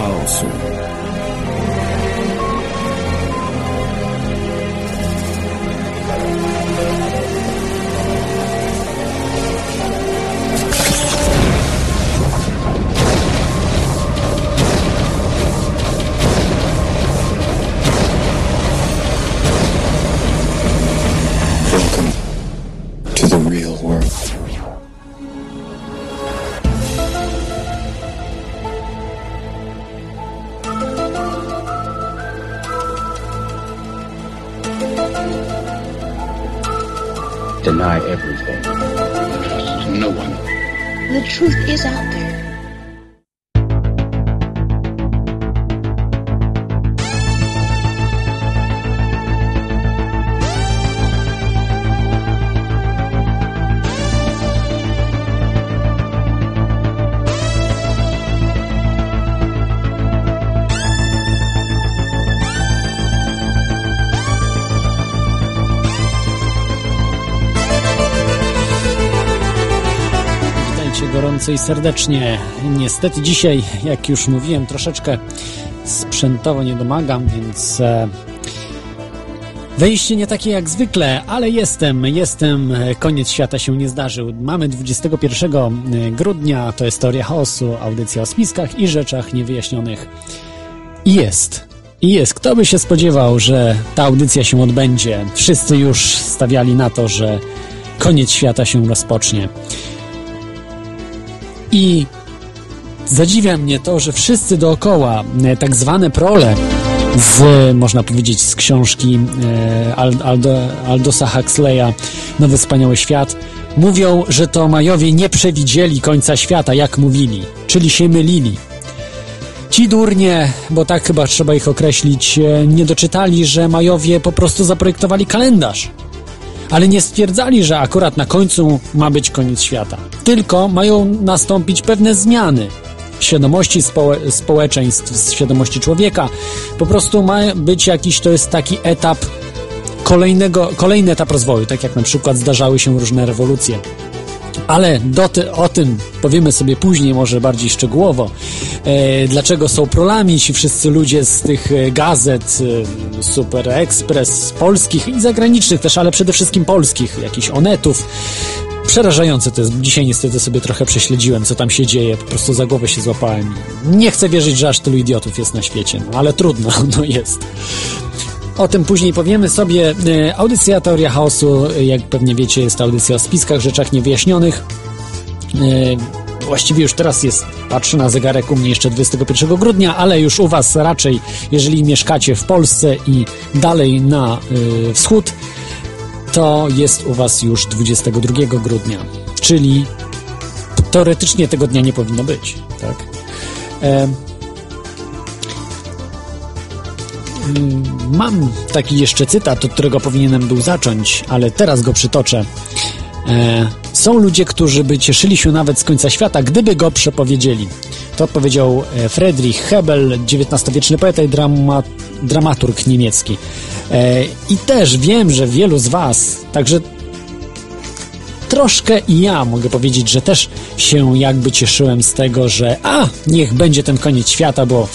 chaosu. Welcome truth is out there. I serdecznie. Niestety dzisiaj, jak już mówiłem, troszeczkę sprzętowo nie domagam, więc e, wejście nie takie jak zwykle, ale jestem, jestem. e, Koniec świata się nie zdarzył. Mamy 21 grudnia, to jest Teoria Chaosu, audycja o spiskach i rzeczach niewyjaśnionych. I jest. I jest. Kto by się spodziewał, że ta audycja się odbędzie? Wszyscy już stawiali na to, że koniec świata się rozpocznie. I zadziwia mnie to, że wszyscy dookoła, e, tak zwane prole z, można powiedzieć, z książki e, Al- Aldo, Aldosa Huxleya Nowy Wspaniały Świat, mówią, że to Majowie nie przewidzieli końca świata, jak mówili, czyli się mylili. Ci durnie, bo tak chyba trzeba ich określić, e, nie doczytali, że Majowie po prostu zaprojektowali kalendarz ale nie stwierdzali, że akurat na końcu ma być koniec świata. Tylko mają nastąpić pewne zmiany świadomości społe- społeczeństw, świadomości człowieka. Po prostu ma być jakiś, to jest taki etap kolejnego, kolejny etap rozwoju, tak jak na przykład zdarzały się różne rewolucje. Ale o tym powiemy sobie później, może bardziej szczegółowo. E, dlaczego są prolami ci wszyscy ludzie z tych e, gazet, e, Super Express, polskich i zagranicznych też, ale przede wszystkim polskich, jakichś onetów. Przerażające to jest. Dzisiaj niestety sobie trochę prześledziłem, co tam się dzieje. Po prostu za głowę się złapałem. Nie chcę wierzyć, że aż tylu idiotów jest na świecie, no ale trudno, no jest. O tym później powiemy sobie. E, Audycja Teoria Chaosu, e, jak pewnie wiecie, jest audycja o spiskach, rzeczach niewyjaśnionych. E, Właściwie już teraz jest, patrzę na zegarek u mnie jeszcze 21 grudnia, ale już u Was raczej, jeżeli mieszkacie w Polsce i dalej na wschód, to jest u Was już 22 grudnia, czyli teoretycznie tego dnia nie powinno być, tak? Mam taki jeszcze cytat, od którego powinienem był zacząć, ale teraz go przytoczę. E, są ludzie, którzy by cieszyli się nawet z końca świata, gdyby go przepowiedzieli. To powiedział e, Friedrich Hebel, XIX-wieczny poeta i drama, dramaturg niemiecki. E, I też wiem, że wielu z Was, także troszkę i ja mogę powiedzieć, że też się jakby cieszyłem z tego, że a, niech będzie ten koniec świata, bo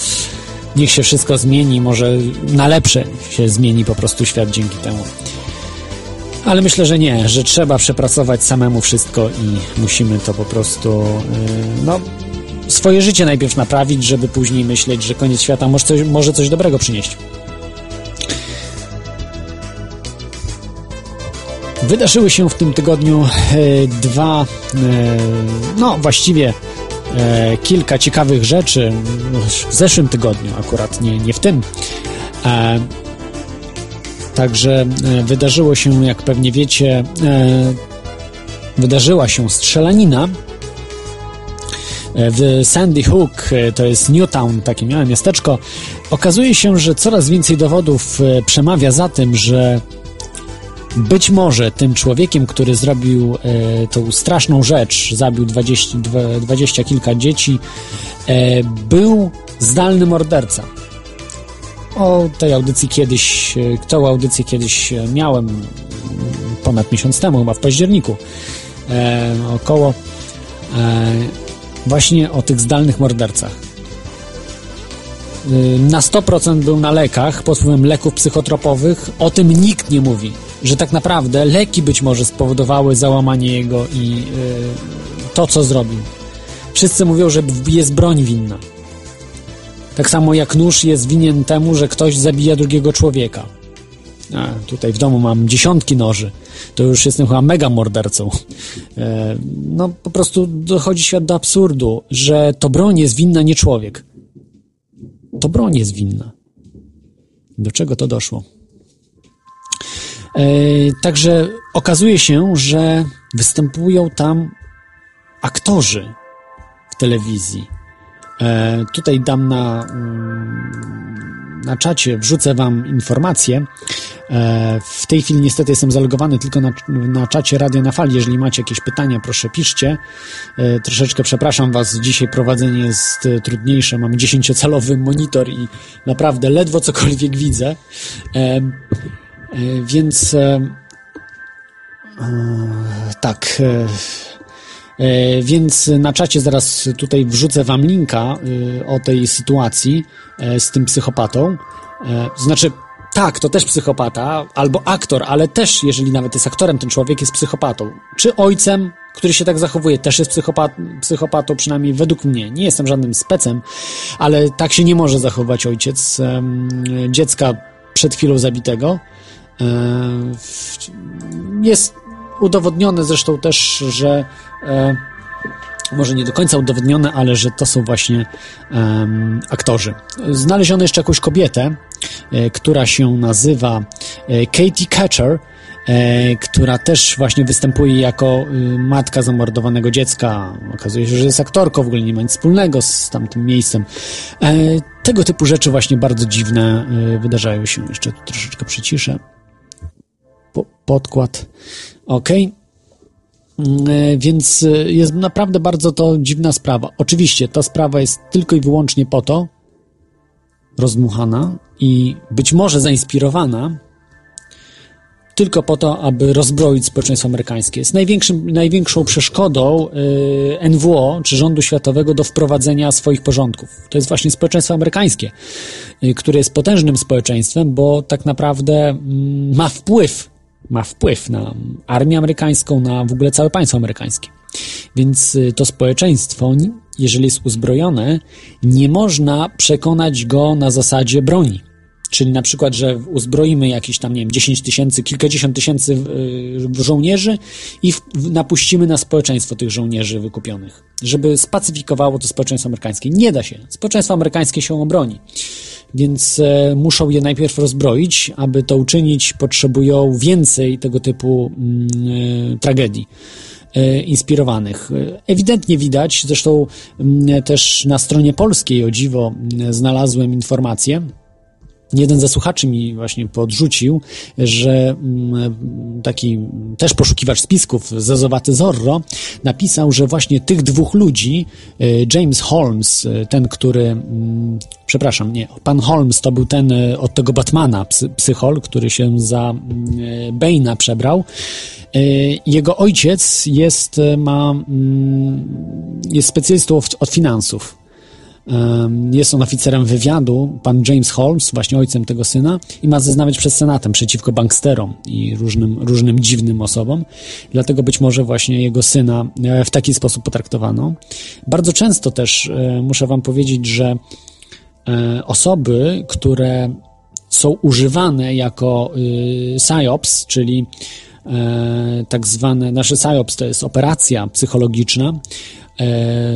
niech się wszystko zmieni, może na lepsze się zmieni po prostu świat dzięki temu. Ale myślę, że nie, że trzeba przepracować samemu wszystko i musimy to po prostu, yy, no, swoje życie najpierw naprawić, żeby później myśleć, że koniec świata może coś, może coś dobrego przynieść. Wydarzyły się w tym tygodniu e, dwa, e, no właściwie kilka ciekawych rzeczy w zeszłym tygodniu, akurat nie, nie w tym. E, także e, wydarzyło się, jak pewnie wiecie, e, wydarzyła się strzelanina e, w Sandy Hook, e, to jest Newtown, takie małe miasteczko. Okazuje się, że coraz więcej dowodów e, przemawia za tym, że być może tym człowiekiem, który zrobił e, tą straszną rzecz, zabił 20, dwa- dwadzieścia kilka dzieci, e, był zdalny morderca. O tej audycji kiedyś, e, tą audycję kiedyś e, miałem mm, ponad miesiąc temu, chyba w październiku, e, około e, właśnie o tych zdalnych mordercach. na 100% był na lekach pod wpływem leków psychotropowych. O tym nikt nie mówi, że tak naprawdę leki być może spowodowały załamanie jego i y, to, co zrobił. Wszyscy mówią, że jest broń winna. Tak samo jak nóż jest winien temu, że ktoś zabija drugiego człowieka. A, tutaj w domu mam dziesiątki noży. To już jestem chyba mega mordercą. E, no po prostu dochodzi świat do absurdu, że to broń jest winna, nie człowiek. To broń jest winna. Do czego to doszło? E, także okazuje się, że występują tam aktorzy w telewizji. E, tutaj dam na, mm, na czacie, wrzucę Wam informację. E, w tej chwili niestety jestem zalogowany tylko na, na czacie Radio na Fali. Jeżeli macie jakieś pytania, proszę piszcie. Troszeczkę przepraszam Was, dzisiaj prowadzenie jest trudniejsze. Mam dziesięciocalowy monitor i naprawdę ledwo cokolwiek widzę. E, e, więc tak. E, więc na czacie zaraz tutaj wrzucę wam linka e, o tej sytuacji e, z tym psychopatą. Znaczy, tak, to też psychopata, albo aktor, ale też, jeżeli nawet jest aktorem, ten człowiek jest psychopatą. Czy ojcem, który się tak zachowuje, też jest psychopat, psychopatą, przynajmniej według mnie. Nie jestem żadnym specem, ale tak się nie może zachować ojciec dziecka przed chwilą zabitego. Um, jest udowodnione zresztą też, że e, może nie do końca udowodnione, ale że to są właśnie um, aktorzy. Znaleziono jeszcze jakąś kobietę, która się nazywa Katie Catcher, która też właśnie występuje jako matka zamordowanego dziecka. Okazuje się, że jest aktorką, w ogóle nie ma nic wspólnego z tamtym miejscem. Tego typu rzeczy właśnie bardzo dziwne wydarzają się. Jeszcze tu troszeczkę przyciszę. Po, podkład. Ok. Więc e, jest naprawdę bardzo to dziwna sprawa. Oczywiście ta sprawa jest tylko i wyłącznie po to rozdmuchana i być może zainspirowana tylko po to, aby rozbroić społeczeństwo amerykańskie. Jest największym, największą przeszkodą yy, NWO, czy rządu światowego, do wprowadzenia swoich porządków. To jest właśnie społeczeństwo amerykańskie, które jest potężnym społeczeństwem, bo tak naprawdę yy, ma wpływ ma wpływ na armię amerykańską, na w ogóle całe państwo amerykańskie. Więc y, to społeczeństwo, jeżeli jest uzbrojone, nie można przekonać go na zasadzie broni. Czyli na przykład, że uzbroimy jakieś tam, nie wiem, 10 tysięcy, kilkadziesiąt tysięcy y, żołnierzy i napuścimy na społeczeństwo tych żołnierzy wykupionych, żeby spacyfikowało to społeczeństwo amerykańskie. Nie da się. Społeczeństwo amerykańskie się obroni więc e, muszą je najpierw rozbroić. Aby to uczynić, potrzebują więcej tego typu mm, e, tragedii e, inspirowanych. Ewidentnie widać, zresztą mm, też na stronie polskiej, o dziwo, mm, znalazłem informację, Jeden ze słuchaczy mi właśnie podrzucił, że mm, taki też poszukiwacz spisków, Zezowaty Zorro, napisał, że właśnie tych dwóch ludzi, y, James Holmes, y, ten, który, mm, przepraszam, nie, pan Holmes to był ten y, od tego Batmana, psychol, który się za mm, Bane'a przebrał. Jego ojciec jest, ma, jest specjalistą od finansów jest on oficerem wywiadu, pan James Holmes, właśnie ojcem tego syna, i ma zeznawać przed Senatem przeciwko banksterom i różnym, różnym dziwnym osobom. Dlatego być może właśnie jego syna e, w taki sposób potraktowano. Bardzo często też e, muszę Wam powiedzieć, że e, osoby, które są używane jako y, PSYOPS, czyli tak zwane, nasze PSYOPS to jest operacja psychologiczna, E,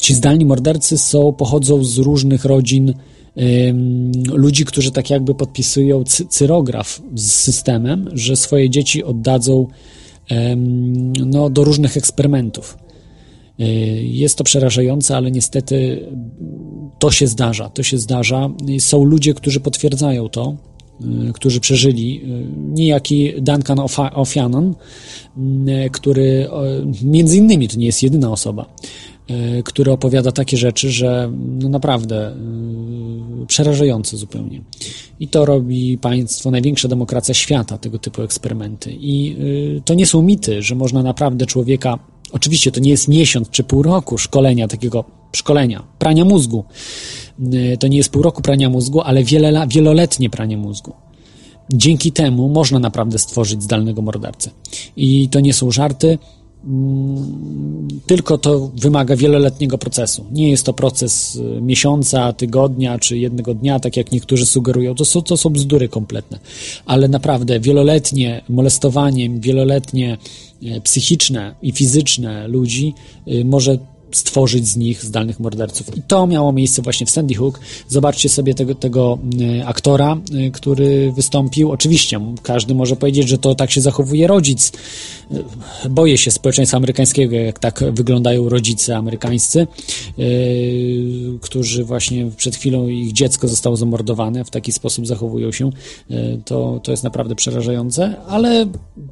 ci zdalni mordercy są, pochodzą z różnych rodzin ludzi, którzy tak jakby podpisują cyrograf z systemem, że swoje dzieci oddadzą no, do różnych eksperymentów. E, jest to przerażające, ale niestety to się zdarza. To się zdarza. Są ludzie, którzy potwierdzają to, e, którzy przeżyli. Niejaki Duncan O'Fannon, E, który między innymi to nie jest jedyna osoba, który opowiada takie rzeczy, że no naprawdę przerażające zupełnie. I to robi państwo, największa demokracja świata, tego typu eksperymenty. I to nie są mity, że można naprawdę człowieka, oczywiście to nie jest miesiąc czy pół roku szkolenia takiego szkolenia, prania mózgu. To nie jest pół roku prania mózgu, ale wiele, wieloletnie pranie mózgu. Dzięki temu można naprawdę stworzyć zdalnego mordercę. I to nie są żarty, mm, tylko to wymaga wieloletniego procesu. Nie jest to proces y, miesiąca, tygodnia czy jednego dnia, tak jak niektórzy sugerują. To są, to są bzdury kompletne. Ale naprawdę wieloletnie molestowanie, wieloletnie e, psychiczne i fizyczne ludzi może stworzyć z nich zdalnych morderców. I to miało miejsce właśnie w Sandy Hook. Zobaczcie sobie tego, tego e, aktora, e, który wystąpił. Oczywiście, każdy może powiedzieć, że to tak się zachowuje rodzic. E, boję się społeczeństwa amerykańskiego, jak tak wyglądają rodzice amerykańscy, którzy właśnie przed chwilą ich dziecko zostało zamordowane, w taki sposób zachowują się. To, to jest naprawdę przerażające, ale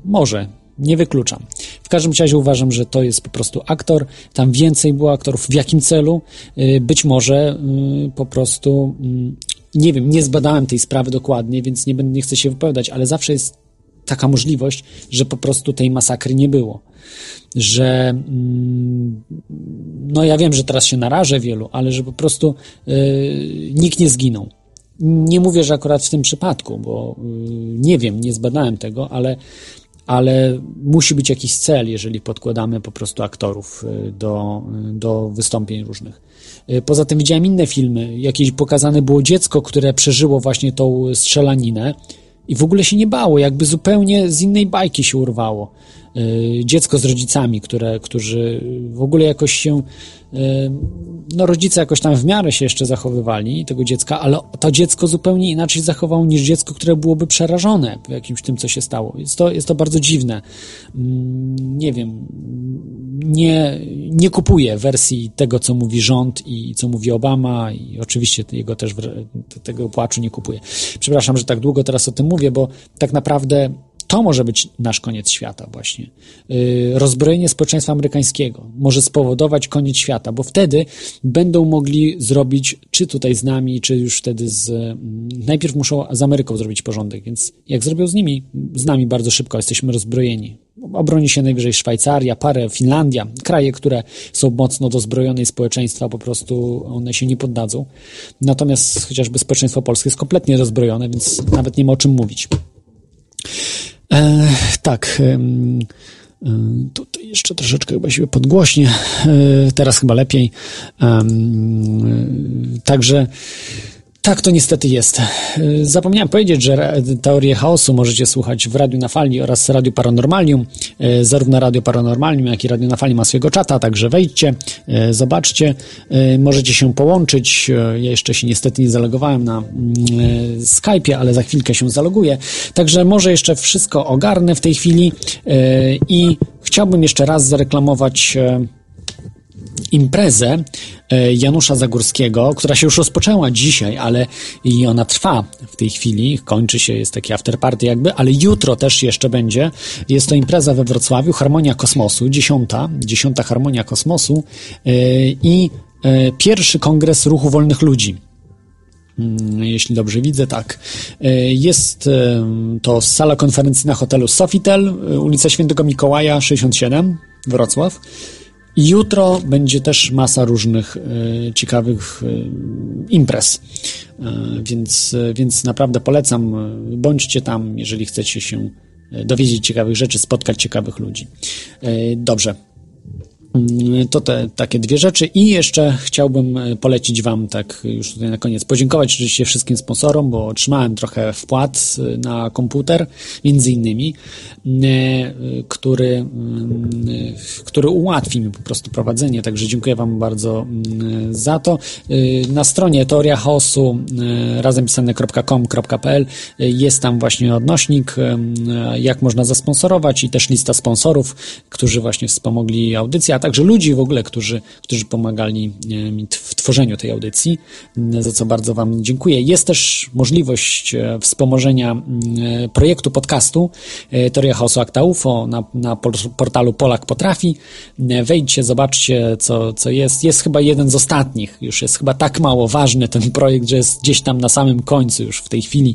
może nie wykluczam. W każdym razie uważam, że to jest po prostu aktor. Tam więcej było aktorów. W jakim celu? Y, być może y, po prostu, mm, nie wiem, nie zbadałem tej sprawy dokładnie, więc nie, będę, nie chcę się wypowiadać, ale zawsze jest taka możliwość, że po prostu tej masakry nie było. Że, mm, no ja wiem, że teraz się narażę wielu, ale że po prostu yy, nikt nie zginął. Nie mówię, że akurat w tym przypadku, bo nie wiem, nie zbadałem tego, ale ale musi być jakiś cel, jeżeli podkładamy po prostu aktorów y, do, y, do wystąpień różnych. Y, poza tym widziałem inne filmy. Jakieś pokazane było dziecko, które przeżyło właśnie tą strzelaninę i w ogóle się nie bało, jakby zupełnie z innej bajki się urwało. Dziecko z rodzicami, które, którzy w ogóle jakoś się no rodzice jakoś tam w miarę się jeszcze zachowywali tego dziecka, ale to dziecko zupełnie inaczej zachowało niż dziecko, które byłoby przerażone jakimś tym, co się stało. Jest to, jest to bardzo dziwne. Mm, nie wiem, nie, nie kupuję wersji tego, co mówi rząd i co mówi Obama i oczywiście jego też tego płaczu nie kupuję. Przepraszam, że tak długo teraz o tym mówię, bo tak naprawdę to może być nasz koniec świata właśnie. Y, rozbrojenie społeczeństwa amerykańskiego może spowodować koniec świata, bo wtedy będą mogli zrobić, czy tutaj z nami, czy już wtedy z... Mm, najpierw muszą z Ameryką zrobić porządek, więc jak zrobią z nimi, z nami bardzo szybko jesteśmy rozbrojeni. Obroni się najwyżej Szwajcaria, parę, Finlandia, kraje, które są mocno dozbrojone i społeczeństwa po prostu one się nie poddadzą. Natomiast chociażby społeczeństwo polskie jest kompletnie rozbrojone, więc nawet nie ma o czym mówić. E, tak. E, tutaj jeszcze troszeczkę chyba się podgłośnie. E, teraz chyba lepiej. E, także tak to niestety jest. Zapomniałem powiedzieć, że teorię chaosu możecie słuchać w Radiu na Fali oraz Radiu Paranormalium. E, zarówno Radio Paranormalium, jak i Radio na Fali ma swojego czata, także wejdźcie, e, zobaczcie. E, możecie się połączyć. Ja jeszcze się niestety nie zalogowałem na mm, Skype'ie, ale za chwilkę się zaloguję. Także może jeszcze wszystko ogarnę w tej chwili i chciałbym jeszcze raz zareklamować imprezę e, Janusza Zagórskiego, która się już rozpoczęła dzisiaj, ale i ona trwa w tej chwili, kończy się, jest taki afterparty jakby, ale jutro też jeszcze będzie. Jest to impreza we Wrocławiu, Harmonia Kosmosu, dziesiąta, dziesiąta Harmonia Kosmosu e, i e, pierwszy kongres Ruchu Wolnych Ludzi. Mm, jeśli dobrze widzę, tak. Jest to sala konferencyjna hotelu Sofitel, ulica Świętego Mikołaja, 67, Wrocław. Jutro będzie też masa różnych e, ciekawych e, imprez, e, więc, więc naprawdę polecam. Bądźcie tam, jeżeli chcecie się dowiedzieć ciekawych rzeczy, spotkać ciekawych ludzi. Dobrze. Mm, to te takie dwie rzeczy i jeszcze chciałbym e, polecić Wam tak już tutaj na koniec podziękować oczywiście wszystkim sponsorom, bo otrzymałem trochę wpłat e, na komputer, między innymi, e, który, mm, który ułatwi mi po prostu prowadzenie, także dziękuję Wam bardzo mm, za to. Na stronie teoria chaosu razem pisane.com.pl jest tam właśnie odnośnik, jak można zasponsorować i też lista sponsorów, którzy właśnie wspomogli audycję, a także ludzi w ogóle, którzy, którzy pomagali e, mi w tworzeniu tej audycji, za co bardzo Wam dziękuję. Jest też możliwość e, wspomożenia e, projektu podcastu Teoria Chaosu Akta UFO na, na portalu Polak Potrafi. Wejdźcie, zobaczcie, co, co jest. Jest chyba jeden z ostatnich, już jest chyba tak mało ważny ten projekt, że jest gdzieś tam na samym końcu już w tej chwili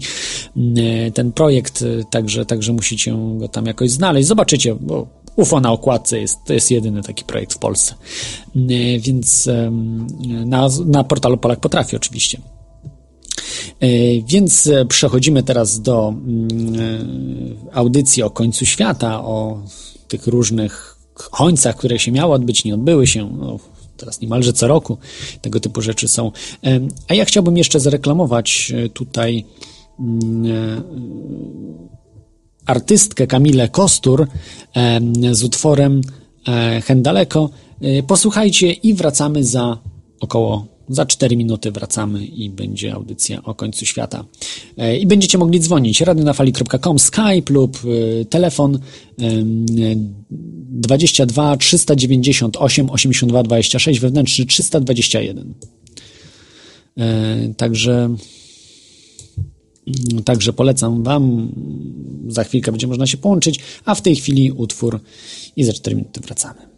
ten projekt, także, także musicie go tam jakoś znaleźć. Zobaczycie, bo UFO na okładce jest, to jest jedyny taki projekt projekt w Polsce. Więc na, na portalu Polak Potrafi oczywiście. Więc przechodzimy teraz do audycji o końcu świata, o tych różnych końcach, które się miały odbyć, nie odbyły się. No, teraz niemalże co roku tego typu rzeczy są. A ja chciałbym jeszcze zareklamować e, tutaj mm, e, artystkę Kamilę Kostur z utworem e, Hendaleko. Posłuchajcie i wracamy za około za 4 minuty wracamy i będzie audycja o końcu świata. E, I będziecie mogli dzwonić radionafali.com, Skype lub e, telefon 22 398 82 26, wewnętrzny 321. E, także Także polecam Wam. Za chwilkę będzie można się połączyć, a w tej chwili utwór i za 4 minuty wracamy.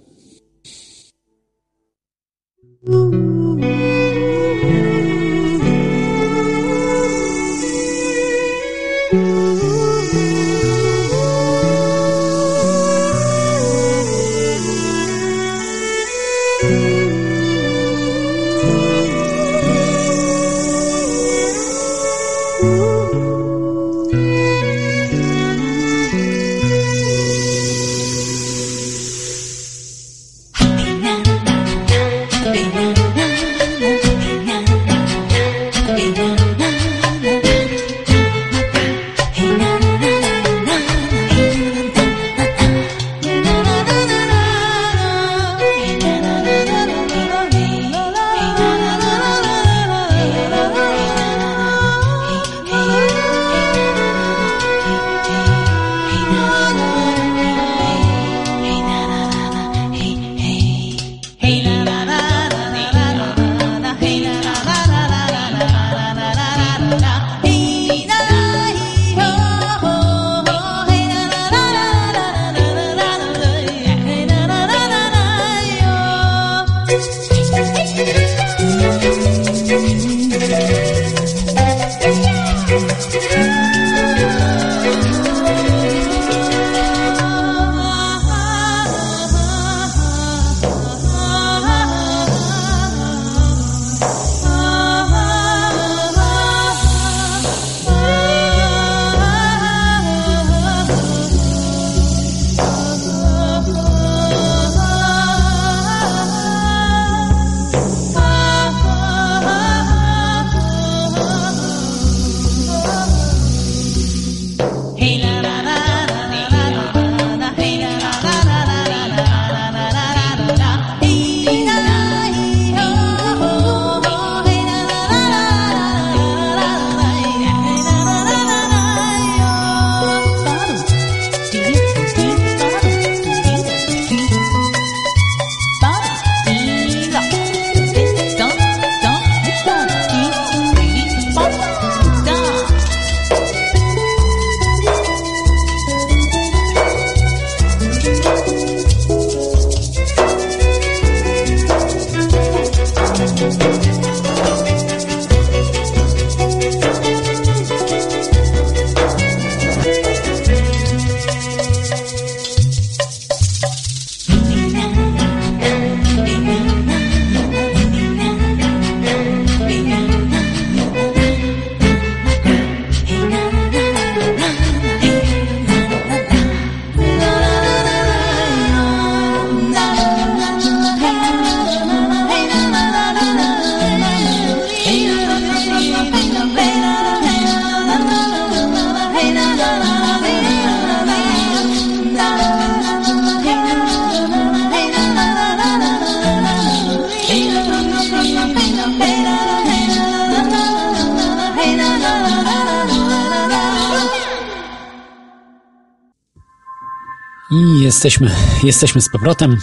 Jesteśmy, jesteśmy z powrotem.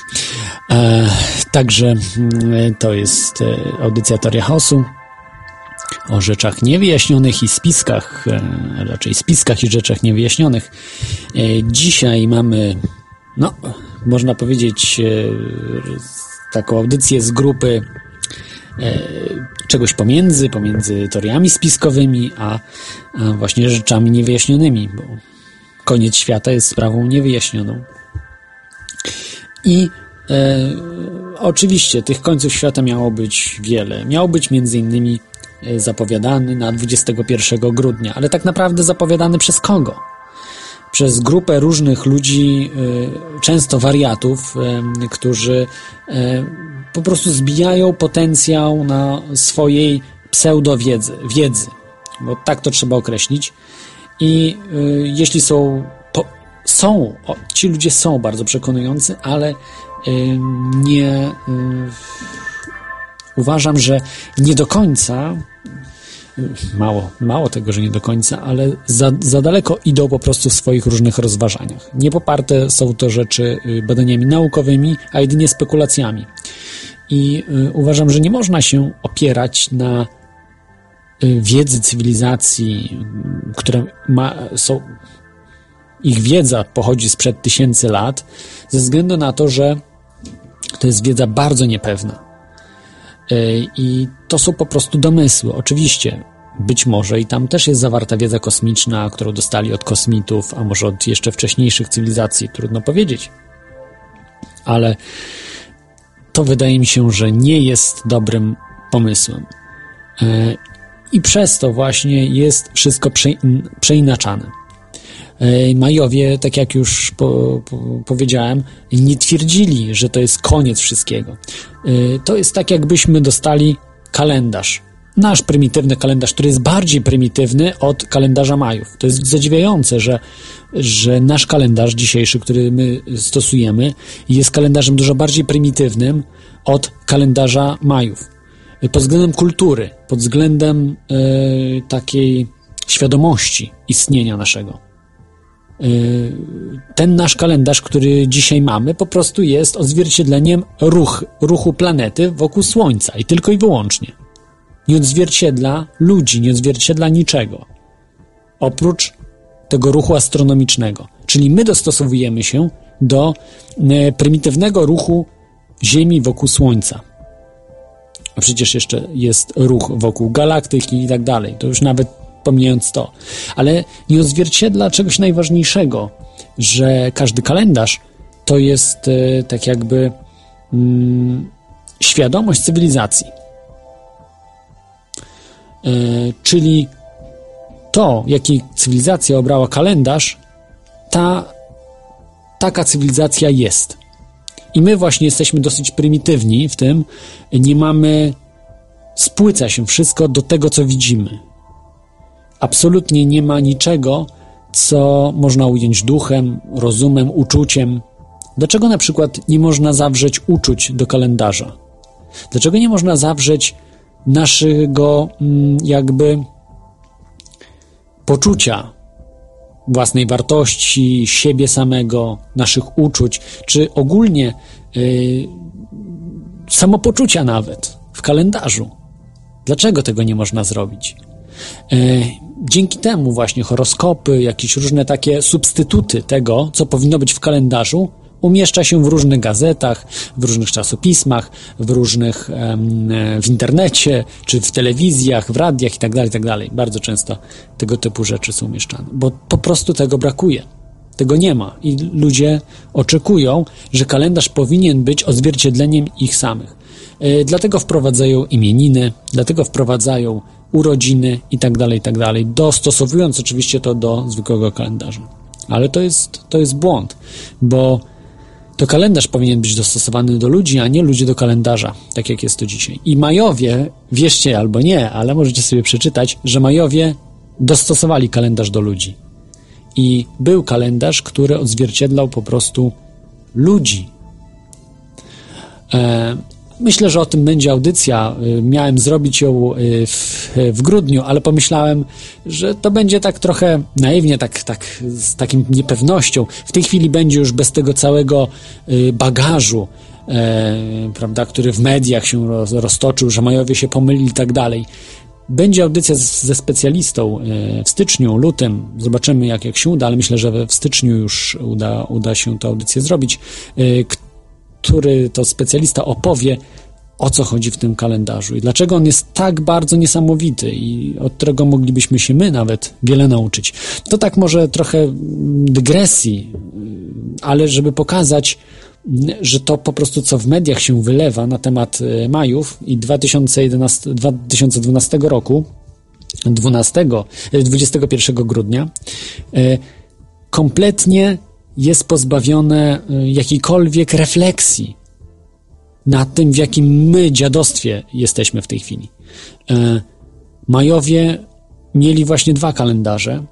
E, także mm, to jest e, audycja Teoria Chaosu o rzeczach niewyjaśnionych i spiskach, e, raczej spiskach i rzeczach niewyjaśnionych. E, dzisiaj mamy, no, można powiedzieć, e, taką audycję z grupy e, czegoś pomiędzy, pomiędzy teoriami spiskowymi, a, a właśnie rzeczami niewyjaśnionymi, bo koniec świata jest sprawą niewyjaśnioną. I E, oczywiście tych końców świata miało być wiele. Miał być między innymi e, zapowiadany na 21 grudnia, ale tak naprawdę zapowiadany przez kogo? Przez grupę różnych ludzi, e, często wariatów, e, którzy po prostu zbijają potencjał na swojej pseudowiedzy, wiedzy, bo tak to trzeba określić. I jeśli są, są, ci ludzie są bardzo przekonujący, ale nie uważam, że nie do końca mało, mało tego, że nie do końca, ale za, za daleko idą po prostu w swoich różnych rozważaniach. Nie poparte są to rzeczy y, badaniami naukowymi, a jedynie spekulacjami. I y, uważam, że nie można się opierać na y, wiedzy cywilizacji, które ma, są ich wiedza pochodzi sprzed tysięcy lat, ze względu na to, że to jest wiedza bardzo niepewna. E, I to są po prostu domysły. Oczywiście, być może i tam też jest zawarta wiedza kosmiczna, którą dostali od kosmitów, a może od jeszcze wcześniejszych cywilizacji, trudno powiedzieć. Ale to wydaje mi się, że nie jest dobrym pomysłem. E, I przez to właśnie jest wszystko przeinaczane. E, Majowie, tak jak już po, po, powiedziałem, nie twierdzili, że to jest koniec wszystkiego. E, to jest tak, jakbyśmy dostali kalendarz. Nasz prymitywny kalendarz, który jest bardziej prymitywny od kalendarza Majów. To jest zadziwiające, że, że nasz kalendarz dzisiejszy, który my stosujemy, jest kalendarzem dużo bardziej prymitywnym od kalendarza Majów. Pod względem kultury, pod względem e, takiej świadomości istnienia naszego. Y, ten nasz kalendarz, który dzisiaj mamy, po prostu jest odzwierciedleniem ruch, ruchu planety wokół Słońca i tylko i wyłącznie. Nie odzwierciedla ludzi, nie odzwierciedla niczego. Oprócz tego ruchu astronomicznego. Czyli my dostosowujemy się do y, prymitywnego ruchu Ziemi wokół Słońca. A przecież jeszcze jest ruch wokół galaktyki i tak dalej. To już nawet pomijając to. Ale nie odzwierciedla czegoś najważniejszego, że każdy kalendarz to jest e, tak jakby mm, świadomość cywilizacji. E, czyli to, jaki cywilizacja obrała kalendarz, ta, taka cywilizacja jest. I my właśnie jesteśmy dosyć prymitywni w tym, nie mamy, spłyca się wszystko do tego, co widzimy absolutnie nie ma niczego, co można ująć duchem, rozumem, uczuciem. Dlaczego na przykład nie można zawrzeć uczuć do kalendarza? Dlaczego nie można zawrzeć naszego mm, jakby poczucia własnej wartości, siebie samego, naszych uczuć, czy ogólnie yy, samopoczucia nawet w kalendarzu? Dlaczego tego nie można zrobić? Yy, dzięki temu właśnie horoskopy, jakieś różne takie substytuty tego, co powinno być w kalendarzu, umieszcza się w różnych gazetach, w różnych czasopismach, w różnych w internecie, czy w telewizjach, w radiach itd., tak itd. Tak Bardzo często tego typu rzeczy są umieszczane, bo po prostu tego brakuje. Tego nie ma i ludzie oczekują, że kalendarz powinien być odzwierciedleniem ich samych. E, dlatego wprowadzają imieniny, dlatego wprowadzają urodziny i tak dalej, i tak dostosowując oczywiście to do zwykłego kalendarza. Ale to jest, to jest błąd, bo to kalendarz powinien być dostosowany do ludzi, a nie ludzie do kalendarza, tak jak jest to dzisiaj. I Majowie, wierzcie albo nie, ale możecie sobie przeczytać, że Majowie dostosowali kalendarz do ludzi. I był kalendarz, który odzwierciedlał po prostu ludzi. E, Myślę, że o tym będzie audycja. Y, miałem zrobić ją y, w, w, grudniu, ale pomyślałem, że to będzie tak trochę naiwnie, tak, tak z takim niepewnością. W tej chwili będzie już bez tego całego y, bagażu, e, prawda, który w mediach się roz, roztoczył, że Majowie się pomylili i tak dalej. Będzie audycja z, ze specjalistą w styczniu, lutym. Zobaczymy, jak, jak się uda, ale myślę, że w styczniu już uda, uda się tę audycję zrobić który to specjalista opowie, o co chodzi w tym kalendarzu i dlaczego on jest tak bardzo niesamowity i od którego moglibyśmy się my nawet wiele nauczyć. To tak może trochę dygresji, ale żeby pokazać że to po prostu co w mediach się wylewa na temat e, Majów i 2011, 2012 roku, 12, 21 grudnia, kompletnie jest pozbawione jakiejkolwiek refleksji nad tym, w jakim my dziadostwie jesteśmy w tej chwili. Majowie mieli właśnie dwa kalendarze.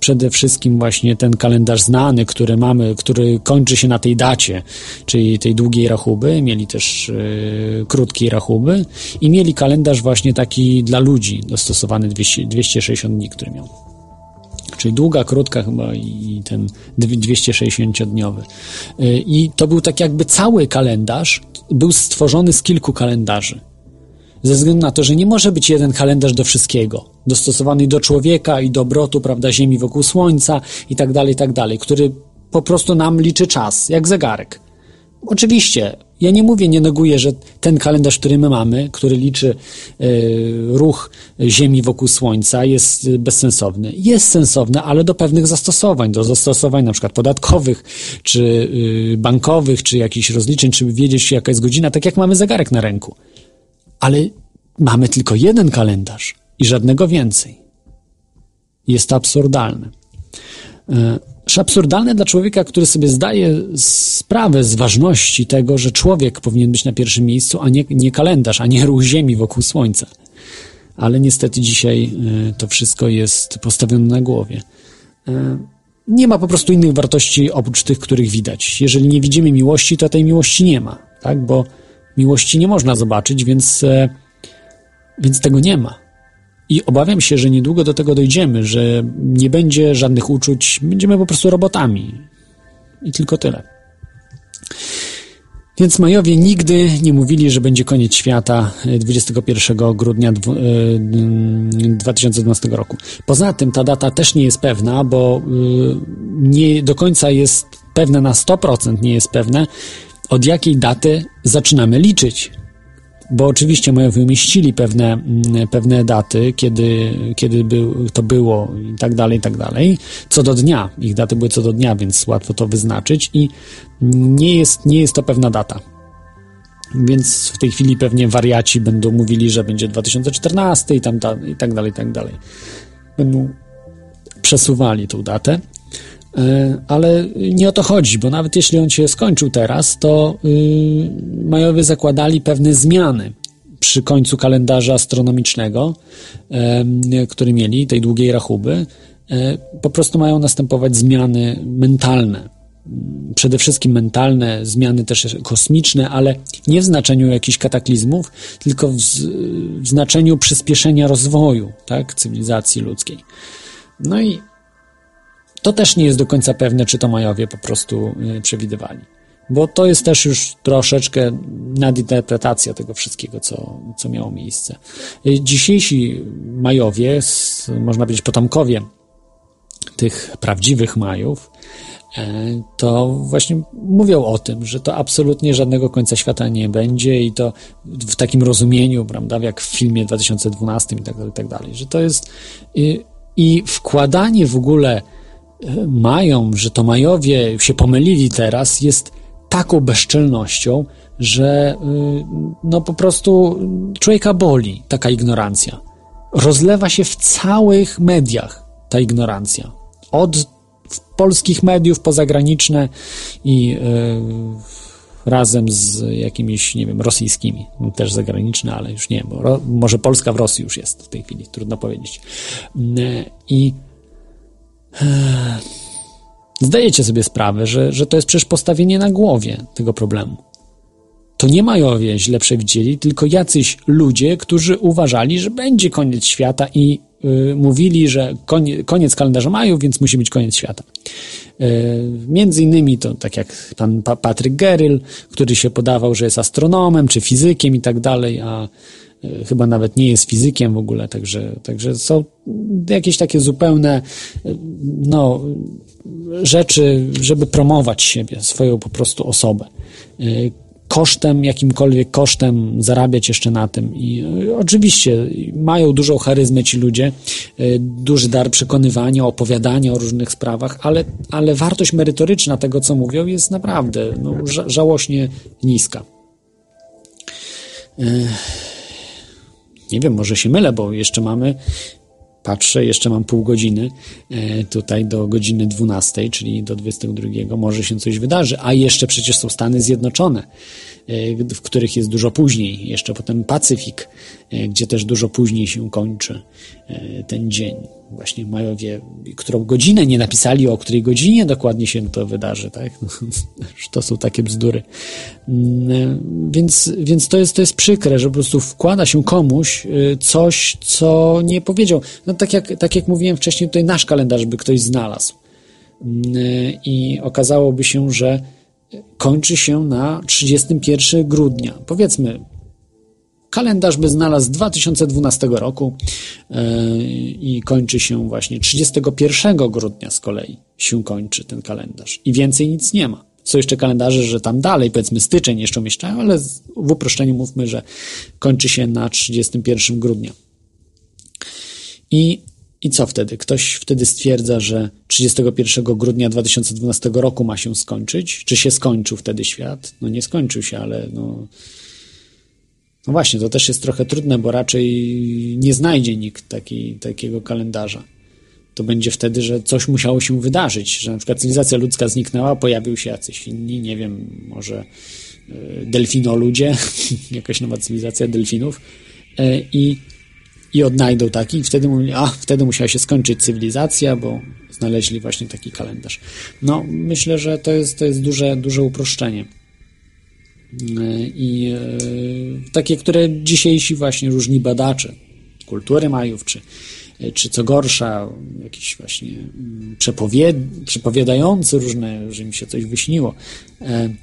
Przede wszystkim właśnie ten kalendarz znany, który mamy, który kończy się na tej dacie, czyli tej długiej rachuby. Mieli też yy, krótkiej rachuby i mieli kalendarz właśnie taki dla ludzi, dostosowany 200, 260 dni, który miał. Czyli długa, krótka chyba i ten 260-dniowy. Yy, I to był tak jakby cały kalendarz, był stworzony z kilku kalendarzy ze względu na to, że nie może być jeden kalendarz do wszystkiego, dostosowany do człowieka i do obrotu, prawda, Ziemi wokół Słońca i tak dalej, i tak dalej, który po prostu nam liczy czas, jak zegarek. Oczywiście, ja nie mówię, nie neguję, że ten kalendarz, który my mamy, który liczy y, ruch Ziemi wokół Słońca, jest bezsensowny. Jest sensowny, ale do pewnych zastosowań, do zastosowań na przykład podatkowych, czy y, bankowych, czy jakichś rozliczeń, czy wiedzieć, jaka jest godzina, tak jak mamy zegarek na ręku ale mamy tylko jeden kalendarz i żadnego więcej. Jest to absurdalne. E, absurdalne dla człowieka, który sobie zdaje sprawę z ważności tego, że człowiek powinien być na pierwszym miejscu, a nie, nie kalendarz, a nie ruch Ziemi wokół Słońca. Ale niestety dzisiaj e, to wszystko jest postawione na głowie. E, nie ma po prostu innych wartości oprócz tych, których widać. Jeżeli nie widzimy miłości, to tej miłości nie ma, tak? Bo miłości nie można zobaczyć, więc, e, więc tego nie ma. I obawiam się, że niedługo do tego dojdziemy, że nie będzie żadnych uczuć, będziemy po prostu robotami. I tylko tyle. Więc Majowie nigdy nie mówili, że będzie koniec świata 21 e, grudnia 2012 e, roku. Poza tym ta data też nie jest pewna, bo nie do końca jest pewne na 100%, nie jest pewne, od jakiej daty zaczynamy liczyć. Bo oczywiście mają wymieścili pewne, mm, pewne daty, kiedy, kiedy był, to było i tak dalej, i tak dalej. Co do dnia. Ich daty były co do dnia, więc łatwo to wyznaczyć i nie jest, nie jest to pewna data. Więc w tej chwili pewnie wariaci będą mówili, że będzie 2014 i, tam, i tak dalej, i tak dalej. Będą przesuwali tą datę. E, ale nie o to chodzi, bo nawet jeśli on się skończył teraz, to y, Majowie zakładali pewne zmiany przy końcu kalendarza astronomicznego, który mieli, tej długiej rachuby. E, po prostu mają następować zmiany mentalne. Przede wszystkim mentalne, zmiany też kosmiczne, ale nie w znaczeniu jakichś kataklizmów, tylko w, w znaczeniu przyspieszenia rozwoju tak, cywilizacji ludzkiej. No i to też nie jest do końca pewne, czy to Majowie po prostu y, przewidywali. Bo to jest też już troszeczkę nadinterpretacja tego wszystkiego, co, co miało miejsce. Y, dzisiejsi Majowie, można powiedzieć potomkowie tych prawdziwych Majów, e, to właśnie mówią o tym, że to absolutnie żadnego końca świata nie będzie i to w takim rozumieniu, prawda, jak w filmie 2012 i tak dalej, i tak dalej, że to jest i, i wkładanie w ogóle mają, że to Majowie się pomylili teraz, jest taką bezczelnością, że y, no po prostu człowieka boli taka ignorancja. Rozlewa się w całych mediach ta ignorancja. Od polskich mediów pozagraniczne i y, razem z jakimiś, nie wiem, rosyjskimi, też zagraniczne, ale już nie, bo ro, może Polska w Rosji już jest w tej chwili, trudno powiedzieć. Y, I Zdajecie sobie sprawę, że, że to jest przecież postawienie na głowie tego problemu. To nie Majowie źle przewidzieli, tylko jacyś ludzie, którzy uważali, że będzie koniec świata i y, mówili, że konie, koniec kalendarza Majów, więc musi być koniec świata. Y, między innymi to tak jak pan pa Patryk Geryl, który się podawał, że jest astronomem czy fizykiem i tak dalej, a chyba nawet nie jest fizykiem w ogóle, także, także są jakieś takie zupełne e, no, rzeczy, żeby promować siebie, swoją po prostu osobę. E, kosztem, jakimkolwiek kosztem zarabiać jeszcze na tym. I oczywiście mają dużą charyzmę ci ludzie, duży dar przekonywania, opowiadania o różnych sprawach, ale, ale wartość merytoryczna tego, co mówią, jest naprawdę no, żałośnie niska. Nie wiem, może się mylę, bo jeszcze mamy patrzę, jeszcze mam pół godziny e, tutaj do godziny 12, czyli do 22, może się coś wydarzy, a jeszcze przecież są Stany Zjednoczone, w których jest dużo później, jeszcze potem Pacyfik, e, gdzie też dużo później się kończy ten dzień. Właśnie Majowie, którą godzinę nie napisali, o której godzinie dokładnie się to wydarzy, tak? to są takie bzdury. Mm, więc, więc to, jest, to jest przykre, że po prostu wkłada się komuś coś, co nie powiedział. No tak jak, tak jak mówiłem wcześniej, tutaj nasz kalendarz by ktoś znalazł. Mm, I okazałoby się, że kończy się na 31 grudnia. Powiedzmy, kalendarz by znalazł 2012 roku e, i kończy się właśnie 31 grudnia z kolei się kończy ten kalendarz i więcej nic nie ma. Są jeszcze kalendarze, że tam dalej, powiedzmy styczeń jeszcze umieszczają, ale w uproszczeniu mówmy, że kończy się na 31 grudnia. I, I co wtedy? Ktoś wtedy stwierdza, że 31 grudnia 2012 roku ma się skończyć. Czy się skończył wtedy świat? No nie skończył się, ale no. No właśnie, to też jest trochę trudne, bo raczej nie znajdzie nikt taki, takiego kalendarza. To będzie wtedy, że coś musiało się wydarzyć, że na przykład cywilizacja ludzka zniknęła, pojawił się jacyś inni, nie wiem, może e, delfinoludzie, jakaś nowa cywilizacja delfinów e, i i odnajdą taki i wtedy a wtedy musiała się skończyć cywilizacja, bo znaleźli właśnie taki kalendarz. No, myślę, że to jest, to jest duże, duże uproszczenie. I e, takie, które dzisiejsi właśnie różni badacze kultury Majów, czy, czy co gorsza, jakiś właśnie mm, przepowied, przepowiadający różne, że im się coś wyśniło, e,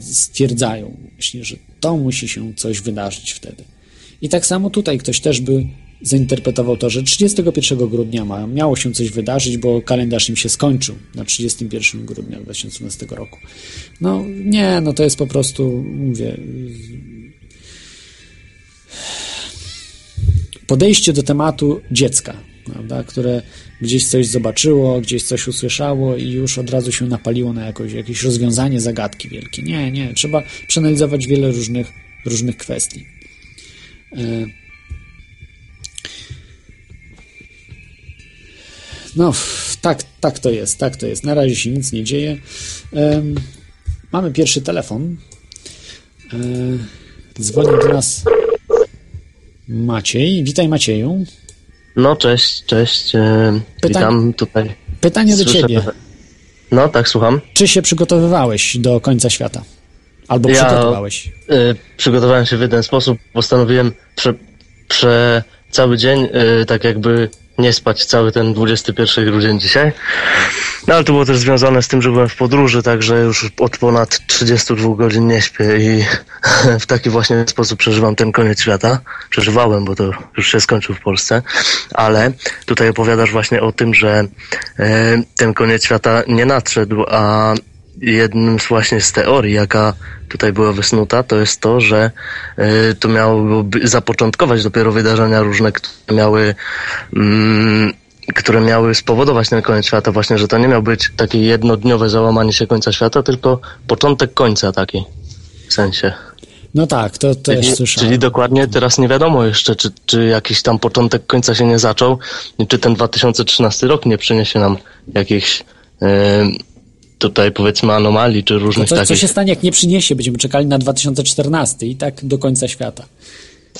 stwierdzają właśnie, że to musi się coś wydarzyć wtedy. I tak samo tutaj ktoś też by zainterpretował to, że 31 grudnia ma, miało się coś wydarzyć, bo kalendarz im się skończył na 31 grudnia 2012 roku. No nie, no to jest po prostu, mówię, podejście do tematu dziecka, prawda, które gdzieś coś zobaczyło, gdzieś coś usłyszało i już od razu się napaliło na jakoś, jakieś rozwiązanie zagadki wielkie. Nie, nie, trzeba przeanalizować wiele różnych, różnych kwestii. E, no, tak, tak to jest, tak to jest. Na razie się nic nie dzieje. Mamy pierwszy telefon. E, dzwoni do nas Maciej. Witaj Macieju. No, cześć, cześć. E, witam tutaj. Pytanie Słyszę do ciebie. No, tak, słucham. Czy się przygotowywałeś do końca świata? Albo ja, przygotowałeś? Y, przygotowałem się w jeden sposób. Postanowiłem prze, prze cały dzień y, tak jakby nie spać cały ten 21 grudzień dzisiaj. No ale to było też związane z tym, że byłem w podróży, także już od ponad 32 godzin nie śpię i w taki właśnie sposób przeżywam ten koniec świata. Przeżywałem, bo to już się skończył w Polsce, ale tutaj opowiadasz właśnie o tym, że y, ten koniec świata nie nadszedł, a jednym z właśnie z teorii, jaka tutaj była wysnuta, to jest to, że y, to miało zapoczątkować dopiero wydarzenia różne, które miały mm, które miały spowodować ten koniec świata, właśnie, że to nie miał być takie jednodniowe załamanie się końca świata, tylko początek końca taki w sensie. No tak, to też czyli, słyszałem. Czyli dokładnie teraz nie wiadomo jeszcze, czy, czy jakiś tam początek końca się nie zaczął, czy ten 2013 rok nie przyniesie nam jakichś yy, tutaj powiedzmy anomalii czy różnych no to, takich... Co się stanie, jak nie przyniesie? Będziemy czekali na 2014 i tak do końca świata.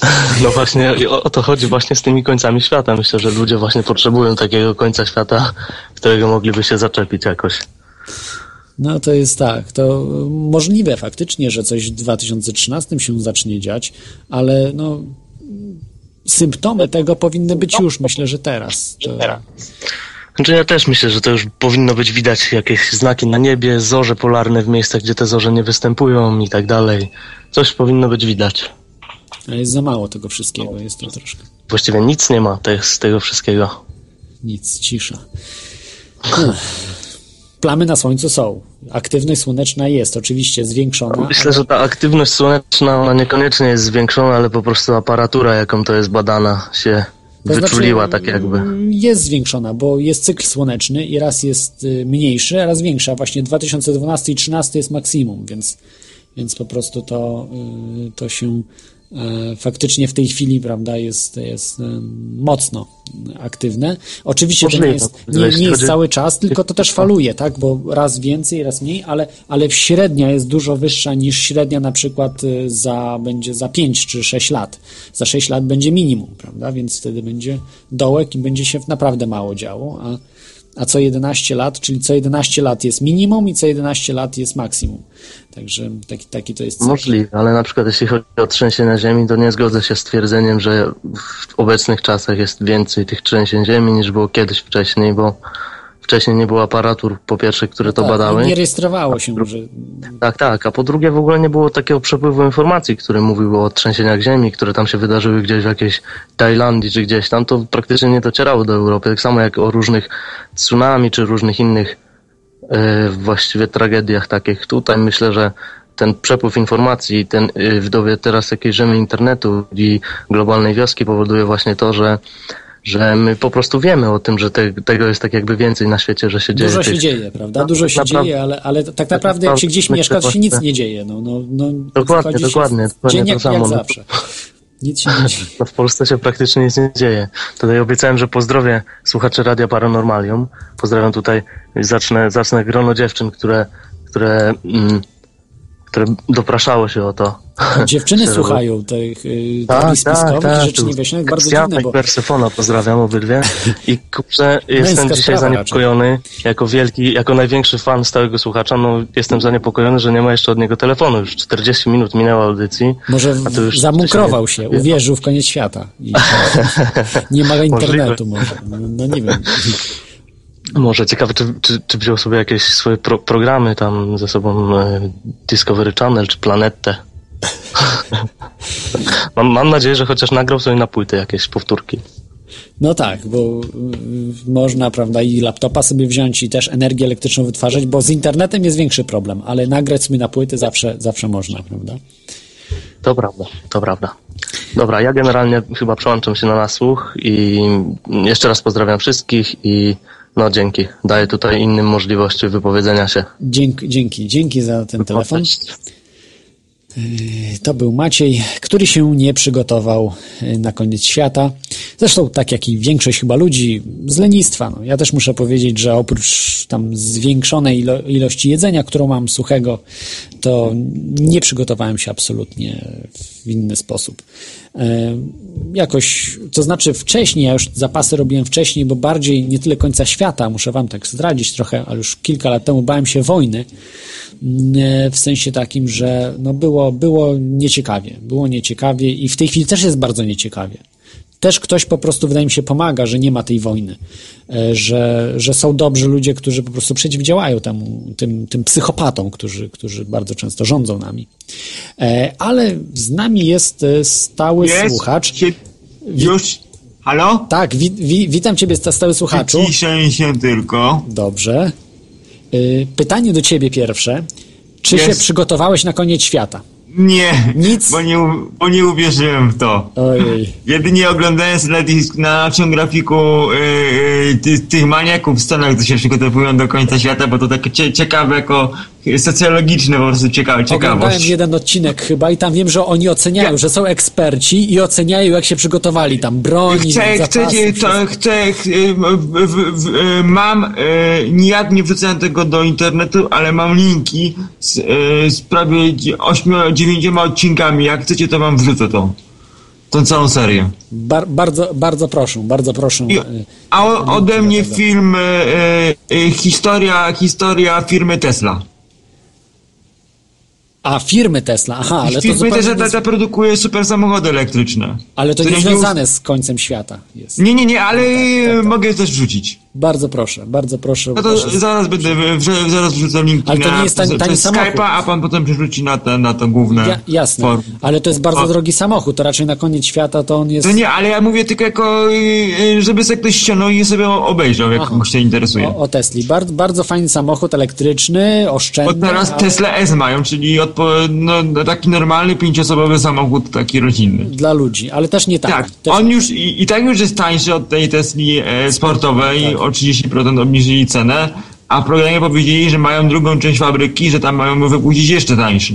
No właśnie o to chodzi właśnie z tymi końcami świata. Myślę, że ludzie właśnie potrzebują takiego końca świata, którego mogliby się zaczepić jakoś. No to jest tak, to możliwe faktycznie, że coś w 2013 się zacznie dziać, ale no symptomy tego powinny być już, myślę, że teraz. To... Znaczy ja też myślę, że to już powinno być widać jakieś znaki na niebie, zorze polarne w miejscach, gdzie te zorze nie występują i tak dalej. Coś powinno być widać. A jest za mało tego wszystkiego, jest to troszkę. Właściwie nic nie ma z tego wszystkiego. Nic, cisza. Plamy na słońcu są. Aktywność słoneczna jest oczywiście zwiększona. Myślę, że ta aktywność słoneczna, ona niekoniecznie jest zwiększona, ale po prostu aparatura, jaką to jest badana, się To wyczuliła znaczy, tak jakby. Jest zwiększona, bo jest cykl słoneczny i raz jest y, mniejszy, a raz większy. A właśnie 2012 i 2013 jest maksimum, więc, więc po prostu to, y, to się faktycznie w tej chwili, prawda, jest, jest em, mocno aktywne. Oczywiście to nie jest, nie, nie jest cały czas, tylko to też faluje, tak, bo raz więcej, raz mniej, ale, ale średnia jest dużo wyższa niż średnia na przykład y, za, będzie za 5 czy 6 lat. Za 6 lat będzie minimum, prawda, więc wtedy będzie dołek i będzie się naprawdę mało działo, a, a co 11 lat, czyli co 11 lat jest minimum i co 11 lat jest maksimum. Także taki, taki to jest cykl. Możliwe, ale na przykład jeśli chodzi o trzęsienia ziemi, to nie zgodzę się z twierdzeniem, że w obecnych czasach jest więcej tych trzęsień ziemi niż było kiedyś wcześniej, bo wcześniej nie było aparatur, po pierwsze, które to Tak, badały. Nie rejestrowało się, że Tak, tak, a po drugie w ogóle nie było takiego przepływu informacji, który mówił o trzęsieniach ziemi, które tam się wydarzyły gdzieś w jakiejś Tajlandii czy gdzieś tam, to praktycznie nie docierało do Europy, tak samo jak o różnych tsunami czy różnych innych e, właściwie tragediach takich. Tutaj myślę, że ten przepływ informacji, ten e, w dobie teraz jakiejś rzemy internetu i globalnej wioski powoduje właśnie to, że że my po prostu wiemy o tym, że te, tego jest tak jakby więcej na świecie, że się dzieje. Dużo się tych- dzieje, prawda? Dużo się naprawdę- dzieje, ale, ale tak naprawdę jak się gdzieś mieszka, to się nic nie dzieje. No, no, no, Dokładnie, dokładnie, dokładnie to jak, samo, jak no. zawsze. Nic się nie dzieje. No w Polsce się praktycznie nic nie dzieje. Tutaj obiecałem, że pozdrowię słuchaczy Radia Paranormalium. Pozdrawiam tutaj, zacznę, zacznę grono dziewczyn, które, które, mm, które dopraszało się o to. Dziewczyny słuchają tych y, Tak, teorii tak, spiskowych tak. i rzeczy niewyjaśnionych. Bardzo dziwne, bo Persefona pozdrawiam obydwie. I kurczę, jestem dzisiaj zaniepokojony. Jako wielki, jako największy fan stałego słuchacza, no jestem zaniepokojony, że nie ma jeszcze od niego telefonu. Już 40 minut minęło audycji. może wcześniej- się, uwierzył w koniec świata. I nie ma internetu może. No, no nie wiem. Może ciekawe, czy, czy, czy wziął sobie jakieś swoje pro, programy tam ze sobą e, Discovery Channel czy Planetę. mam, mam nadzieję, że chociaż nagrał sobie na płyty jakieś powtórki. No tak, bo y, można, prawda, i laptopa sobie wziąć i też energię elektryczną wytwarzać, bo z internetem jest większy problem, ale nagrać sobie na płyty zawsze, zawsze można, prawda? To prawda, to prawda. Dobra, ja generalnie chyba przełączam się na nasłuch i jeszcze raz pozdrawiam wszystkich i no dzięki. Daję tutaj innym możliwości wypowiedzenia się. Dzięki, dzięki, dzięki za ten telefon. Cześć. To był Maciej, który się nie przygotował y, na koniec świata. Zresztą tak jak i większość chyba ludzi z lenistwa. No, ja też muszę powiedzieć, że oprócz tam zwiększonej ilo ilości jedzenia, którą mam suchego, to nie przygotowałem się absolutnie w inny sposób. E, jakoś, to znaczy wcześniej, ja już zapasy robiłem wcześniej, bo bardziej nie tyle końca świata, muszę wam tak zdradzić trochę, ale już kilka lat temu bałem się wojny, Mm, w sensie takim, że no było, było nieciekawie, było nieciekawie i w tej chwili też jest bardzo nieciekawie. Też ktoś po prostu, wydaje mi się, pomaga, że nie ma tej wojny, e, że, że są dobrzy ludzie, którzy po prostu przeciwdziałają temu, tym, tym psychopatom, którzy, którzy bardzo często rządzą nami. E, Ale z nami jest e, stały słuchacz. Się, już. Halo? Tak, wi, wi, witam Ciebie, sta- stały słuchaczu. Ciszę się tylko. Dobrze. Pytanie do Ciebie pierwsze. Czy się Jest. przygotowałeś na koniec świata? Nie, Nic? Bo nie, bo nie uwierzyłem w to. Ojej. Jedynie oglądając na, na naszym grafiku yy, yy, ty, tych maniaków w Stanach, co się przygotowują do końca świata, bo to takie cie, ciekawe, jako socjologiczne po prostu ciekawe, Oglądałem ciekawość. jeden odcinek chyba i tam wiem, że oni oceniają, Ja- że są eksperci i oceniają, jak się przygotowali. Tam broń, Chcę, zapasy, to chcę, ch- w, w, w, y, mam, y, nie, nie wrzucałem tego do internetu, ale mam linki z, z prawie 8-9 odcinkami. Jak chcecie, to wam wrzucę to. Tą całą serię. Bar, bardzo, bardzo proszę, bardzo proszę. I, a ode mnie film, y, y, y, historia, historia firmy Tesla. A, firmy Tesla, aha, ale to firmy zupełnie Tesla nie, ta, ta produkuje super samochody elektryczne. ale to nie nie związane z końcem świata jest. Nie, nie, nie, ale tak, tak. mogę też wrzucić. Bardzo proszę, bardzo proszę. No to zaraz będę, zaraz wrzucam linki Ale to na nie jest tani- tani. Skype'a, a pan potem przerzuci na, te, na to główne Ja, jasne, forum. ale to jest bardzo O. drogi samochód, to raczej na koniec świata to on jest... To nie, ale ja mówię tylko jako, y, y, żeby sobie ktoś ściągnął i sobie obejrzał, jak Aha. kogoś się interesuje. O, o Tesli. Bardzo, bardzo fajny samochód elektryczny, oszczędny. teraz ale Tesla S mają, czyli odpo, no, taki normalny pięcioosobowy samochód, taki rodzinny. Dla ludzi, ale też nie tak. Tak, Też, on już i, i tak już jest tańszy od tej Tesli e, sportowej, Tak. O 30% obniżyli cenę, a w programie powiedzieli, że mają drugą część fabryki, że tam mają wypuścić jeszcze tańszy.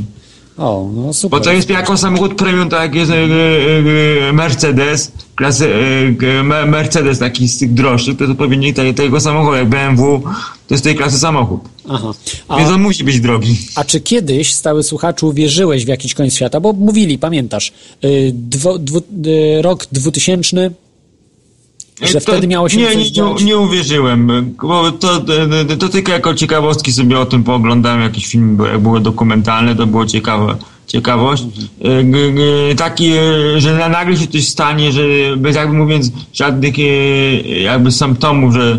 O, no super. Bo to jest jako samochód premium, tak jak jest e, e, e, Mercedes, klasy Me- Mercedes taki z tych droższych, to jest odpowiednik te- tego samochodu, jak BMW, to jest tej klasy samochód. Aha. A, Więc on musi być drogi. a czy kiedyś, stały słuchaczu, wierzyłeś w jakiś koniec świata? Bo mówili, pamiętasz, y, dwo, dwu, y, rok 2000, że To- wtedy miało się nie, nie, nie, nie uwierzyłem, bo to, to, to tylko jako ciekawostki sobie o tym pooglądałem, jakiś film, był- jak były dokumentalne, to było ciekawe, ciekawość. E, Taki, e, że na- nagle się coś stanie, że bez jakby mówiąc żadnych e, jakby symptomów, że e,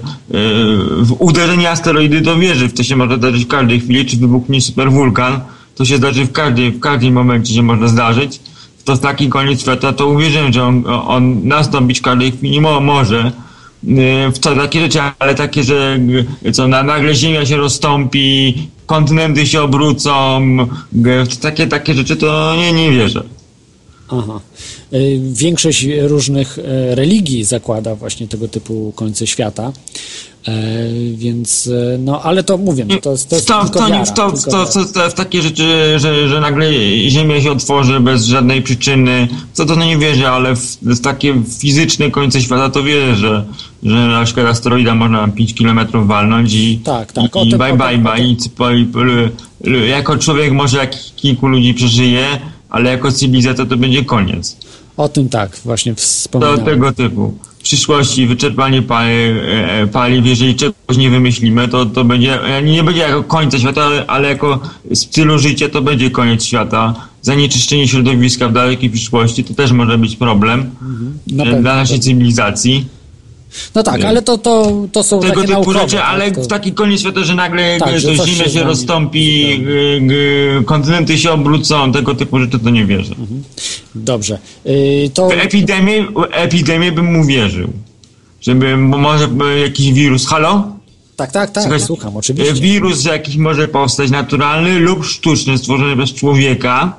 w uderzenie asteroidy to wierzy, w to się może zdarzyć w każdej chwili, czy wybuchnie superwulkan, to się zdarzy w każdej, w każdym momencie się może zdarzyć to taki koniec świata, to uwierzyłem, że on, on nastąpić w każdej chwili mo, może. Yy, W to takie rzeczy, ale takie, że yy, co, na, nagle Ziemia się rozstąpi, kontynenty się obrócą, takie, takie rzeczy to nie, nie wierzę. Aha. Y, Większość różnych e, religii zakłada właśnie tego typu końce świata. E, Więc, e, no ale to mówię, no, to jest, to jest w to, tylko to, wiara, to, tylko to, w to, w takie rzeczy, że, że nagle Ziemia się otworzy bez żadnej przyczyny, co to no nie wierzę, ale w, w takie fizyczne końce świata to wierzę, że, że na przykład asteroida można 5 km walnąć i, Tak, tak, i, i tym bye bye bye. I, l- jako człowiek może jak kilku ludzi przeżyje, ale jako cywilizacja to będzie koniec. O tym tak, właśnie To wspominałem. tego typu. W przyszłości wyczerpanie pali, e, paliw, jeżeli czegoś nie wymyślimy, to, to będzie, e, nie będzie jako końca świata, ale, ale jako stylu życia to będzie koniec świata. Zanieczyszczenie środowiska w dalekiej przyszłości to też może być problem Na e, dla naszej cywilizacji. No tak, ale to, to, to są Tego takie typu naukowe. rzeczy, tak, ale to- w taki koniec świata, że nagle Tak, że to Ziemia się się rozstąpi, e, kontynenty się obrócą, tego typu rzeczy to nie wierzę. Dobrze. Y, To W epidemię, epidemię bym mu wierzył. Żeby może jakiś wirus. Halo? tak, tak, tak, Słuchajcie, słucham, oczywiście. Wirus jakiś może powstać naturalny lub sztuczny, stworzony przez człowieka.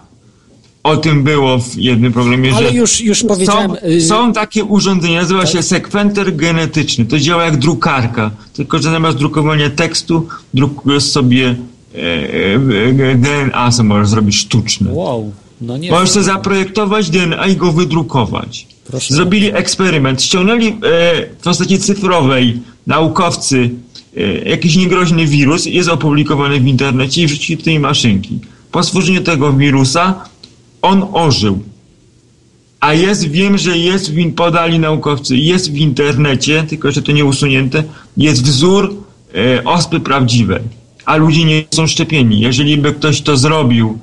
O tym było w jednym programie, Ale że już, już powiedziałem. są, y, są takie urządzenia, nazywa się sekwenter genetyczny. To działa jak drukarka, tylko że zamiast drukowania tekstu drukujesz sobie e, e, e, DNA, co możesz zrobić sztuczne. Wow, no nie. Możesz sobie zaprojektować DNA i go wydrukować. Proszę. Zrobili eksperyment. Ściągnęli w postaci cyfrowej naukowcy jakiś niegroźny wirus, jest opublikowany w internecie i wrzucili do tej maszynki. Po stworzeniu tego wirusa on ożył. A jest, wiem, że jest, w, in- podali naukowcy, jest w internecie, tylko że to nie usunięte, jest wzór e, ospy prawdziwej. A ludzie nie są szczepieni. Jeżeli by ktoś to zrobił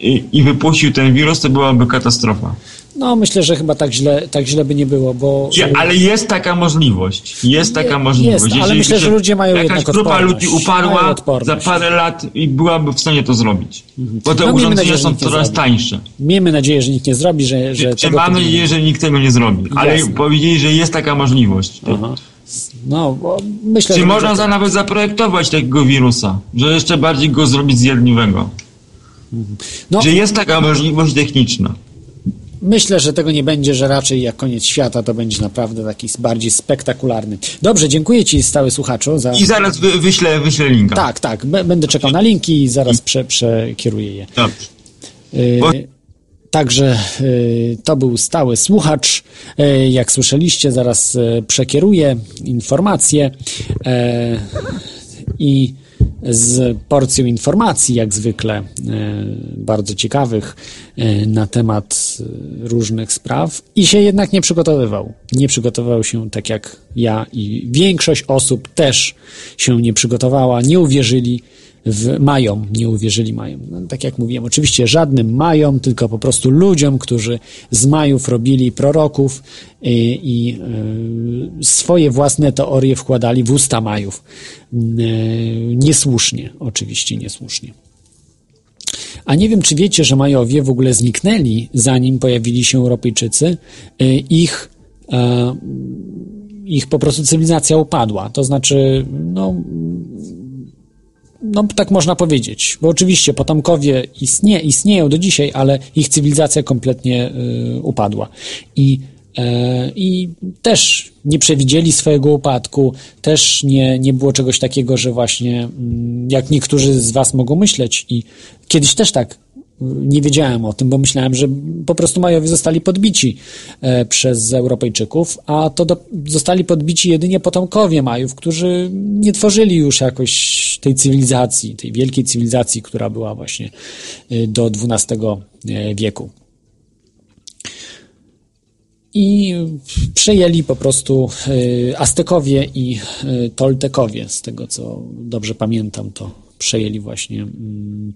i, i wypuścił ten wirus, to byłaby katastrofa. No myślę, że chyba tak źle, tak źle by nie było, bo. Ale jest taka możliwość. Jest taka możliwość. jest, ale myślę, że ludzie mają Jakaś jednak grupa ludzi uparła za parę lat i byłaby w stanie to zrobić. Bo te No, urządzenia nadzieję, są coraz tańsze. Miejmy nadzieję, że nikt nie zrobi, że. że Czy tego mam typu nie nadzieję, że nikt tego nie zrobi. Ale Jasne. powiedzieli, że jest taka możliwość. Aha. No, myślę, Czy że. można za nawet zaprojektować takiego wirusa, że jeszcze bardziej go zrobić zjadliwego? No, Że jest taka możliwość techniczna. myślę, że tego nie będzie, że raczej jak koniec świata to będzie naprawdę taki bardziej spektakularny. Dobrze, dziękuję Ci, stały słuchaczu, za. I zaraz wy, wyślę, wyślę linka. Tak, tak. Będę czekał na linki i zaraz prze, przekieruję je. Dobrze. Y, Bo- Także y, to był stały słuchacz. Y, Jak słyszeliście, zaraz przekieruję informacje i z porcją informacji, jak zwykle, e, bardzo ciekawych e, na temat różnych spraw i się jednak nie przygotowywał. Nie przygotował się tak jak ja i większość osób też się nie przygotowała, nie uwierzyli w Majom, nie uwierzyli Majom. No, tak jak mówiłem, oczywiście żadnym Majom, tylko po prostu ludziom, którzy z Majów robili proroków i, i y, swoje własne teorie wkładali w usta Majów. Y, niesłusznie, oczywiście niesłusznie. A nie wiem, czy wiecie, że Majowie w ogóle zniknęli, zanim pojawili się Europejczycy. Ich ich po prostu cywilizacja upadła. To znaczy, no, no tak można powiedzieć, bo oczywiście potomkowie istnie, istnieją do dzisiaj, ale ich cywilizacja kompletnie y, upadła. I, y, I też nie przewidzieli swojego upadku, też nie, nie było czegoś takiego, że właśnie, y, jak niektórzy z Was mogą myśleć, i kiedyś też tak nie wiedziałem o tym, bo myślałem, że po prostu Majowie zostali podbici e, przez Europejczyków, a to do, zostali podbici jedynie potomkowie Majów, którzy nie tworzyli już jakoś tej cywilizacji, tej wielkiej cywilizacji, która była właśnie e, do XII e, wieku. I przejęli po prostu Aztekowie i Toltekowie, z tego co dobrze pamiętam, to przejęli właśnie mm,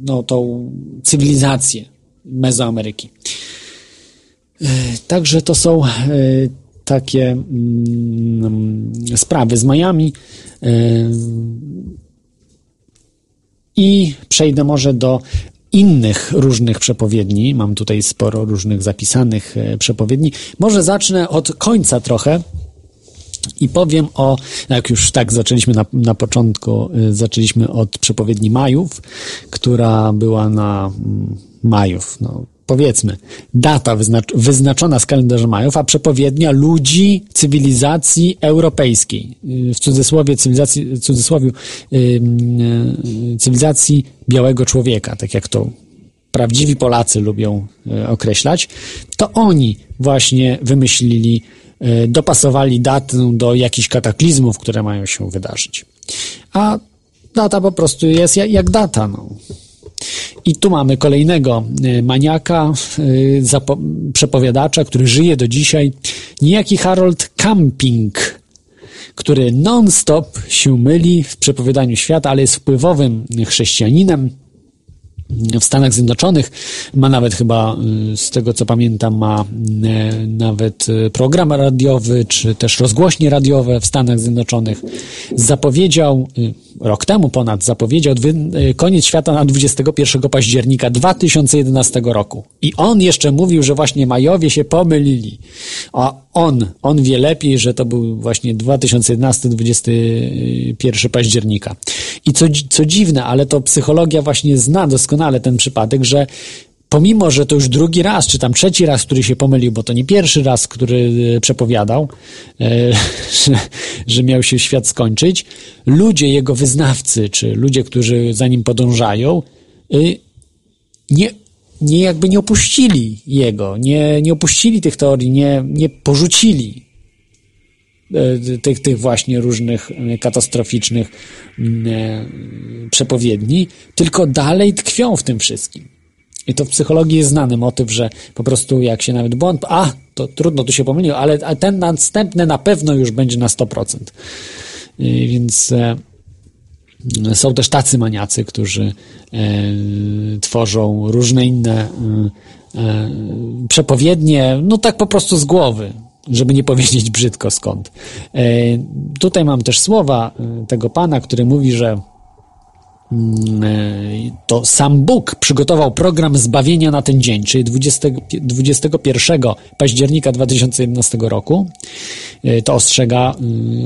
no, tą cywilizację Mezoameryki. E, także to są e, takie mm, sprawy z Miami. E, I przejdę może do innych różnych przepowiedni. Mam tutaj sporo różnych zapisanych przepowiedni. Może zacznę od końca trochę i powiem o, jak już tak zaczęliśmy na, na początku, y, zaczęliśmy od przepowiedni Majów, która była na mm, Majów, no powiedzmy, data wyznacz, wyznaczona z kalendarza Majów, a przepowiednia ludzi cywilizacji europejskiej, y, w cudzysłowie cywilizacji, w cudzysłowie yy, cywilizacji białego człowieka, tak jak to prawdziwi Polacy lubią określać, to oni właśnie wymyślili dopasowali datę do jakichś kataklizmów, które mają się wydarzyć. A data po prostu jest jak, jak data. No. I tu mamy kolejnego e, maniaka, e, przepowiadacza, który żyje do dzisiaj, niejaki Harold Camping, który non-stop się myli w przepowiadaniu świata, ale jest wpływowym chrześcijaninem, w Stanach Zjednoczonych. Ma nawet chyba, y, z tego co pamiętam, ma y, nawet y, program radiowy, czy też rozgłośnie radiowe w Stanach Zjednoczonych. Zapowiedział, rok temu ponad, zapowiedział koniec świata na 21 października 2011 roku. I on jeszcze mówił, że właśnie Majowie się pomylili. A on, on wie lepiej, że to był właśnie 2011-21 października. I co, co dziwne, ale to psychologia właśnie zna doskonale ten przypadek, że pomimo, że to już drugi raz, czy tam trzeci raz, który się pomylił, bo to nie pierwszy raz, który e, przepowiadał, e, że, że miał się świat skończyć, ludzie, jego wyznawcy, czy ludzie, którzy za nim podążają, e, nie, nie jakby nie opuścili jego, nie, nie opuścili tych teorii, nie, nie porzucili tych, tych właśnie różnych e, katastroficznych mm, e, przepowiedni, tylko dalej tkwią w tym wszystkim. I to w psychologii jest znany motyw, że po prostu jak się nawet błąd, a to trudno, tu się pomylił, ale ten następny na pewno już będzie na 100%. Więc są też tacy maniacy, którzy tworzą różne inne przepowiednie, no tak po prostu z głowy żeby nie powiedzieć brzydko skąd. E, tutaj mam też słowa e, tego pana, który mówi, że mm, e, to sam Bóg przygotował program zbawienia na ten dzień, czyli 20, 21 października 2011 roku. To ostrzega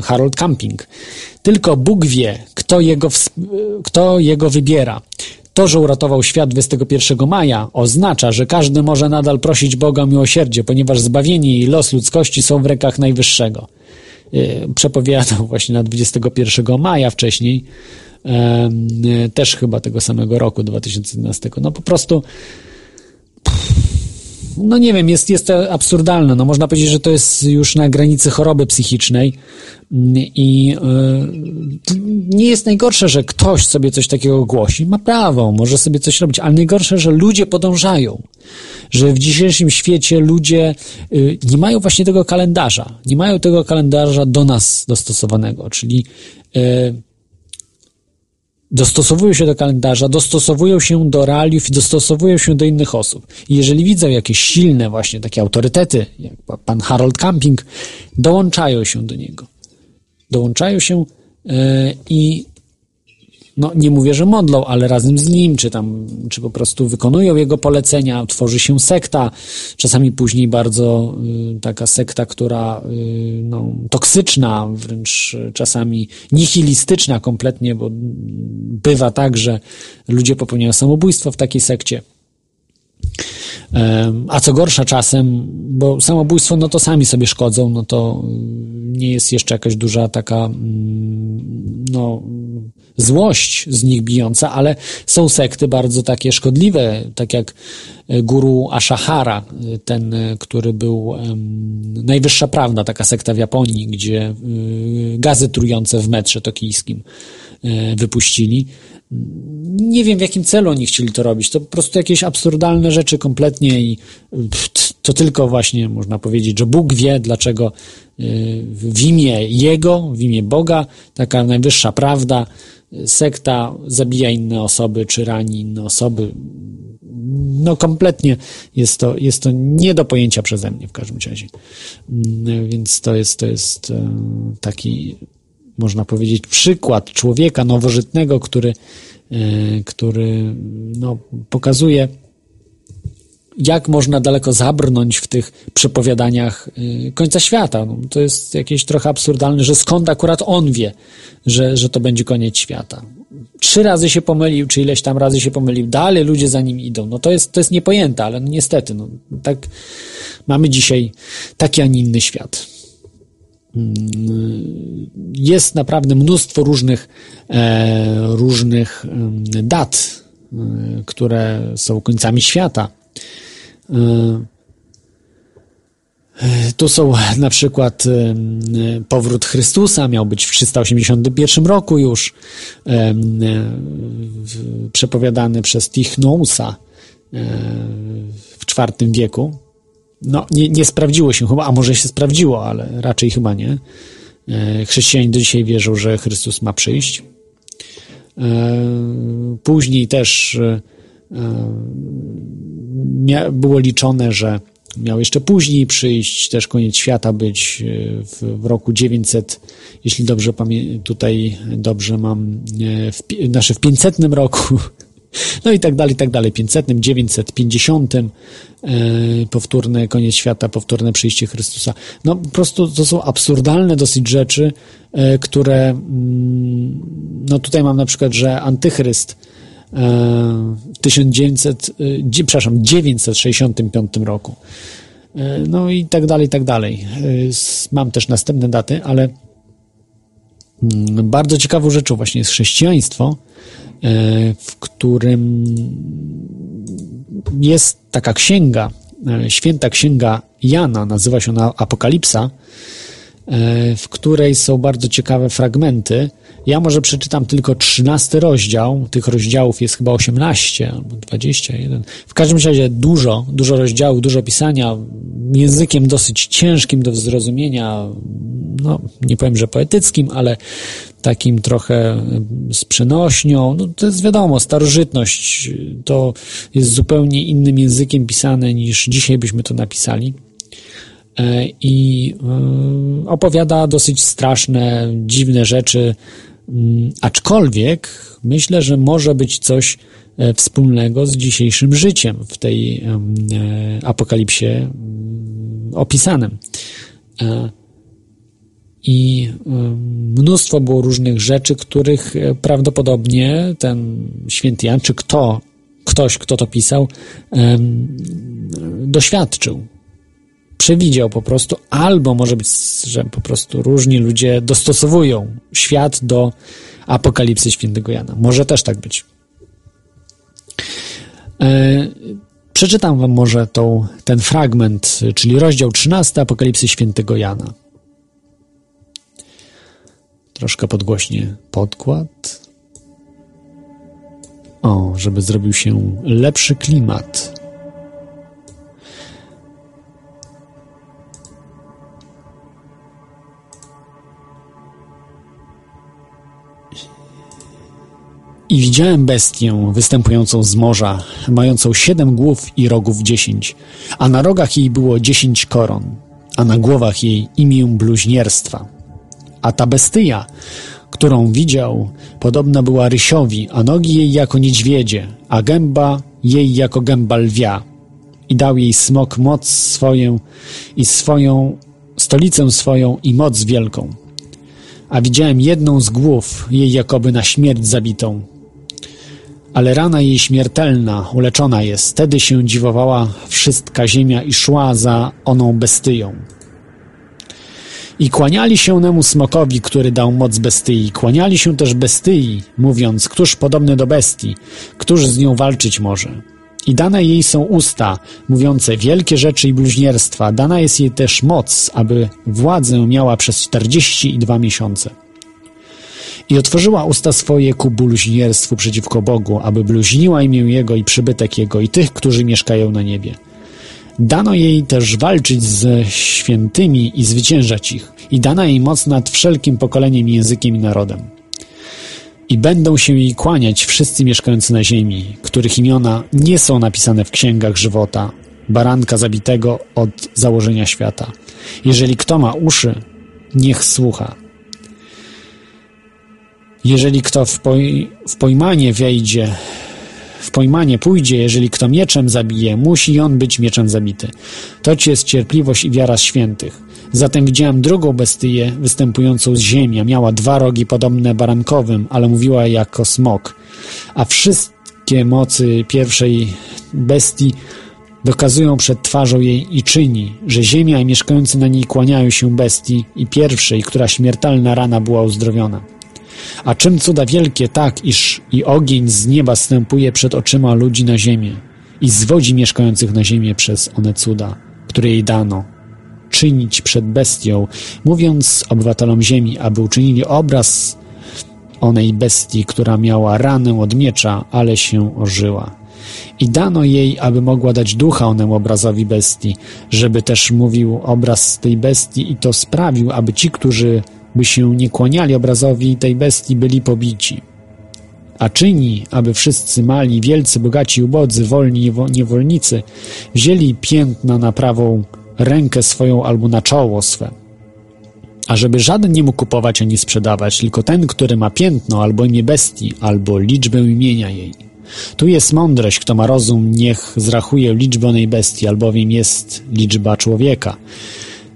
Harold Camping. Tylko Bóg wie, kto jego, kto jego wybiera. To, że uratował świat 21 maja, oznacza, że każdy może nadal prosić Boga o miłosierdzie, ponieważ zbawienie i los ludzkości są w rękach Najwyższego. Y, przepowiadał właśnie na 21 maja wcześniej, też chyba tego samego roku 2011. No po prostu no nie wiem, jest, jest absurdalne. No można powiedzieć, że to jest już na granicy choroby psychicznej i yy, nie jest najgorsze, że ktoś sobie coś takiego głosi. Ma prawo, może sobie coś robić, ale najgorsze, że ludzie podążają. Że w dzisiejszym świecie ludzie yy, nie mają właśnie tego kalendarza. Nie mają tego kalendarza do nas dostosowanego, czyli yy, dostosowują się do kalendarza, dostosowują się do realiów i dostosowują się do innych osób. I jeżeli widzą jakieś silne właśnie takie autorytety, jak pan Harold Camping, dołączają się do niego. Dołączają się yy, i no nie mówię, że modlą, ale razem z nim, czy tam, czy po prostu wykonują jego polecenia, tworzy się sekta, czasami później bardzo y, taka sekta, która y, no, toksyczna, wręcz czasami nihilistyczna kompletnie, bo bywa tak, że ludzie popełniają samobójstwo w takiej sekcie. A co gorsza czasem, bo samobójstwo, no to sami sobie szkodzą, no to nie jest jeszcze jakaś duża taka, mm, no, złość z nich bijąca, ale są sekty bardzo takie szkodliwe, tak jak e, guru Ashahara, e, ten, e, który był najwyższa prawda, taka sekta w Japonii, gdzie gazy trujące w metrze tokijskim wypuścili. Nie wiem, w jakim celu oni chcieli to robić. To po prostu jakieś absurdalne rzeczy kompletnie i to tylko właśnie można powiedzieć, że Bóg wie, dlaczego w imię Jego, w imię Boga, taka najwyższa prawda, sekta zabija inne osoby, czy rani inne osoby. No kompletnie jest to, jest to nie do pojęcia przeze mnie w każdym razie. Mm, więc to jest, to jest e, taki, można powiedzieć, przykład człowieka nowożytnego, który, e, który no, pokazuje, jak można daleko zabrnąć w tych przepowiadaniach y, końca świata. No, to jest jakieś trochę absurdalne, że skąd akurat on wie, że, że to będzie koniec świata. Trzy razy się pomylił, czy ileś tam razy się pomylił, dalej ludzie za nim idą. No to jest, to jest niepojęte, ale no niestety, no, tak mamy dzisiaj taki, a nie inny świat. Mm, jest naprawdę mnóstwo różnych, e, różnych dat, e, które są końcami świata tu są na przykład e, powrót Chrystusa, miał być w 381 roku już, e, przepowiadany przez Tichnousa w IV wieku. No, nie, nie sprawdziło się chyba, a może się sprawdziło, ale raczej chyba nie. Chrześcijanie do dzisiaj wierzą, że Chrystus ma przyjść. Później też było liczone, że miał jeszcze później przyjść, też koniec świata być e, w, w roku 900, jeśli dobrze pamiętam, tutaj dobrze mam, e, w, znaczy w 500 roku, no i tak dalej, i tak dalej, 500, 950, e, powtórny koniec świata, powtórne przyjście Chrystusa. No po prostu to są absurdalne dosyć rzeczy, e, które, mm, no tutaj mam na przykład, że antychryst 1900, e, przepraszam, 965 roku. E, no i tak dalej, i tak dalej. E, mam też następne daty, ale mm, bardzo ciekawą rzeczą właśnie jest chrześcijaństwo, w którym jest taka księga, święta księga Jana, nazywa się ona Apokalipsa, w której są bardzo ciekawe fragmenty, ja może przeczytam tylko 13 rozdział. Tych rozdziałów jest chyba 18 albo 21. W każdym razie dużo, dużo rozdziałów, dużo pisania, językiem dosyć ciężkim do zrozumienia. No, nie powiem, że poetyckim, ale takim trochę z przenośnią. No, to jest wiadomo, starożytność to jest zupełnie innym językiem pisane niż dzisiaj byśmy to napisali e, i e, opowiada dosyć straszne, dziwne rzeczy Mm, aczkolwiek myślę, że może być coś e, wspólnego z dzisiejszym życiem w tej e, apokalipsie mm, opisanym. E, I mnóstwo było różnych rzeczy, których prawdopodobnie ten święty Jan, czy kto, ktoś, kto to pisał, doświadczył przewidział po prostu, albo może być, że po prostu różni ludzie dostosowują świat do apokalipsy świętego Jana. Może też tak być. E, przeczytam wam może tą, ten fragment, czyli rozdział 13 Apokalipsy świętego Jana. Troszkę podgłośnie podkład. O, żeby zrobił się lepszy klimat. I widziałem bestię występującą z morza, mającą siedem głów i rogów dziesięć, a na rogach jej było dziesięć koron, a na głowach jej imię bluźnierstwa. A ta bestyja, którą widział, podobna była rysiowi, a nogi jej jako niedźwiedzie, a gęba jej jako gęba lwia. I dał jej smok moc swoją i swoją, stolicę swoją i moc wielką. A widziałem jedną z głów jej jakoby na śmierć zabitą, ale rana jej śmiertelna, uleczona jest. Wtedy się dziwowała wszystka ziemia i szła za oną bestyją. I kłaniali się nemu smokowi, który dał moc bestyi. Kłaniali się też bestyi, mówiąc, któż podobny do bestii, któż z nią walczyć może. I dane jej są usta, mówiące wielkie rzeczy i bluźnierstwa. Dana jest jej też moc, aby władzę miała przez czterdzieści i dwa miesiące. I otworzyła usta swoje ku bluźnierstwu przeciwko Bogu, aby bluźniła imię Jego i przybytek Jego i tych, którzy mieszkają na niebie. Dano jej też walczyć ze świętymi i zwyciężać ich. I dana jej moc nad wszelkim pokoleniem, językiem i narodem. I będą się jej kłaniać wszyscy mieszkający na ziemi, których imiona nie są napisane w księgach żywota, baranka zabitego od założenia świata. Jeżeli kto ma uszy, niech słucha. Jeżeli kto w, poj w pojmanie wejdzie, w pojmanie pójdzie, jeżeli kto mieczem zabije, musi on być mieczem zabity. To ci jest cierpliwość i wiara świętych. Zatem widziałem drugą bestyję występującą z ziemi, miała dwa rogi podobne barankowym, ale mówiła jako smok. A wszystkie mocy pierwszej bestii dokazują przed twarzą jej i czyni, że ziemia i mieszkający na niej kłaniają się bestii i pierwszej, która śmiertelna rana była uzdrowiona. A czym cuda wielkie tak, iż i ogień z nieba stępuje przed oczyma ludzi na ziemię i zwodzi mieszkających na ziemię przez one cuda, które jej dano, czynić przed bestią, mówiąc obywatelom ziemi, aby uczynili obraz onej bestii, która miała ranę od miecza, ale się ożyła. I dano jej, aby mogła dać ducha onemu obrazowi bestii, żeby też mówił obraz tej bestii i to sprawił, aby ci, którzy by się nie kłaniali obrazowi tej bestii, byli pobici. A czyni, aby wszyscy mali, wielcy, bogaci, ubodzy, wolni, niewolnicy wzięli piętna na prawą rękę swoją albo na czoło swe. A żeby żaden nie mógł kupować ani sprzedawać, tylko ten, który ma piętno albo imię bestii, albo liczbę imienia jej. Tu jest mądrość, kto ma rozum, niech zrachuje liczbę onej bestii, albowiem jest liczba człowieka.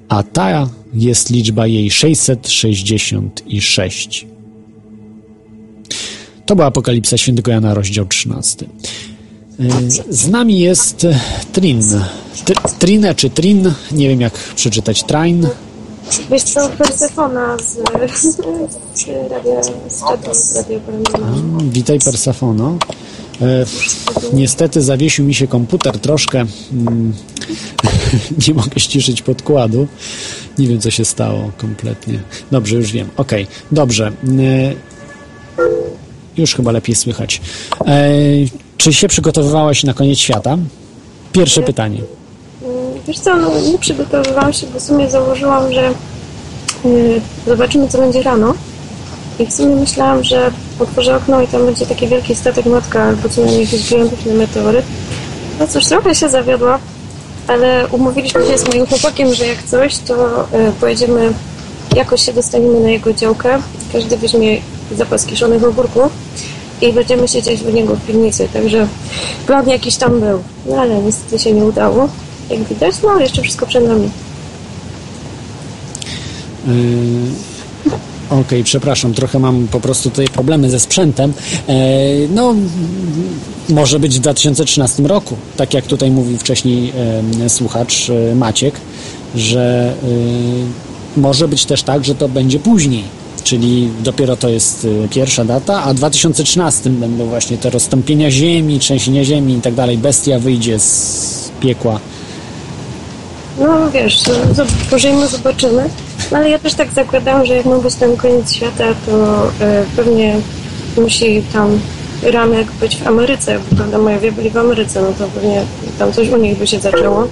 A ta jest liczba jej 666. To była Apokalipsa Świętego Jana, rozdział 13. Z nami jest Trin. Trinę czy Trin, nie wiem jak przeczytać, Train. Wiesz co, Persefona z, z radia, z z radia Witaj Persefono. E, niestety zawiesił mi się komputer troszkę. Mm, nie mogę ściszyć podkładu. Nie wiem, co się stało kompletnie. Dobrze, już wiem. Okay. dobrze. E, już chyba lepiej słychać. E, czy się przygotowywałaś na koniec świata? Pierwsze pytanie. Wiesz co, no nie przygotowywałam się, bo w sumie założyłam, że yy, zobaczymy, co będzie rano. I w sumie myślałam, że otworzę okno i tam będzie taki wielki statek matka albo co najmniej jakiś gigantyczny meteoryt. No cóż, trochę się zawiodła, ale umówiliśmy się z moim chłopakiem, że jak coś, to yy, pojedziemy, jakoś się dostaniemy na jego działkę. Każdy weźmie zapas kiszonych ogórków i będziemy siedzieć u niego w piwnicy. Także plan jakiś tam był, no ale niestety się nie udało jak widać, no jeszcze wszystko przed nami. Yy, Okej, okay, przepraszam, trochę mam po prostu tutaj problemy ze sprzętem. Yy, no, może być w 2013 roku, tak jak tutaj mówił wcześniej słuchacz yy, Maciek, że yy, może być też tak, że to będzie później, czyli dopiero to jest pierwsza data, a w 2013 będą właśnie te rozstąpienia ziemi, trzęsienia ziemi i tak dalej. Bestia wyjdzie z piekła no wiesz, pożyjmy, zobaczymy. No ale ja też tak zakładam, że jak ma być ten koniec świata, to e, pewnie musi tam ramek być w Ameryce, bo prawda, moja byli w Ameryce, no to pewnie tam coś u nich by się zaczęło.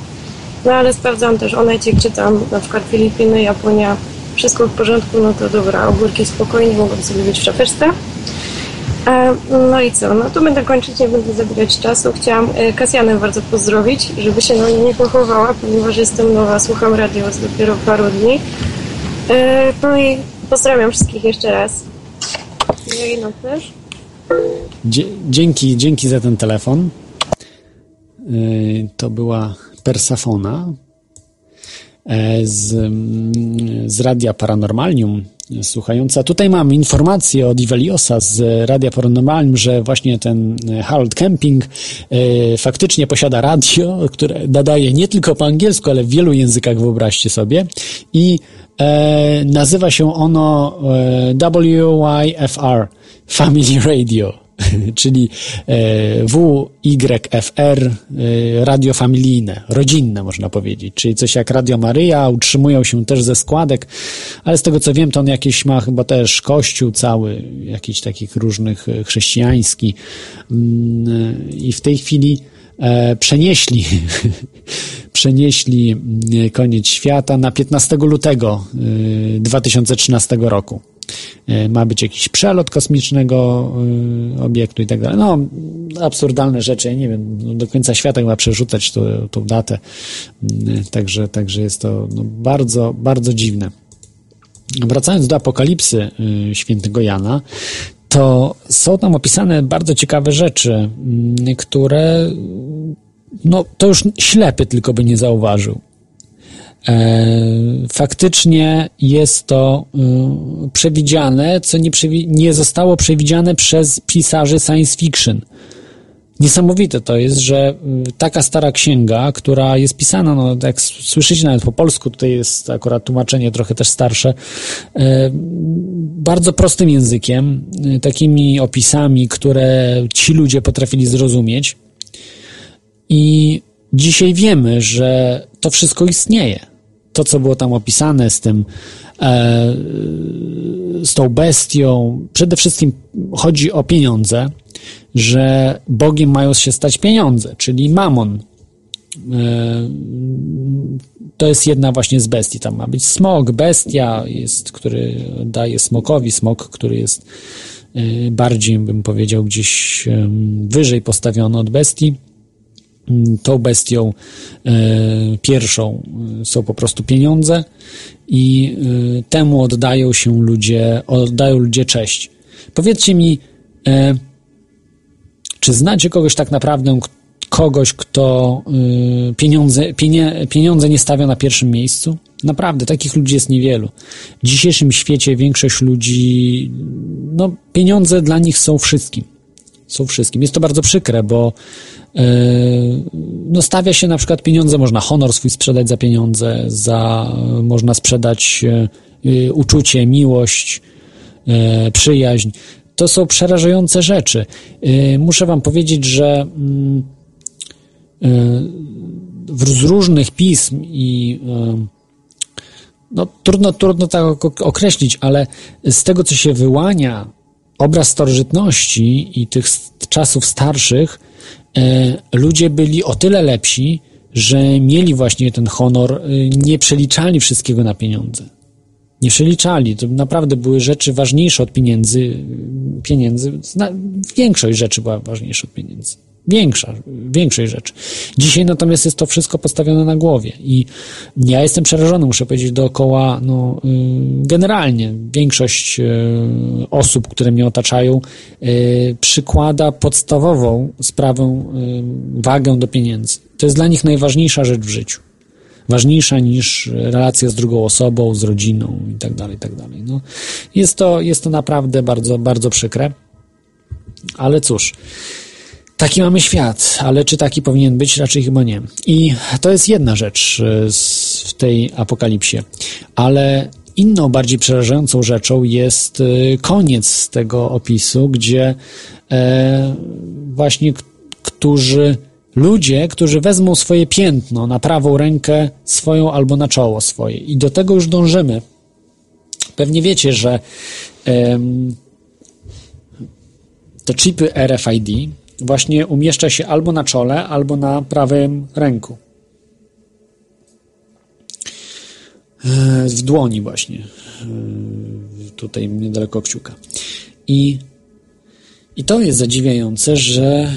No ale sprawdzam też Onecie, czy tam na przykład Filipiny, Japonia, wszystko w porządku, no to dobra, ogórki spokojnie mogą sobie być w. E, no i co? No to będę kończyć, nie będę zabierać czasu. Chciałam e, Kasjanę bardzo pozdrowić, żeby się na mnie nie pochowała, ponieważ jestem nowa, słucham radio od dopiero paru dni. E, no i pozdrawiam wszystkich jeszcze raz. I no też. Dzie- dzięki, dzięki za ten telefon. To była Persafona z, mm, z Radia Paranormalium słuchająca. Tutaj mam informację od Iveliosa z Radia Paranormalium, że właśnie ten e, Harold Camping e, faktycznie posiada radio, które nadaje nie tylko po angielsku, ale w wielu językach, wyobraźcie sobie. I e, nazywa się ono WYFR Family Radio. czyli e, WYFR, e, radio familijne, rodzinne można powiedzieć, czyli coś jak Radio Maryja, utrzymują się też ze składek, ale z tego co wiem, to on jakiś ma chyba też kościół cały, jakiś takich różnych e, chrześcijański Mm, i w tej chwili przenieśli przenieśli mm, koniec świata na 15 lutego y, 2013 roku. E, Ma być jakiś przelot kosmicznego y, obiektu i tak dalej. No, absurdalne rzeczy. Ja nie wiem, no, do końca świata chyba przerzucać tą, tą datę. Mm, Także, także jest to no, bardzo, bardzo dziwne. Wracając do apokalipsy y, świętego Jana, to są tam opisane bardzo ciekawe rzeczy, mm, które no, to już ślepy tylko by nie zauważył. E, faktycznie jest to y, przewidziane, co nie, przewi- nie zostało przewidziane przez pisarzy science fiction. Niesamowite to jest, że y, taka stara księga, która jest pisana, no jak słyszycie nawet po polsku, tutaj jest akurat tłumaczenie trochę też starsze, bardzo prostym językiem, takimi opisami, które ci ludzie potrafili zrozumieć. I dzisiaj wiemy, że to wszystko istnieje. To, co było tam opisane z tym, e, z tą bestią, przede wszystkim chodzi o pieniądze, że Bogiem mają się stać pieniądze, czyli mamon. E, to jest jedna właśnie z bestii. Tam ma być smok, bestia, jest, który daje smokowi, smok, który jest e, bardziej, bym powiedział, gdzieś wyżej postawiony od bestii. Tą bestią e, pierwszą e, są po prostu pieniądze i e, temu oddają się ludzie, oddają ludzie cześć. Powiedzcie mi, czy znacie kogoś tak naprawdę, kogoś, kto pieniądze, pieniądze nie stawia na pierwszym miejscu? Naprawdę, takich ludzi jest niewielu. W dzisiejszym świecie większość ludzi, no, pieniądze dla nich są wszystkim. Są wszystkim. Jest to bardzo przykre, bo no, stawia się na przykład pieniądze, można honor swój sprzedać za pieniądze, za, można sprzedać y, y, uczucie, miłość, e, przyjaźń. To są przerażające rzeczy. E, Muszę Wam powiedzieć, że mm, e, z różnych pism i e, no, trudno, trudno tak ok- określić, ale z tego, co się wyłania, obraz starożytności i tych czasów starszych, e, ludzie byli o tyle lepsi, że mieli właśnie ten honor, e, nie przeliczali wszystkiego na pieniądze nie przeliczali. To naprawdę były rzeczy ważniejsze od pieniędzy. pieniędzy. Większość rzeczy była ważniejsza od pieniędzy. Większa, większość rzeczy. Dzisiaj natomiast jest to wszystko postawione na głowie i ja jestem przerażony, muszę powiedzieć, dookoła, no, y, generalnie większość y, osób, które mnie otaczają, y, przykłada podstawową sprawę, wagę do pieniędzy. To jest dla nich najważniejsza rzecz w życiu ważniejsza niż relacja z drugą osobą, z rodziną i tak dalej, tak dalej. No, jest, to, jest to naprawdę bardzo, bardzo przykre. Ale cóż, taki mamy świat, ale czy taki powinien być? Raczej chyba nie. I to jest jedna rzecz e, w tej apokalipsie. Ale inną, bardziej przerażającą rzeczą jest e, koniec tego opisu, gdzie e, właśnie którzy ludzie, którzy wezmą swoje piętno na prawą rękę swoją albo na czoło swoje. I do tego już dążymy. Pewnie wiecie, że te chipy RFID właśnie umieszcza się albo na czole, albo na prawym ręku. W dłoni właśnie. Tutaj niedaleko kciuka. I I to jest zadziwiające, że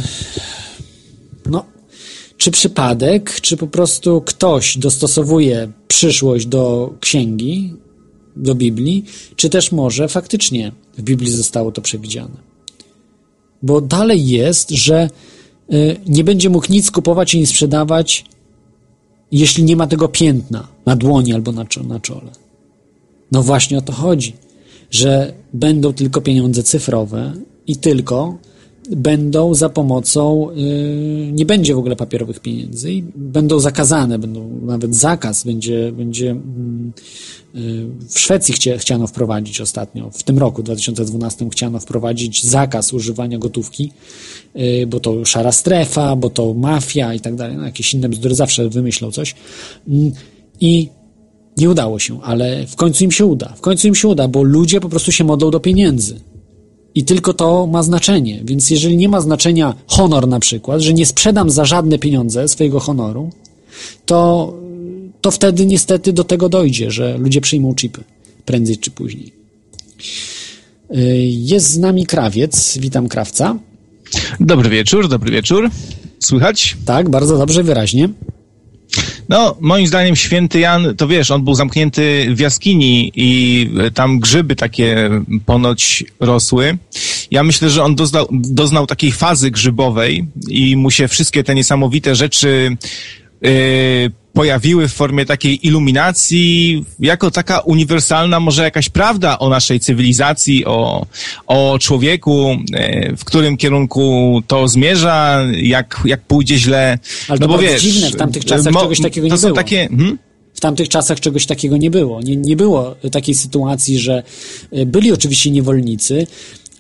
no, czy przypadek, czy po prostu ktoś dostosowuje przyszłość do księgi, do Biblii, czy też może faktycznie w Biblii zostało to przewidziane. Bo dalej jest, że y, nie będzie mógł nic kupować i nic sprzedawać, jeśli nie ma tego piętna na dłoni albo na, na czole. No właśnie o to chodzi, że będą tylko pieniądze cyfrowe i tylko będą za pomocą, yy, nie będzie w ogóle papierowych pieniędzy i będą zakazane, będą nawet zakaz będzie, będzie yy, w Szwecji chcia, chciano wprowadzić ostatnio, w tym roku 2012 chciano wprowadzić zakaz używania gotówki, yy, bo to szara strefa, bo to mafia i tak dalej, no jakieś inne bzdury, zawsze wymyślą coś. Mm, i nie udało się, ale w końcu im się uda, w końcu im się uda, bo ludzie po prostu się modlą do pieniędzy i tylko to ma znaczenie. Więc jeżeli nie ma znaczenia honor na przykład, że nie sprzedam za żadne pieniądze swojego honoru, to, to wtedy niestety do tego dojdzie, że ludzie przyjmą chipy prędzej czy później. Y, jest z nami krawiec. Witam krawca. Dobry wieczór, dobry wieczór. Słychać? Tak, bardzo dobrze, wyraźnie. No, moim zdaniem święty Jan, to wiesz, on był zamknięty w jaskini i tam grzyby takie ponoć rosły. Ja myślę, że on doznał, doznał takiej fazy grzybowej i mu się wszystkie te niesamowite rzeczy yy, pojawiły w formie takiej iluminacji, jako taka uniwersalna może jakaś prawda o naszej cywilizacji, o, o człowieku, e, w którym kierunku to zmierza, jak, jak pójdzie źle. Ale no to bo bardzo wiesz, dziwne, w tamtych czasach mo- czegoś takiego nie było. takie, hmm? W tamtych czasach czegoś takiego nie było. Nie, nie było takiej sytuacji, że e, byli oczywiście niewolnicy,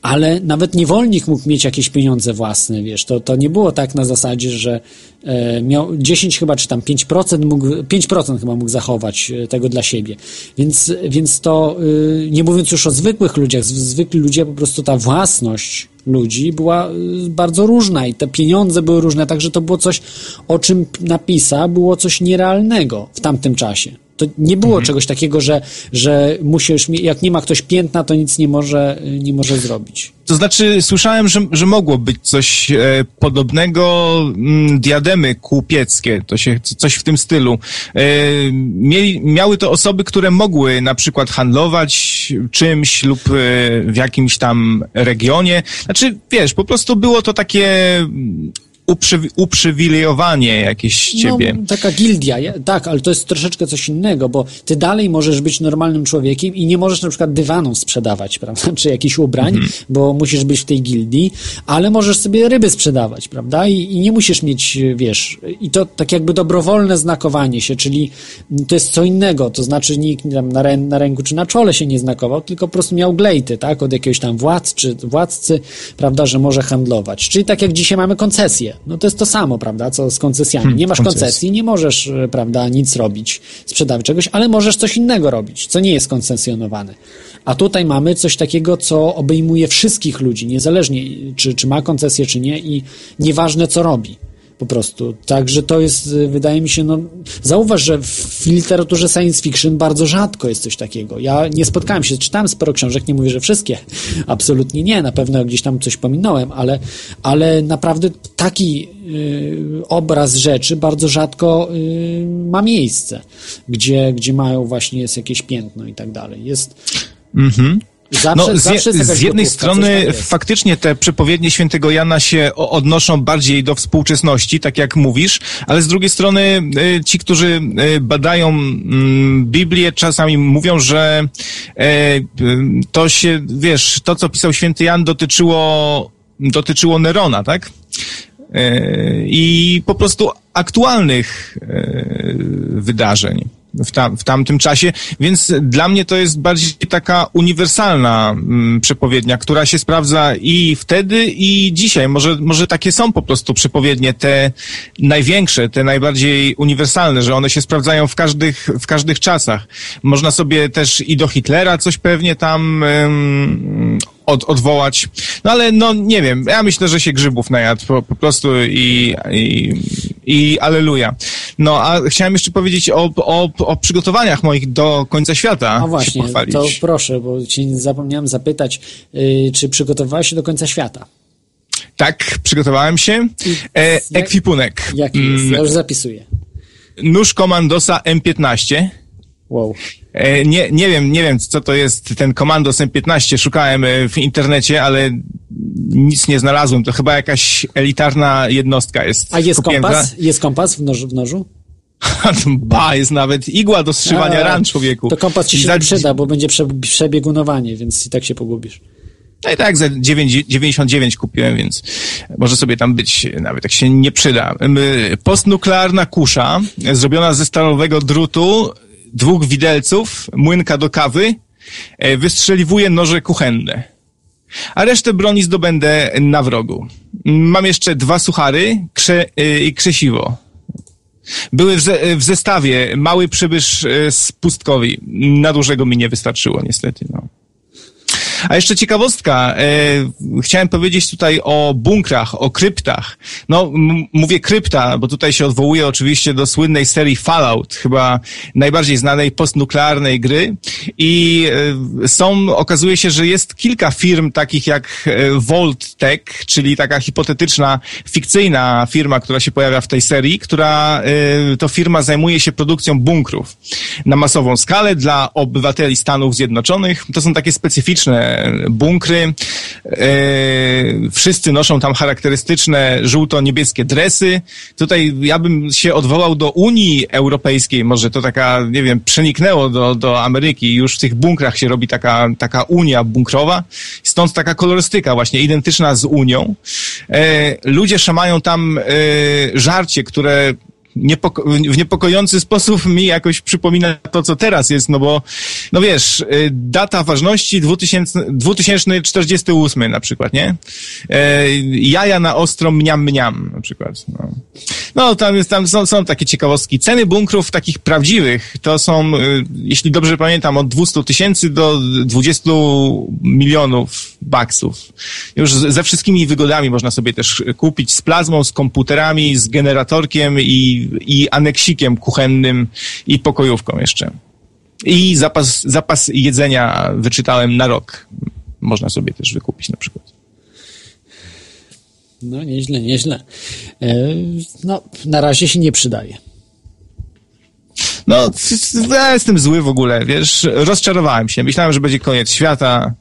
ale nawet niewolnik mógł mieć jakieś pieniądze własne, wiesz, to, to nie było tak na zasadzie, że e, miał 10 chyba, czy tam 5% mógł, 5% chyba mógł zachować e, tego dla siebie. Więc, więc to, e, nie mówiąc już o zwykłych ludziach, zwykli ludzie, po prostu ta własność ludzi była e, bardzo różna i te pieniądze były różne, także to było coś, o czym napisał, było coś nierealnego w tamtym czasie. To nie było czegoś takiego, że, że musisz, jak nie ma ktoś piętna, to nic nie może, nie może zrobić. To znaczy, słyszałem, że, że mogło być coś e, podobnego, mm, diademy kłupieckie, to się, coś w tym stylu. E, mieli, miały to osoby, które mogły na przykład handlować czymś lub e, w jakimś tam regionie. Znaczy, wiesz, po prostu było to takie uprzywi- uprzywilejowanie jakieś ciebie. No, taka gildia, tak, ale to jest troszeczkę coś innego, bo ty dalej możesz być normalnym człowiekiem i nie możesz na przykład dywanów sprzedawać, prawda, czy jakichś ubrań, Mhm. bo musisz być w tej gildii, ale możesz sobie ryby sprzedawać, prawda, I, i nie musisz mieć, wiesz, i to tak jakby dobrowolne znakowanie się, czyli to jest co innego, to znaczy nikt na, rę, na ręku czy na czole się nie znakował, tylko po prostu miał glejty, tak, od jakiegoś tam władcy, władcy, prawda, że może handlować, czyli tak jak dzisiaj mamy koncesje, no to jest to samo, prawda, co z koncesjami, nie masz koncesje. koncesji, nie możesz, e, prawda, nic robić, sprzedawać czegoś, ale możesz coś innego robić, co nie jest koncesjonowane. A tutaj mamy coś takiego, co obejmuje wszystkich ludzi, niezależnie czy, czy ma koncesję, czy nie i nieważne co robi. Po prostu. Także to jest, y, wydaje mi się, no, zauważ, że w literaturze science fiction bardzo rzadko jest coś takiego. Ja nie spotkałem się, czytałem sporo książek, nie mówię, że wszystkie. Absolutnie nie, na pewno gdzieś tam coś pominąłem, ale, ale naprawdę taki y, obraz rzeczy bardzo rzadko y, ma miejsce, gdzie, gdzie mają właśnie jest jakieś piętno i tak dalej. Jest. Zawsze, No, z, je, z jednej gotówka, strony faktycznie te przepowiednie świętego Jana się odnoszą bardziej do współczesności, tak jak mówisz, ale z drugiej strony y, ci, którzy y, badają mm, Biblię, czasami mówią, że e, y, to się, wiesz, to co pisał święty Jan dotyczyło, dotyczyło Nerona, tak? E, I po prostu aktualnych e, wydarzeń w, tam, w tamtym czasie, więc dla mnie to jest bardziej taka uniwersalna mm, przepowiednia, która się sprawdza i wtedy, i dzisiaj. Może, może takie są po prostu przepowiednie, te największe, te najbardziej uniwersalne, że one się sprawdzają w każdych, w każdych czasach. Można sobie też i do Hitlera coś pewnie tam od, odwołać. No ale no nie wiem, ja myślę, że się grzybów najadł po, po prostu i, i, i aleluja. No a chciałem jeszcze powiedzieć o, o, o przygotowaniach moich do końca świata. A właśnie, to proszę, bo ci zapomniałem zapytać, yy, czy przygotowałeś się do końca świata? Tak, przygotowałem się. E, jak- ekwipunek. Jaki jest? Mm, Ja już zapisuję. Nóż komandosa M15. Wow. E, nie, nie wiem, nie wiem, co to jest ten Komandos M15. Szukałem e, w internecie, ale nic nie znalazłem. To chyba jakaś elitarna jednostka jest. A jest Kupiłem kompas? Jest kompas w, noż, w nożu? za- Ba, jest nawet igła do zszywania A, ran człowieku. To kompas ci się Za- przyda, bo będzie prze, przebiegunowanie, więc i tak się pogubisz. No i tak za 9, 99 kupiłem, więc może sobie tam być, nawet jak się nie przyda. Ym, Postnuklearna kusza, e, zrobiona ze stalowego drutu, dwóch widelców, młynka do kawy, e, wystrzeliwuje noże kuchenne. A resztę broni zdobędę na wrogu. Mam jeszcze dwa suchary krze, e, i krzesiwo. Były w, ze, w zestawie mały przybysz e, z pustkowi. Na dużego mi nie wystarczyło, niestety. No. A jeszcze ciekawostka. E, chciałem powiedzieć tutaj o bunkrach, o kryptach. No, mówię krypta, bo tutaj się odwołuję oczywiście do słynnej serii Fallout, chyba najbardziej znanej postnuklearnej gry. I e, są, okazuje się, że jest kilka firm takich jak e, Vault Tech, czyli taka hipotetyczna, fikcyjna firma, która się pojawia w tej serii, która e, to firma zajmuje się produkcją bunkrów na masową skalę dla obywateli Stanów Zjednoczonych. To są takie specyficzne bunkry. E, wszyscy noszą tam charakterystyczne żółto-niebieskie dresy. Tutaj ja bym się odwołał do Unii Europejskiej, może to taka, nie wiem, przeniknęło do, do Ameryki. Już w tych bunkrach się robi taka, taka Unia bunkrowa. Stąd taka kolorystyka właśnie identyczna z Unią. E, ludzie szamają tam e, żarcie, które niepoko- w niepokojący sposób mi jakoś przypomina to, co teraz jest, no bo, no wiesz, y, data ważności 2000, 2048 na przykład, nie? E, jaja na ostro mniam mniam na przykład. No, no tam, jest, tam są, są takie ciekawostki. Ceny bunkrów takich prawdziwych to są, y, jeśli dobrze pamiętam, od 200 tysięcy do 20 milionów baksów. Już ze wszystkimi wygodami można sobie też kupić, z plazmą, z komputerami, z generatorkiem i, i aneksikiem kuchennym i pokojówką jeszcze. I zapas, zapas jedzenia wyczytałem na rok. Można sobie też wykupić na przykład. No, nieźle, nieźle. E, no, na razie się nie przydaje. No, ja jestem zły w ogóle, wiesz, rozczarowałem się. Myślałem, że będzie koniec świata.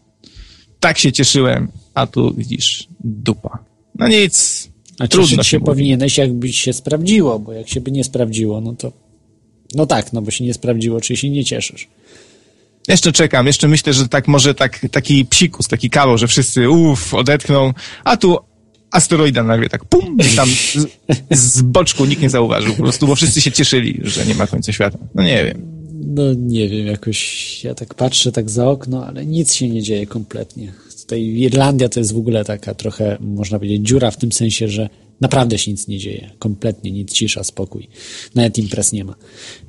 Tak się cieszyłem, a tu widzisz, dupa. No nic, A trudno się się powinieneś, jakby się sprawdziło, bo jak się by nie sprawdziło, no to... No tak, no bo się nie sprawdziło, czyli się nie cieszysz. Jeszcze czekam, jeszcze myślę, że tak może tak, taki psikus, taki kawał, że wszyscy uff, odetchną, a tu asteroida nagle tak pum, i tam z, z boczku nikt nie zauważył po prostu, bo wszyscy się cieszyli, że nie ma końca świata. No nie wiem. No nie wiem, jakoś ja tak patrzę tak za okno, ale nic się nie dzieje kompletnie. Tutaj Irlandia to jest w ogóle taka trochę, można powiedzieć, dziura w tym sensie, że naprawdę się nic nie dzieje. Kompletnie nic, cisza, spokój. Nawet imprez nie ma.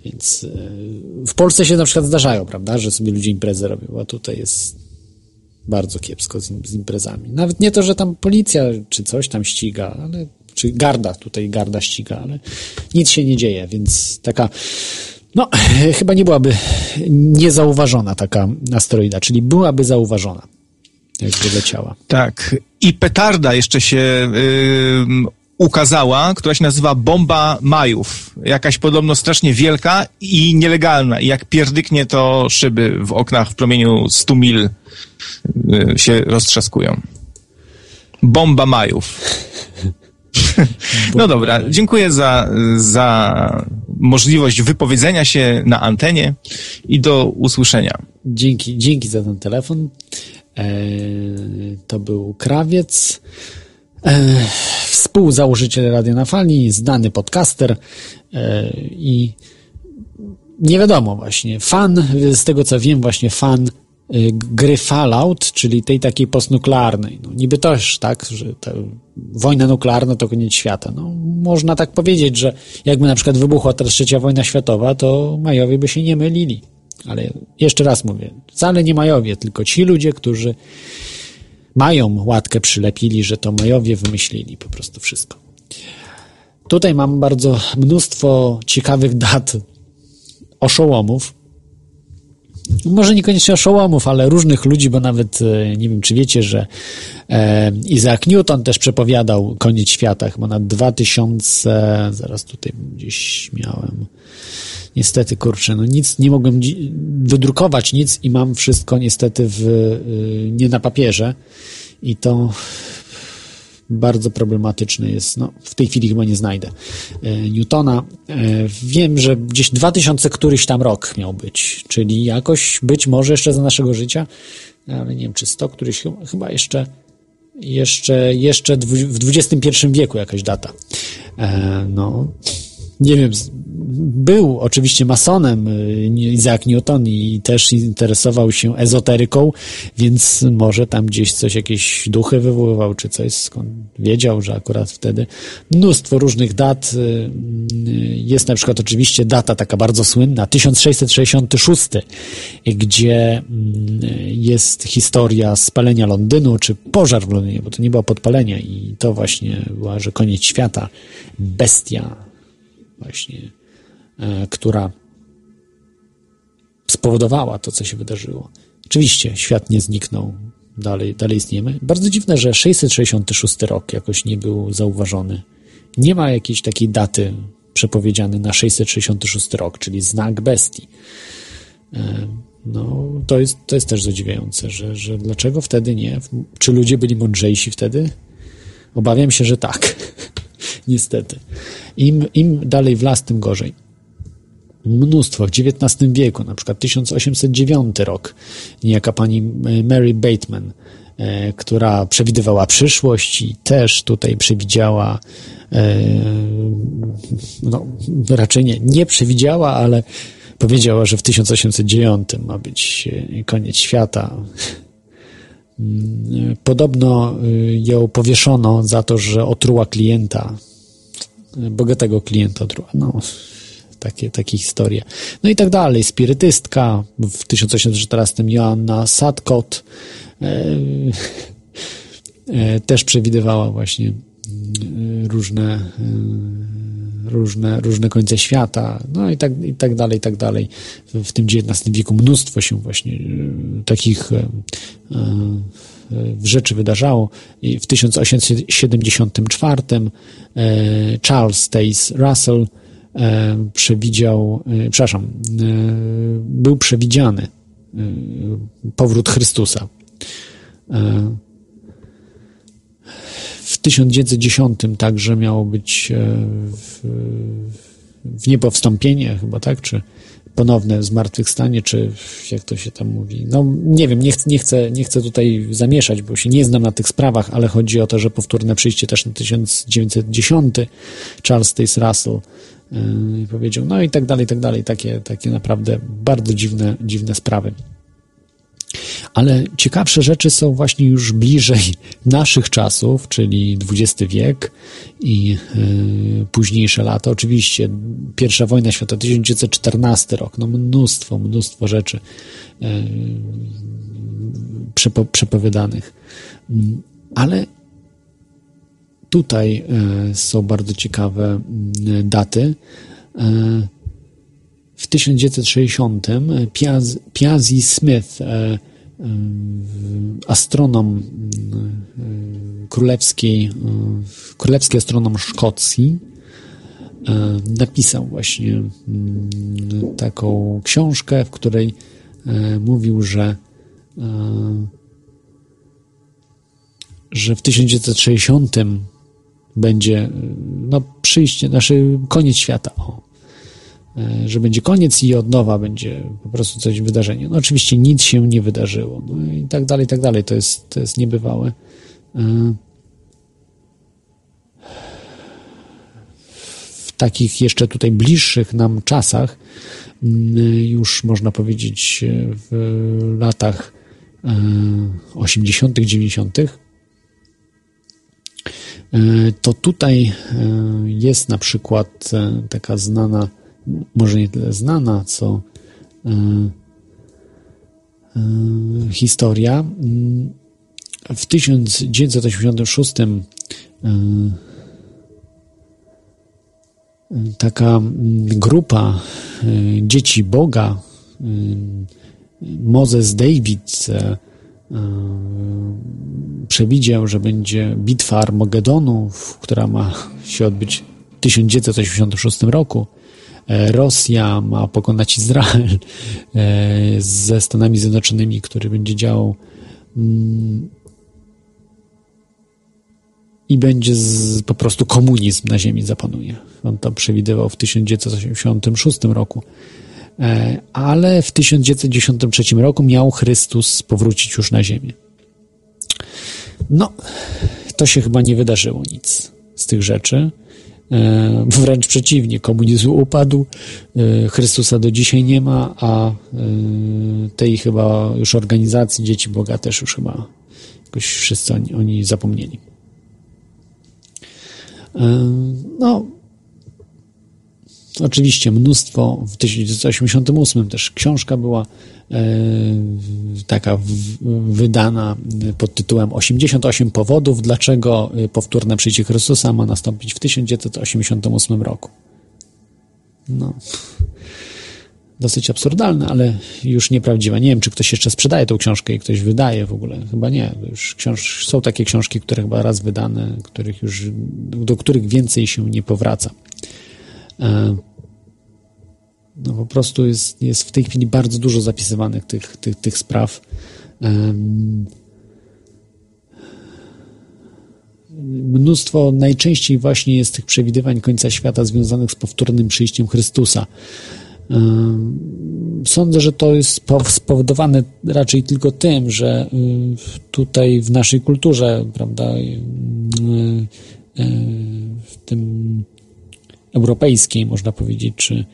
Więc yy, w Polsce się na przykład zdarzają, prawda, że sobie ludzie imprezy robią, a tutaj jest bardzo kiepsko z, z imprezami. Nawet nie to, że tam policja czy coś tam ściga, ale czy garda, tutaj garda ściga, ale nic się nie dzieje, więc taka no, chyba nie byłaby niezauważona taka asteroida, czyli byłaby zauważona, jakby leciała. Tak. I petarda jeszcze się ym, ukazała, która się nazywa Bomba Majów. Jakaś podobno strasznie wielka i nielegalna. I jak pierdyknie, to szyby w oknach w promieniu 100 mil y, się roztrzaskują. Bomba Majów. No dobra, dziękuję za, za możliwość wypowiedzenia się na antenie i do usłyszenia. Dzięki, dzięki za ten telefon. E, to był Krawiec, e, współzałożyciel Radia na Fali, znany podcaster e, i nie wiadomo właśnie, fan, z tego co wiem, właśnie fan gry Fallout, czyli tej takiej postnuklearnej. No, niby też, tak, że wojna nuklearna to koniec świata. No, można tak powiedzieć, że jakby na przykład wybuchła ta trzecia wojna światowa, to Majowie by się nie mylili. Ale jeszcze raz mówię, wcale nie Majowie, tylko ci ludzie, którzy mają łatkę przylepili, że to Majowie wymyślili po prostu wszystko. Tutaj mam bardzo mnóstwo ciekawych dat oszołomów. Może niekoniecznie oszołomów, ale różnych ludzi, bo nawet e, nie wiem, czy wiecie, że e, Isaac Newton też przepowiadał koniec świata, chyba na 2000, zaraz tutaj gdzieś miałem, niestety, kurczę, no nic, nie mogłem wydrukować nic i mam wszystko niestety w, e, nie na papierze. I to bardzo problematyczny jest. No, w tej chwili chyba nie znajdę e, Newtona. E, wiem, że gdzieś 2000 któryś tam rok miał być, czyli jakoś być może jeszcze za naszego życia, ale nie wiem, czy 100 któryś, chyba jeszcze jeszcze, jeszcze w XXI wieku jakaś data. E, no, nie wiem, był oczywiście masonem y, Isaac Newton i też interesował się ezoteryką, więc może tam gdzieś coś, jakieś duchy wywoływał, czy coś, skąd wiedział, że akurat wtedy mnóstwo różnych dat. Y, y, jest na przykład oczywiście data taka bardzo słynna, 1666, gdzie jest historia spalenia Londynu, czy pożar w Londynie, bo to nie było podpalenia i to właśnie była, że koniec świata, bestia właśnie, e, która spowodowała to, co się wydarzyło. Oczywiście świat nie zniknął, dalej, dalej istniejemy. Bardzo dziwne, że 666 rok jakoś nie był zauważony. Nie ma jakiejś takiej daty przepowiedzianej na 666 rok, czyli znak bestii. E, no, to jest, to jest też zadziwiające, że, że dlaczego wtedy nie? Czy ludzie byli mądrzejsi wtedy? Obawiam się, że tak. Niestety. Im, Im dalej w las, tym gorzej. Mnóstwo. W XIX wieku, na przykład 1809 rok, niejaka pani Mary Bateman, e, która przewidywała przyszłość i też tutaj przewidziała, e, no raczej nie, nie przewidziała, ale powiedziała, że w 1809 ma być e, koniec świata. Podobno ją powieszono za to, że otruła klienta bogatego klienta No, takie, takie historie. No i tak dalej. Spirytystka w 1814 Joanna Sadkot e, też przewidywała właśnie różne, różne, różne końce świata, no i tak, i tak dalej, i tak dalej. W, tym XIX wieku mnóstwo się właśnie e, takich e, rzeczy wydarzało. I w 1874 e, Charles Stace Russell e, przewidział, e, przepraszam, był przewidziany powrót Chrystusa. W 1910 także miało być w, w niebo wstąpienie chyba, tak? Czy ponowne zmartwychwstanie, czy jak to się tam mówi. No nie wiem, nie, chcę, nie, chcę, nie chcę tutaj zamieszać, bo się nie znam na tych sprawach, ale chodzi o to, że powtórne przyjście też na 1910 Charles Tace Russell yy, powiedział, no i tak dalej, i tak dalej, takie, takie naprawdę bardzo dziwne, dziwne sprawy. Ale ciekawsze rzeczy są właśnie już bliżej naszych czasów, czyli XX wiek i y, późniejsze lata. Oczywiście pierwsza wojna światowa, 1914 rok, no mnóstwo, mnóstwo rzeczy y, przepo, przepowiadanych. Ale tutaj y, są bardzo ciekawe daty. W 1960 Piaz, Piazzi Smith astronom królewskiej, królewski astronom Szkocji napisał właśnie taką książkę, w której mówił, że że w 1960 będzie no, przyjście, znaczy koniec świata. O. E, że będzie koniec i od nowa będzie po prostu coś wydarzenie. No oczywiście nic się nie wydarzyło. No i tak dalej, i tak dalej. To jest, to jest niebywałe. E, w takich jeszcze tutaj bliższych nam czasach, już można powiedzieć w latach 80., 90., e, to tutaj jest na przykład taka znana może nie tyle znana, co e, e, historia. W 1986 e, taka grupa dzieci Boga Mozes David przewidział, że będzie bitwa Armagedonu, która ma się odbyć w 1986 roku. E, Rosja ma pokonać Izrael ze Stanami Zjednoczonymi, który będzie działał mm, i będzie z, po prostu komunizm na ziemi zapanuje. On to przewidywał w 1986 roku. E, ale w 1993 roku miał Chrystus powrócić już na ziemię. No, to się chyba nie wydarzyło nic z tych rzeczy. E, wręcz przeciwnie, komunizm upadł, e, Chrystusa do dzisiaj nie ma, a tej chyba już organizacji Dzieci Boga też już chyba jakoś wszyscy oni zapomnieli. No, Oczywiście mnóstwo, w 1988 też książka była e, taka wydana pod tytułem 88 powodów, dlaczego powtórne przyjście Chrystusa ma nastąpić w 1988 roku. No, dosyć absurdalne, ale już nieprawdziwe. Nie wiem, czy ktoś jeszcze sprzedaje tą książkę i ktoś wydaje w ogóle. Chyba nie. Już książ... Są takie książki, które chyba raz wydane, których już, do których więcej się nie powraca. No po prostu jest, jest w tej chwili bardzo dużo zapisywanych tych, tych, tych spraw. Mnóstwo najczęściej właśnie jest tych przewidywań końca świata związanych z powtórnym przyjściem Chrystusa. Sądzę, że to jest spowodowane raczej tylko tym, że y, tutaj w naszej kulturze, prawda, y, y, w tym europejskiej, można powiedzieć, czy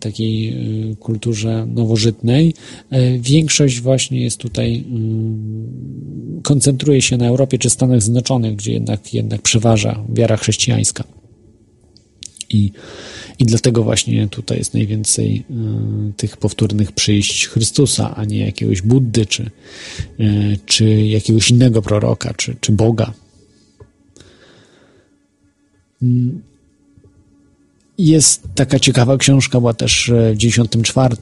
takiej e, kulturze nowożytnej. E, większość właśnie jest tutaj, koncentruje się na Europie czy Stanach Zjednoczonych, gdzie jednak, jednak przeważa wiara chrześcijańska. I, I dlatego właśnie tutaj jest najwięcej tych powtórnych przyjść Chrystusa, a nie jakiegoś Buddy, czy, czy jakiegoś innego proroka, czy, czy Boga. Jest taka ciekawa książka, była też e, w 94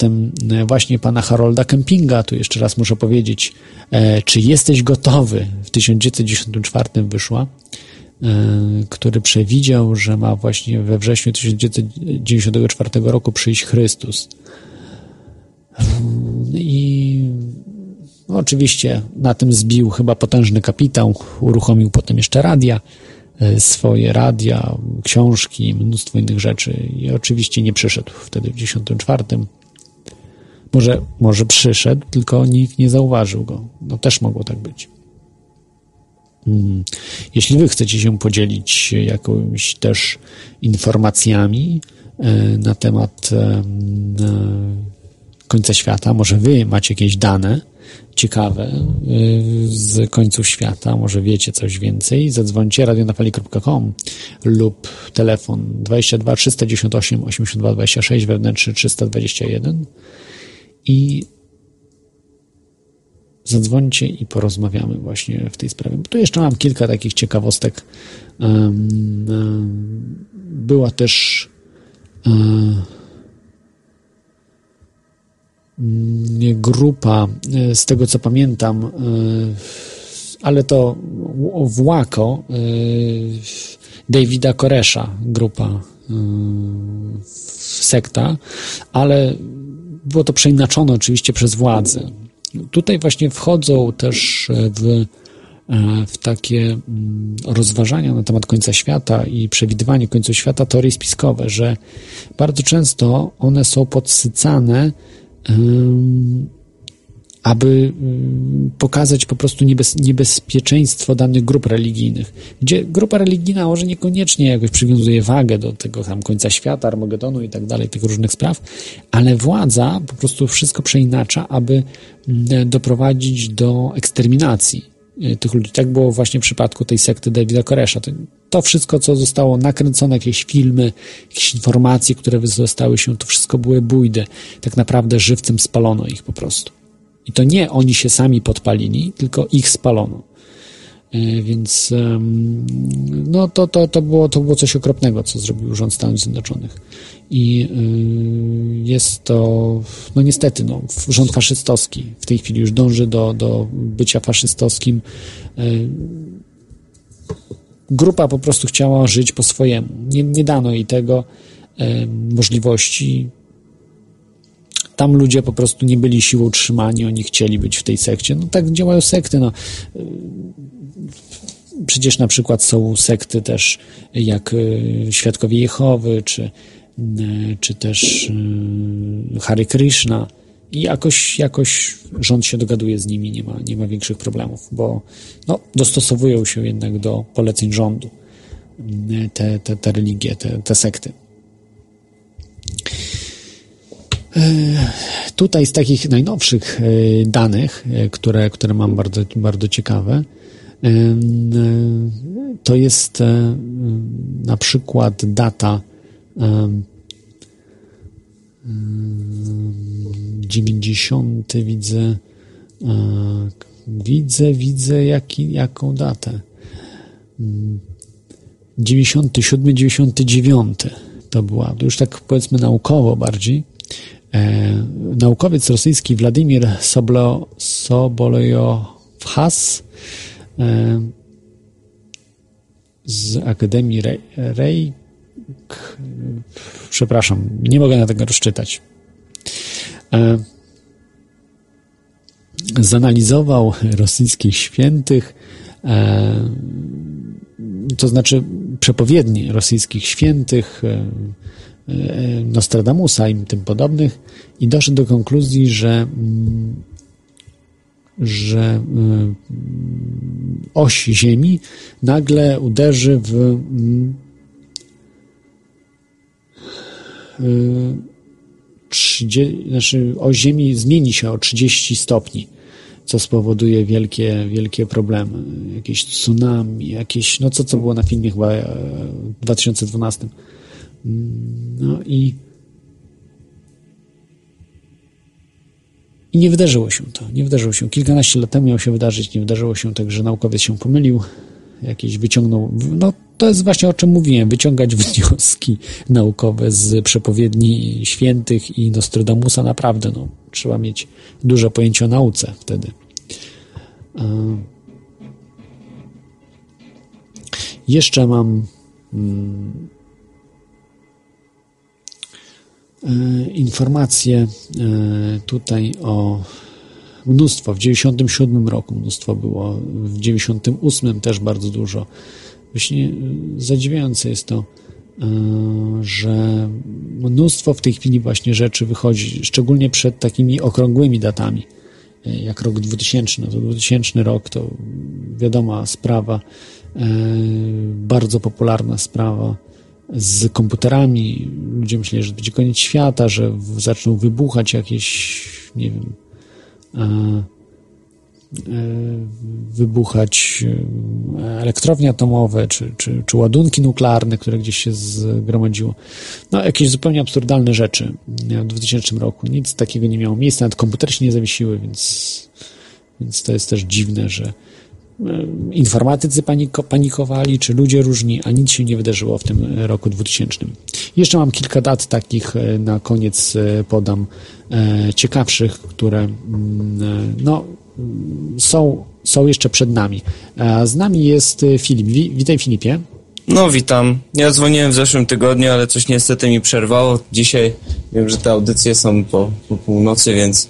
e, właśnie pana Harolda Kempinga, tu jeszcze raz muszę powiedzieć, e, czy jesteś gotowy? W 1994 wyszła, który przewidział, że ma właśnie we wrześniu 1994 roku przyjść Chrystus. I no, oczywiście na tym zbił chyba potężny kapitał, uruchomił potem jeszcze radia, E, swoje radia, książki, mnóstwo innych rzeczy i oczywiście nie przyszedł wtedy w 94. Może, może przyszedł, tylko nikt nie zauważył go. No też mogło tak być. Hmm. Jeśli wy chcecie się podzielić jakimiś też informacjami e, na temat e, końca świata, może wy macie jakieś dane, ciekawe y, z końców świata, może wiecie coś więcej, zadzwońcie radionafali.com lub telefon 22 398 82 26 wewnętrzny 321 i zadzwońcie i porozmawiamy właśnie w tej sprawie. Tu jeszcze mam kilka takich ciekawostek. Była też e, grupa, e, z tego co pamiętam, e, ale to w Łako, e, Davida Koresza, grupa, sekta, ale było to przeinaczone oczywiście przez władze. Tutaj właśnie wchodzą też w, w takie mm, rozważania na temat końca świata i przewidywanie końca świata teorie spiskowe, że bardzo często one są podsycane aby pokazać po prostu niebez, niebezpieczeństwo danych grup religijnych, gdzie grupa religijna może niekoniecznie jakoś przywiązuje wagę do tego tam końca świata, Armagedonu i tak dalej, tych różnych spraw, ale władza po prostu wszystko przeinacza, aby doprowadzić do eksterminacji tych ludzi. Tak było właśnie w przypadku tej sekty Davida Koresza. To, to wszystko, co zostało nakręcone, jakieś filmy, jakieś informacje, które zostały się, to wszystko były bójdy. Tak naprawdę żywcem spalono ich po prostu. I to nie oni się sami podpalili, tylko ich spalono. E, Więc no to, to, to, było, to było coś okropnego, co zrobił rząd Stanów Zjednoczonych. I y, jest to, no niestety, no, rząd faszystowski w tej chwili już dąży do, do bycia faszystowskim. Y, Grupa po prostu chciała żyć po swojemu. Nie, nie dano jej tego e, możliwości. Tam ludzie po prostu nie byli siłą trzymani, oni chcieli być w tej sekcie. No tak działają sekty. No. Przecież na przykład są sekty też jak e, Świadkowie Jehowy, czy, e, czy też e, Hare Krishna. I jakoś, jakoś rząd się dogaduje z nimi, nie ma, nie ma większych problemów, bo no, dostosowują się jednak do poleceń rządu te, te, te religie, te, te sekty. E, Tutaj z takich najnowszych e, danych, e, które, które mam bardzo, bardzo ciekawe, to jest na przykład data em, 90 widzę widzę, widzę jaki, jaką datę. Mm, 97, 99 to była, to już tak powiedzmy naukowo bardziej naukowiec rosyjski Władimir Soblo, e, z Akademii Rej, Rej przepraszam, nie mogę na tego rozczytać. E, zanalizował rosyjskich świętych, e, to znaczy przepowiednie rosyjskich świętych, e, e, Nostradamusa i tym podobnych i doszedł do konkluzji, że mm, że mm, oś Ziemi nagle uderzy w mm, 30, znaczy oś Ziemi zmieni się o 30 stopni, co spowoduje wielkie, wielkie problemy. Jakieś tsunami, jakieś, no co, co było na filmie chyba e, w 2012. Mm, No i I nie wydarzyło się to. Nie wydarzyło się. Kilkanaście lat temu miało się wydarzyć, nie wydarzyło się, także naukowiec się pomylił. Jakieś wyciągnął. No to jest właśnie o czym mówiłem. Wyciągać wnioski naukowe z przepowiedni świętych i Nostradamusa naprawdę. No, trzeba mieć duże pojęcie o nauce wtedy. E, Jeszcze mam informacje e, tutaj o mnóstwo. W 97 roku mnóstwo było, w 98 też bardzo dużo. Właśnie e, zadziwiające jest to, że mnóstwo w tej chwili właśnie rzeczy wychodzi, szczególnie przed takimi okrągłymi datami, jak rok 2000. No to 2000 rok to wiadoma sprawa, bardzo popularna sprawa z komputerami. Ludzie myśleli, że będzie koniec świata, że zaczną wybuchać jakieś, nie wiem, e, e, wybuchać e, elektrownie atomowe, czy, czy, czy ładunki nuklearne, które gdzieś się zgromadziło. No, jakieś zupełnie absurdalne rzeczy w 2000 roku. Nic takiego nie miało miejsca, nawet komputery się nie zawiesiły, więc, więc to jest też dziwne, że informatycy paniko, panikowali, czy ludzie różni, a nic się nie wydarzyło w tym roku 2000. Jeszcze mam kilka dat takich e, na koniec e, podam e, ciekawszych, które mm, e, no, mm, są, są jeszcze przed nami. Z nami jest e, Filip. Wi- Witaj Filipie. No, witam. Ja dzwoniłem w zeszłym tygodniu, ale coś niestety mi przerwało. Dzisiaj wiem, że te audycje są po, po północy, więc e,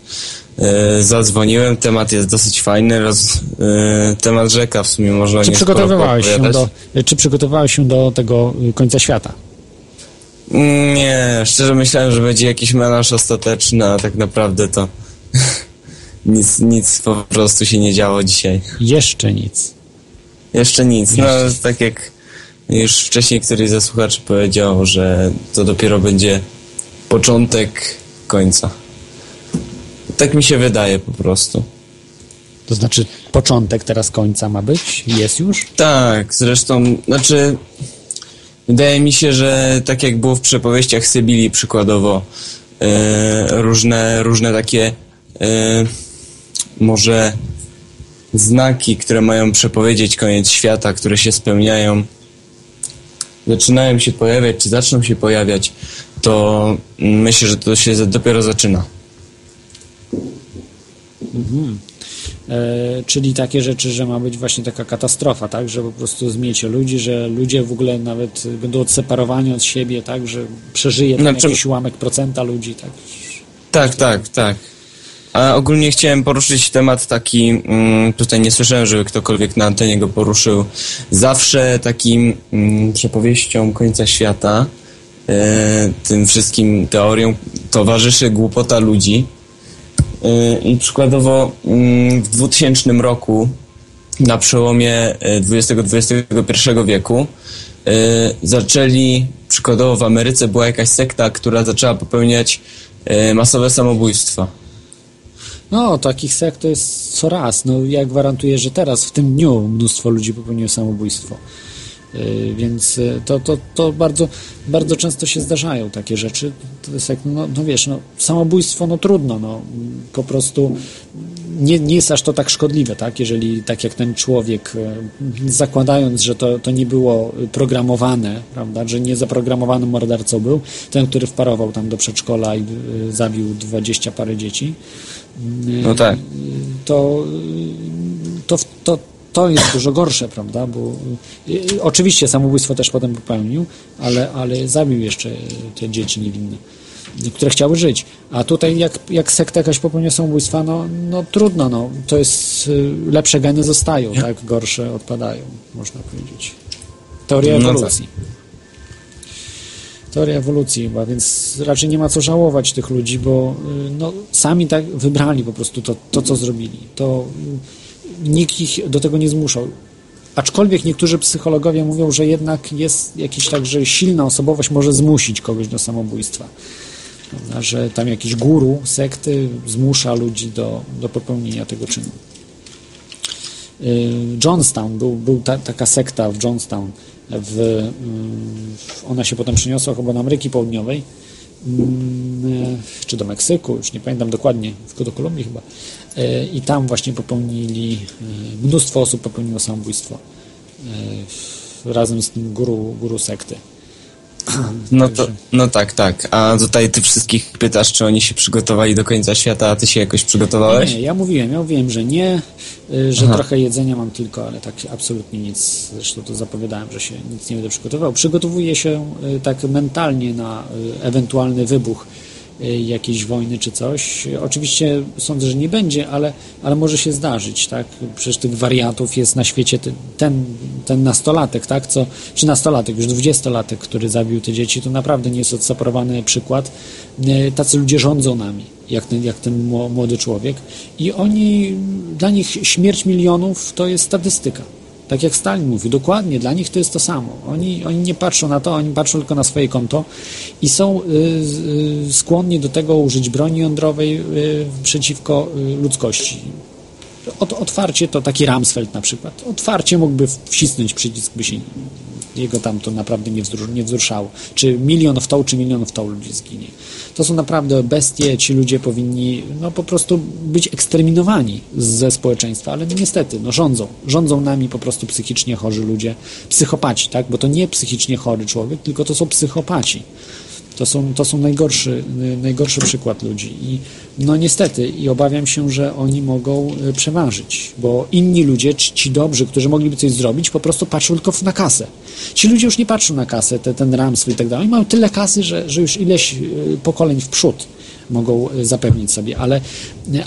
zadzwoniłem. Temat jest dosyć fajny. Roz, e, temat rzeka w sumie można Czy nie przygotowywałeś się do, czy przygotowałeś się do tego końca świata? Nie, szczerze myślałem, że będzie jakiś melanż ostateczny, a tak naprawdę to nic, nic po prostu się nie działo dzisiaj. Jeszcze nic. Jeszcze nic. No, Jeszcze. tak jak już wcześniej któryś ze słuchaczy powiedział, że to dopiero będzie początek końca. Tak mi się wydaje po prostu. To znaczy początek teraz końca ma być? Jest już? Tak, zresztą, znaczy, wydaje mi się, że tak jak było w przepowieściach Sybilii przykładowo, e, różne, różne takie, e, może znaki, które mają przepowiedzieć koniec świata, które się spełniają, zaczynają się pojawiać, czy zaczną się pojawiać, to myślę, że to się dopiero zaczyna. Mhm. E, czyli takie rzeczy, że ma być właśnie taka katastrofa, tak, że po prostu zmiecie ludzi, że ludzie w ogóle nawet będą odseparowani od siebie, tak, że przeżyje tam Znaczy- jakiś ułamek procenta ludzi, tak. Tak, tak, tak. A ogólnie chciałem poruszyć temat taki, mm, tutaj nie słyszałem, żeby ktokolwiek na antenie go poruszył. Zawsze takim mm, przepowieścią końca świata, e, tym wszystkim teoriom towarzyszy głupota ludzi. E, I przykładowo mm, w 2000 roku, na przełomie XX-XXI wieku, e, zaczęli, przykładowo w Ameryce była jakaś sekta, która zaczęła popełniać masowe samobójstwa. No, takich sekt to jest coraz. No, ja gwarantuję, że teraz, w tym dniu, mnóstwo ludzi popełniło samobójstwo. Yy, Więc yy, to, to, to bardzo, bardzo często się zdarzają takie rzeczy. To jest jak, no, no wiesz, no, samobójstwo, no trudno, no, po prostu nie, nie jest aż to tak szkodliwe, tak? Jeżeli tak jak ten człowiek, yy, zakładając, że to, to nie było programowane, prawda, że nie zaprogramowanym mordercą był, ten, który wparował tam do przedszkola i zabił dwadzieścia parę dzieci, No tak. to, to, to, to jest dużo gorsze, prawda? Bo oczywiście samobójstwo też potem popełnił, ale, ale zabił jeszcze te dzieci niewinne, które chciały żyć. A tutaj jak, jak sekta jakaś popełnia samobójstwa, no, no trudno, no. To jest y, lepsze geny zostają, tak? Gorsze odpadają, można powiedzieć. Teoria No ewolucji. Teoria ewolucji chyba, więc raczej nie ma co żałować tych ludzi, bo y, no, sami tak wybrali po prostu to, to co zrobili. To nikt ich do tego nie zmuszał. Aczkolwiek niektórzy psychologowie mówią, że jednak jest jakiś tak, że silna osobowość może zmusić kogoś do samobójstwa. Że tam jakiś guru sekty zmusza ludzi do, do popełnienia tego czynu. Y, Johnstown, był, był ta, taka sekta w Johnstown, w, y, ona się potem przeniosła chyba do Ameryki Południowej, mm, czy do Meksyku, już nie pamiętam dokładnie, w- do Kolumbii chyba. Y, I tam właśnie popełnili, y, mnóstwo osób popełniło samobójstwo y, razem z tym guru, guru sekty. No, to, no tak, tak. A tutaj ty wszystkich pytasz, czy oni się przygotowali do końca świata, a ty się jakoś przygotowałeś? Nie, ja mówiłem, ja mówiłem, że nie, że Aha. trochę jedzenia mam tylko, ale tak absolutnie nic, zresztą to zapowiadałem, że się nic nie będę przygotował. Przygotowuję się tak mentalnie na ewentualny wybuch jakiejś wojny czy coś. Oczywiście sądzę, że nie będzie, ale, ale może się zdarzyć, tak? Przecież tych wariatów jest na świecie ten, ten, nastolatek, tak? Co, czy nastolatek, już dwudziestolatek, który zabił te dzieci, to naprawdę nie jest odseparowany przykład. Y, Tacy ludzie rządzą nami, jak ten, jak ten mło- młody człowiek i oni, dla nich śmierć milionów to jest statystyka. Tak jak Stalin mówił, dokładnie, dla nich to jest to samo. Oni, oni nie patrzą na to, oni patrzą tylko na swoje konto i są y, y, skłonni do tego użyć broni jądrowej y, przeciwko y, ludzkości. Ot, otwarcie to taki Ramsfeld na przykład. Otwarcie mógłby wcisnąć przycisk, by się jego tam to naprawdę nie, wzrusz, nie wzruszało. Czy milion w tą, czy milion w tą ludzi zginie. To są naprawdę bestie, ci ludzie powinni no, po prostu być eksterminowani ze społeczeństwa, ale niestety, no, rządzą. Rządzą nami po prostu psychicznie chorzy ludzie, psychopaci, tak? Bo to nie psychicznie chory człowiek, tylko to są psychopaci. To są, to są najgorszy, najgorszy przykład ludzi. I no niestety, i obawiam się, że oni mogą y, przeważyć, bo inni ludzie, ci dobrzy, którzy mogliby coś zrobić, po prostu patrzą tylko na kasę. Ci ludzie już nie patrzą na kasę, te, ten Ramsfeld i tak dalej. Mają tyle kasy, że, że już ileś y, pokoleń w przód mogą y, zapewnić sobie, ale,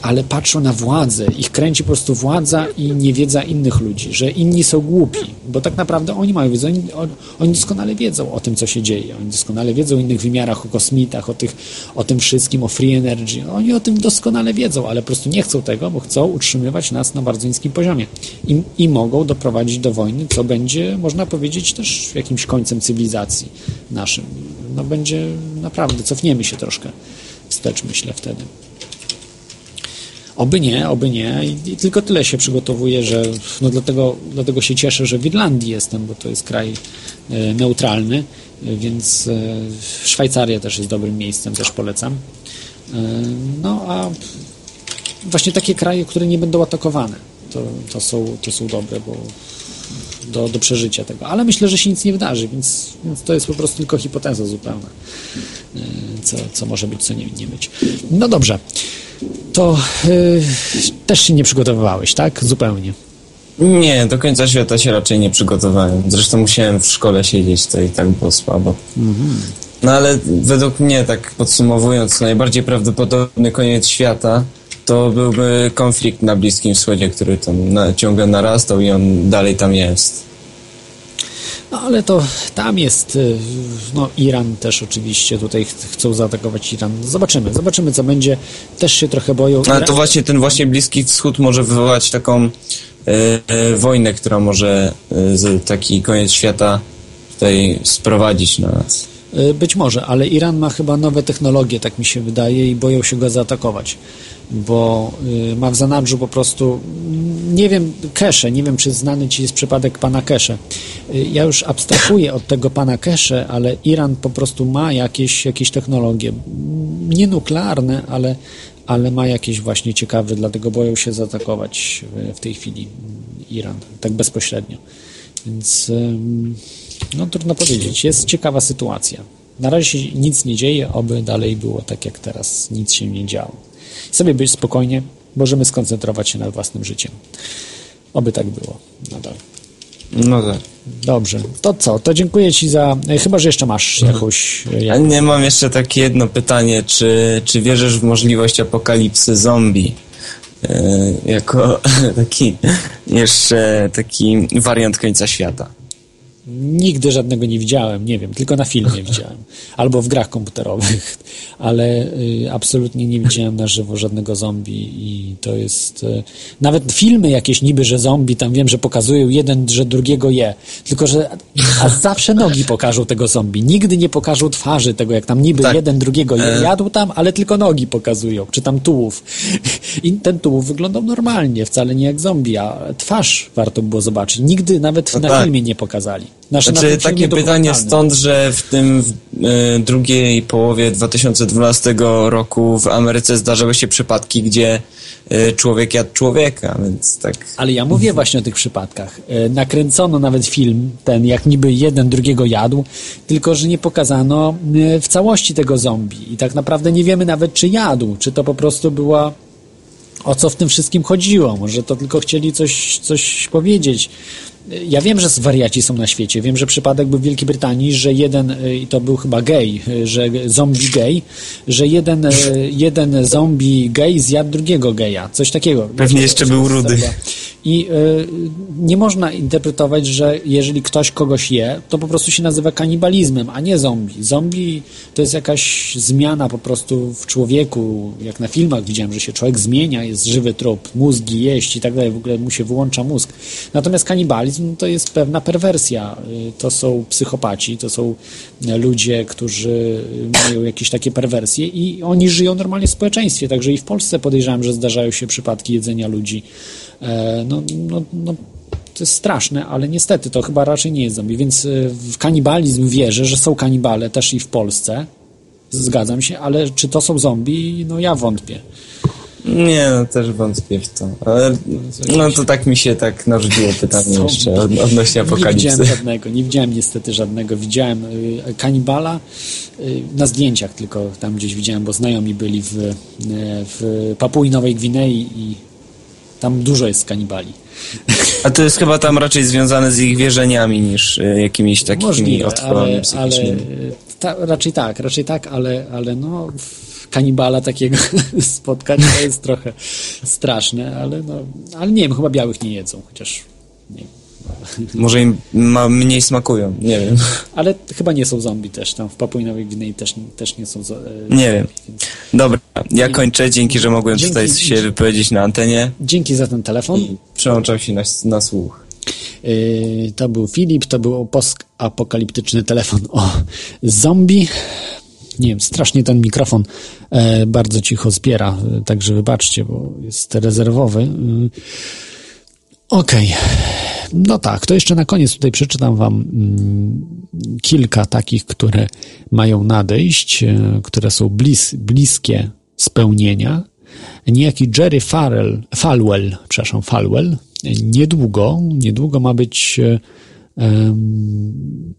ale patrzą na władzę, ich kręci po prostu władza i niewiedza innych ludzi, że inni są głupi, bo tak naprawdę oni mają wiedzę, oni, on- oni doskonale wiedzą o tym, co się dzieje, oni doskonale wiedzą o innych wymiarach, o kosmitach, o, tych, o tym wszystkim, o free energy, oni o tym doskonale wiedzą, ale po prostu nie chcą tego, bo chcą utrzymywać nas na bardzo niskim poziomie. I, i mogą doprowadzić do wojny, co będzie, można powiedzieć, też jakimś końcem cywilizacji naszym. No będzie naprawdę, cofniemy się troszkę wstecz, myślę wtedy. Oby nie, oby nie. I, tylko tyle się przygotowuję, że no dlatego, dlatego się cieszę, że w Irlandii jestem, bo to jest kraj e, neutralny, e, więc e, Szwajcaria też jest dobrym miejscem, też polecam. No a właśnie takie kraje, które nie będą atakowane. to, to, są, to są dobre, bo do, do przeżycia tego. Ale myślę, że się nic nie wydarzy, więc, więc to jest po prostu tylko hipoteza zupełna. E, co, co może być, co nie, nie być. No dobrze. To yy, też się nie przygotowywałeś, tak? Zupełnie. Nie, do końca świata się raczej nie przygotowałem. Zresztą musiałem w szkole siedzieć, to i tak było słabo. No ale według mnie, tak podsumowując, najbardziej prawdopodobny koniec świata to byłby konflikt na Bliskim Wschodzie, który tam na, ciągle narastał i on dalej tam jest. No ale to tam jest, y, no Iran też oczywiście, tutaj ch- chcą zaatakować Iran. Zobaczymy, zobaczymy co będzie. Też się trochę boją. Ale to właśnie ten właśnie Bliski Wschód może wywołać taką e, e, wojnę, która może e, taki koniec świata tutaj sprowadzić na nas. Y, Być może, ale Iran ma chyba nowe technologie, tak mi się wydaje, i boją się go zaatakować, bo y, ma w zanadrzu po prostu, nie wiem, Kesze, nie wiem, czy znany Ci jest przypadek pana Kesze. Y, Ja już abstrahuję od tego pana Kesze, ale Iran po prostu ma jakieś, jakieś technologie, nie nuklearne, ale, ale ma jakieś właśnie ciekawe, dlatego boją się zaatakować w, w tej chwili Iran, tak bezpośrednio. Więc no trudno powiedzieć. Jest ciekawa sytuacja. Na razie nic nie dzieje, oby dalej było tak jak teraz, nic się nie działo. I sobie być spokojnie, możemy skoncentrować się nad własnym życiem. Oby tak było nadal. No tak. Dobrze, to co? To dziękuję Ci za. Chyba, że jeszcze masz jakąś. e, A Jak... nie mam jeszcze takie jedno pytanie, czy, czy wierzysz w możliwość apokalipsy zombie? E, jako taki jeszcze taki wariant końca świata. Nigdy żadnego nie widziałem, nie wiem, tylko na filmie widziałem. Albo w grach komputerowych, ale y, absolutnie nie widziałem na żywo żadnego zombie i to jest... Y, nawet filmy jakieś niby, że zombie, tam wiem, że pokazują jeden, że drugiego je. Tylko, że a zawsze nogi pokażą tego zombie. Nigdy nie pokażą twarzy tego, jak tam niby Tak. jeden drugiego je, E. jadł tam, ale tylko nogi pokazują, czy tam tułów. I ten tułów wyglądał normalnie, wcale nie jak zombie, a twarz warto było zobaczyć. Nigdy nawet No na tak. filmie nie pokazali. Znaczy, na Znaczy, takie pytanie stąd, że w tym w, e, drugiej połowie 2012 roku w Ameryce zdarzały się przypadki, gdzie e, człowiek jadł człowieka, więc tak. Ale ja mówię właśnie o tych przypadkach. E, Nakręcono nawet film, ten jak niby jeden drugiego jadł, tylko że nie pokazano w całości tego zombie. I tak naprawdę nie wiemy nawet, czy jadł, czy to po prostu była. O co w tym wszystkim chodziło? Może to tylko chcieli coś, coś powiedzieć. Ja wiem, że wariaci są na świecie. Wiem, że przypadek był w Wielkiej Brytanii, że jeden, e, i to był chyba gej, e, że zombie gej, że jeden, e, jeden zombie gej zjadł drugiego geja. Coś takiego. Pewnie jeszcze był rudy. I y, nie można interpretować, że jeżeli ktoś kogoś je, to po prostu się nazywa kanibalizmem, a nie zombie. Zombie to jest jakaś zmiana po prostu w człowieku. Jak na filmach widziałem, że się człowiek zmienia, jest żywy trup, mózgi jeść i tak dalej, w ogóle mu się wyłącza mózg. Natomiast kanibalizm to jest pewna perwersja. Y, To są psychopaci, to są ludzie, którzy mają jakieś takie perwersje i oni żyją normalnie w społeczeństwie. Także i w Polsce podejrzewam, że zdarzają się przypadki jedzenia ludzi. E, No, no, no, to jest straszne, ale niestety to chyba raczej nie jest zombie, więc e, w kanibalizm wierzę, że są kanibale też i w Polsce. Zgadzam się, ale czy to są zombie? No ja wątpię. Nie, no też wątpię w to. Ale no to tak mi się tak narzuciło pytanie Zombie. jeszcze od, odnośnie Nie apokalipsy. widziałem żadnego, nie widziałem niestety żadnego. Widziałem y, kanibala y, na zdjęciach tylko tam gdzieś widziałem, bo znajomi byli w, y, w Papui Nowej Gwinei i tam dużo jest kanibali. A to jest chyba tam raczej związane z ich wierzeniami niż jakimiś takimi Możliwe, otworami ale, ale psychicznymi. ta, raczej tak, raczej tak, ale, ale no kanibala takiego spotkać to jest trochę straszne, ale no, ale nie wiem, chyba białych nie jedzą, chociaż nie wiem. Może im ma, mniej smakują, nie wiem. Ale chyba nie są zombie też, tam w Papui Nowej Gwinei też, też nie są e, Nie wiem. Dobra, ja kończę. Dzięki, że mogłem Dzięki. tutaj się wypowiedzieć na antenie. Dzięki za ten telefon. I przełączam się na, na słuch. Yy, To był Filip, to był postapokaliptyczny telefon o zombie. Nie wiem, strasznie ten mikrofon e, bardzo cicho zbiera, e, także wybaczcie, bo jest rezerwowy. Yy, Okej. No tak, to jeszcze na koniec tutaj przeczytam Wam mm, kilka takich, które mają nadejść, e, które są blis, bliskie spełnienia. niejaki Jerry Farrell, Falwell, przepraszam, Falwell, niedługo, niedługo ma być um,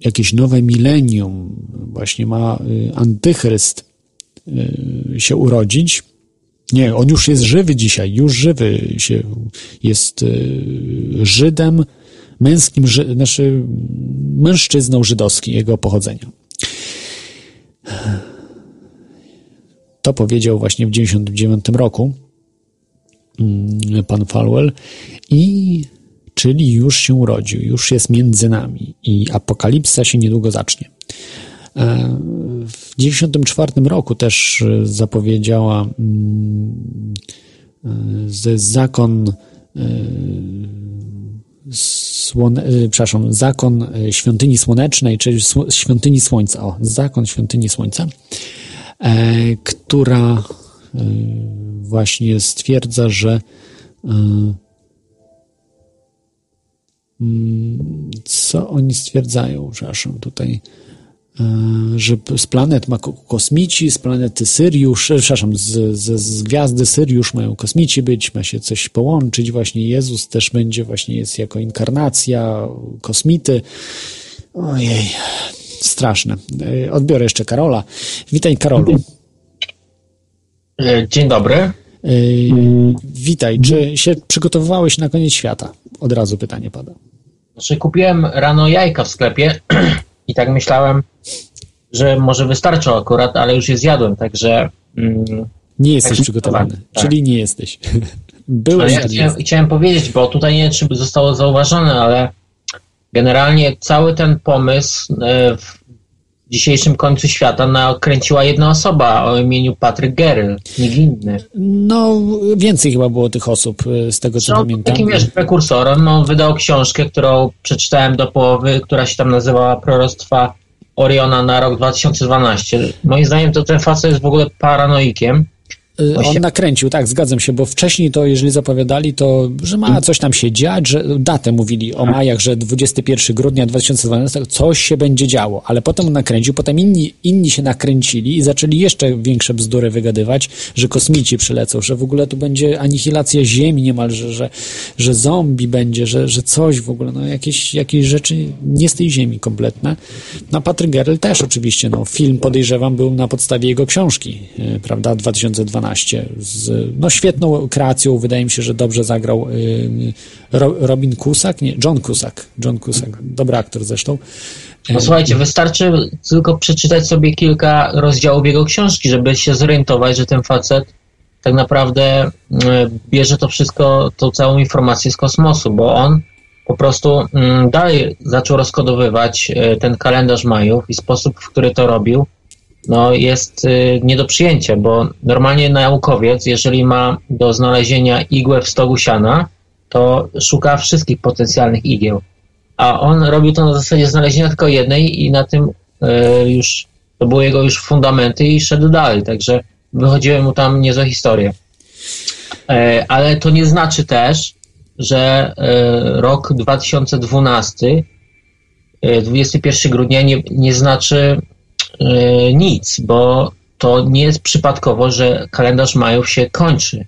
jakieś nowe milenium, właśnie ma y, antychryst y, się urodzić. Nie, on już jest żywy dzisiaj, już żywy się, jest y, Żydem, męskim, znaczy mężczyzną żydowskim jego pochodzenia. To powiedział właśnie w 1999 roku mm, pan Falwell i czyli już się urodził, już jest między nami i apokalipsa się niedługo zacznie. E, w 1994 roku też zapowiedziała mm, e, że zakon e, słone, przepraszam, zakon świątyni słonecznej, czyli świątyni słońca, o, zakon świątyni słońca, która właśnie stwierdza, że co oni stwierdzają, przepraszam, tutaj, e, że z planet ma kosmici, z planety Syriusz, e, przepraszam, z, z, z gwiazdy Syriusz mają kosmici być, ma się coś połączyć, właśnie Jezus też będzie, właśnie jest jako inkarnacja kosmity. Ojej, straszne. E, odbiorę jeszcze Karola. Witaj Karolu. Dzień dobry. Witaj. Czy się przygotowywałeś na koniec świata? Od razu pytanie pada. Znaczy kupiłem rano jajka w sklepie i tak myślałem, że może wystarczą akurat, ale już je zjadłem, także... Mm, nie jesteś tak przygotowany, tak. czyli nie jesteś. Byłeś, ja chciałem, chciałem powiedzieć, bo tutaj nie wiem, czy zostało zauważone, ale generalnie cały ten pomysł e, w dzisiejszym końcu świata nakręciła jedna osoba o imieniu Patryk Geryl, nikt inny. No, więcej chyba było tych osób, y, z tego co no, pamiętam. Takim wiesz, prekursorem, no, wydał książkę, którą przeczytałem do połowy, która się tam nazywała Proroctwa Oriona na rok 2012. Moim zdaniem to ten facet jest w ogóle paranoikiem on nakręcił, tak, zgadzam się, bo wcześniej to, jeżeli zapowiadali, to, że ma coś tam się dziać, że datę mówili o majach, że 21 grudnia 2012 coś się będzie działo, ale potem nakręcił, potem inni, inni się nakręcili i zaczęli jeszcze większe bzdury wygadywać, że kosmici przylecą, że w ogóle tu będzie anihilacja Ziemi niemalże, że, że zombie będzie, że, że coś w ogóle, no jakieś, jakieś rzeczy nie z tej Ziemi kompletne. No Patryk Gerel też oczywiście, no film podejrzewam był na podstawie jego książki, y, prawda, 2012 z no, świetną kreacją. Wydaje mi się, że dobrze zagrał y, Robin Cusack, nie, John Cusack. John Cusack, dobry aktor zresztą. No słuchajcie, wystarczy tylko przeczytać sobie kilka rozdziałów jego książki, żeby się zorientować, że ten facet tak naprawdę y, bierze to wszystko, tą całą informację z kosmosu, bo on po prostu mm, dalej zaczął rozkodowywać y, ten kalendarz Majów i sposób, w który to robił, no, jest y, nie do przyjęcia, bo normalnie naukowiec, jeżeli ma do znalezienia igłę w stogu siana, to szuka wszystkich potencjalnych igieł. A on robił to na zasadzie znalezienia tylko jednej i na tym y, już to były jego już fundamenty i szedł dalej, także wychodziły mu tam niezłe historie. E, ale to nie znaczy też, że e, rok 2012, 21 e, grudnia nie, nie znaczy nic, bo to nie jest przypadkowo, że kalendarz Majów się kończy.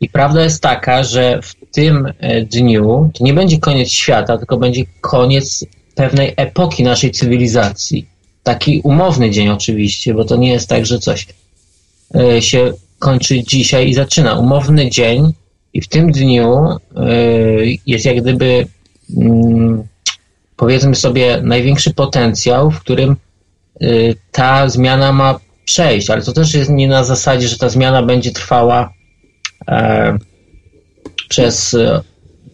I prawda jest taka, że w tym e, dniu to nie będzie koniec świata, tylko będzie koniec pewnej epoki naszej cywilizacji. Taki umowny dzień oczywiście, bo to nie jest tak, że coś e, się kończy dzisiaj i zaczyna. Umowny dzień i w tym dniu jest jak gdyby mm, powiedzmy sobie największy potencjał, w którym ta zmiana ma przejść, ale to też jest nie na zasadzie, że ta zmiana będzie trwała e, przez, e,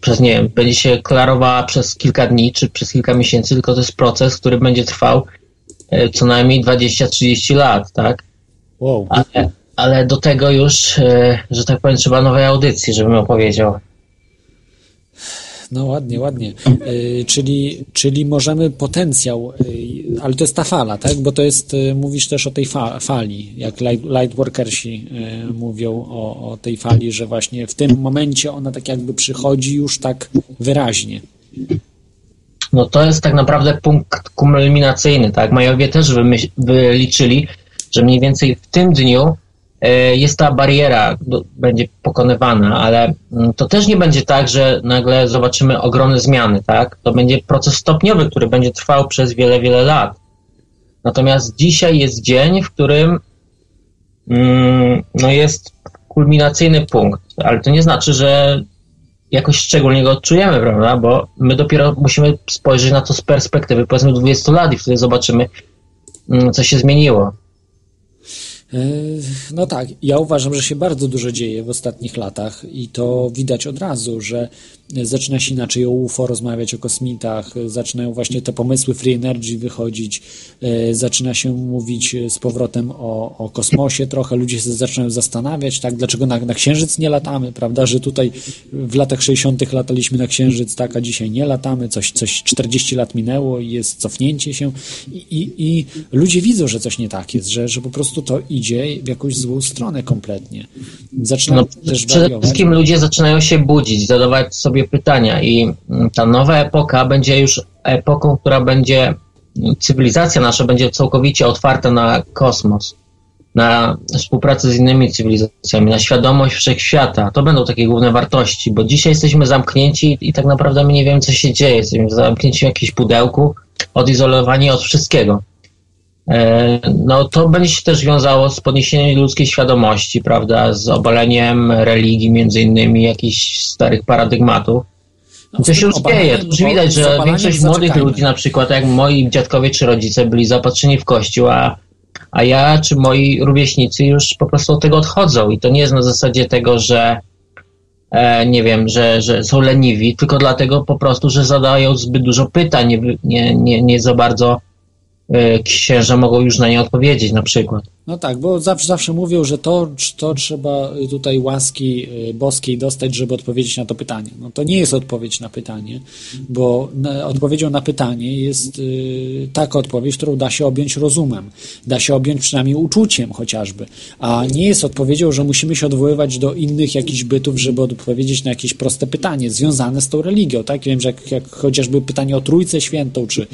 przez, nie wiem, będzie się klarowała przez kilka dni czy przez kilka miesięcy, tylko to jest proces, który będzie trwał e, co najmniej 20-30 lat, tak? Wow. Ale, ale do tego już, e, że tak powiem, trzeba nowej audycji, żebym opowiedział. No ładnie, ładnie. Y, czyli, czyli możemy potencjał, y, ale to jest ta fala, tak? Bo to jest, y, mówisz też o tej fa fali, jak light, lightworkersi mówią o, o tej fali, że właśnie w tym momencie ona tak jakby przychodzi już tak wyraźnie. No to jest tak naprawdę punkt kulminacyjny, tak? Majowie też wyliczyli, że mniej więcej w tym dniu jest ta bariera, będzie pokonywana, ale mm, to też nie będzie tak, że nagle zobaczymy ogromne zmiany, tak? To będzie proces stopniowy, który będzie trwał przez wiele, wiele lat. Natomiast dzisiaj jest dzień, w którym mm, no jest kulminacyjny punkt, ale to nie znaczy, że jakoś szczególnie go odczujemy, prawda? Bo my dopiero musimy spojrzeć na to z perspektywy powiedzmy 20 lat i wtedy zobaczymy, mm, co się zmieniło. E, No tak, ja uważam, że się bardzo dużo dzieje w ostatnich latach i to widać od razu, że zaczyna się inaczej o UFO rozmawiać, o kosmitach, zaczynają właśnie te pomysły free energy wychodzić, e, zaczyna się mówić z powrotem o, o kosmosie trochę, ludzie się zaczynają zastanawiać, tak, dlaczego na, na Księżyc nie latamy, prawda, że tutaj w latach 60. lataliśmy na Księżyc, tak, a dzisiaj nie latamy, coś, coś 40 lat minęło i jest cofnięcie się i, i, i ludzie widzą, że coś nie tak jest, że, że po prostu to idzie w jakąś złą stronę kompletnie. Zaczynają No, też przede wariować. wszystkim ludzie zaczynają się budzić, zadawać sobie pytania i mm, ta nowa epoka będzie już epoką, która będzie, cywilizacja nasza będzie całkowicie otwarta na kosmos, na współpracę z innymi cywilizacjami, na świadomość wszechświata. To będą takie główne wartości, bo dzisiaj jesteśmy zamknięci i tak naprawdę my nie wiemy, co się dzieje. Jesteśmy zamknięci w jakimś pudełku, odizolowani od wszystkiego. E, No to będzie się też wiązało z podniesieniem ludzkiej świadomości, prawda, z obaleniem religii, między innymi jakichś starych paradygmatów. I to się już dzieje, to już widać, że większość młodych ludzi, na przykład jak moi dziadkowie czy rodzice byli zapatrzeni w kościół, a, a ja czy moi rówieśnicy już po prostu od tego odchodzą. I to nie jest na zasadzie tego, że e, nie wiem, że, że są leniwi, tylko dlatego po prostu, że zadają zbyt dużo pytań, nie, nie, nie, nie za bardzo księża mogą już na nie odpowiedzieć na przykład. No tak, bo zawsze, zawsze mówią, że to, to trzeba tutaj łaski y, boskiej dostać, żeby odpowiedzieć na to pytanie. No to nie jest odpowiedź na pytanie, bo odpowiedzią na pytanie jest y, taka odpowiedź, którą da się objąć rozumem, da się objąć przynajmniej uczuciem chociażby, a nie jest odpowiedzią, że musimy się odwoływać do innych jakichś bytów, żeby odpowiedzieć na jakieś proste pytanie związane z tą religią, tak? Wiem, że jak, jak chociażby pytanie o Trójcę Świętą, czy,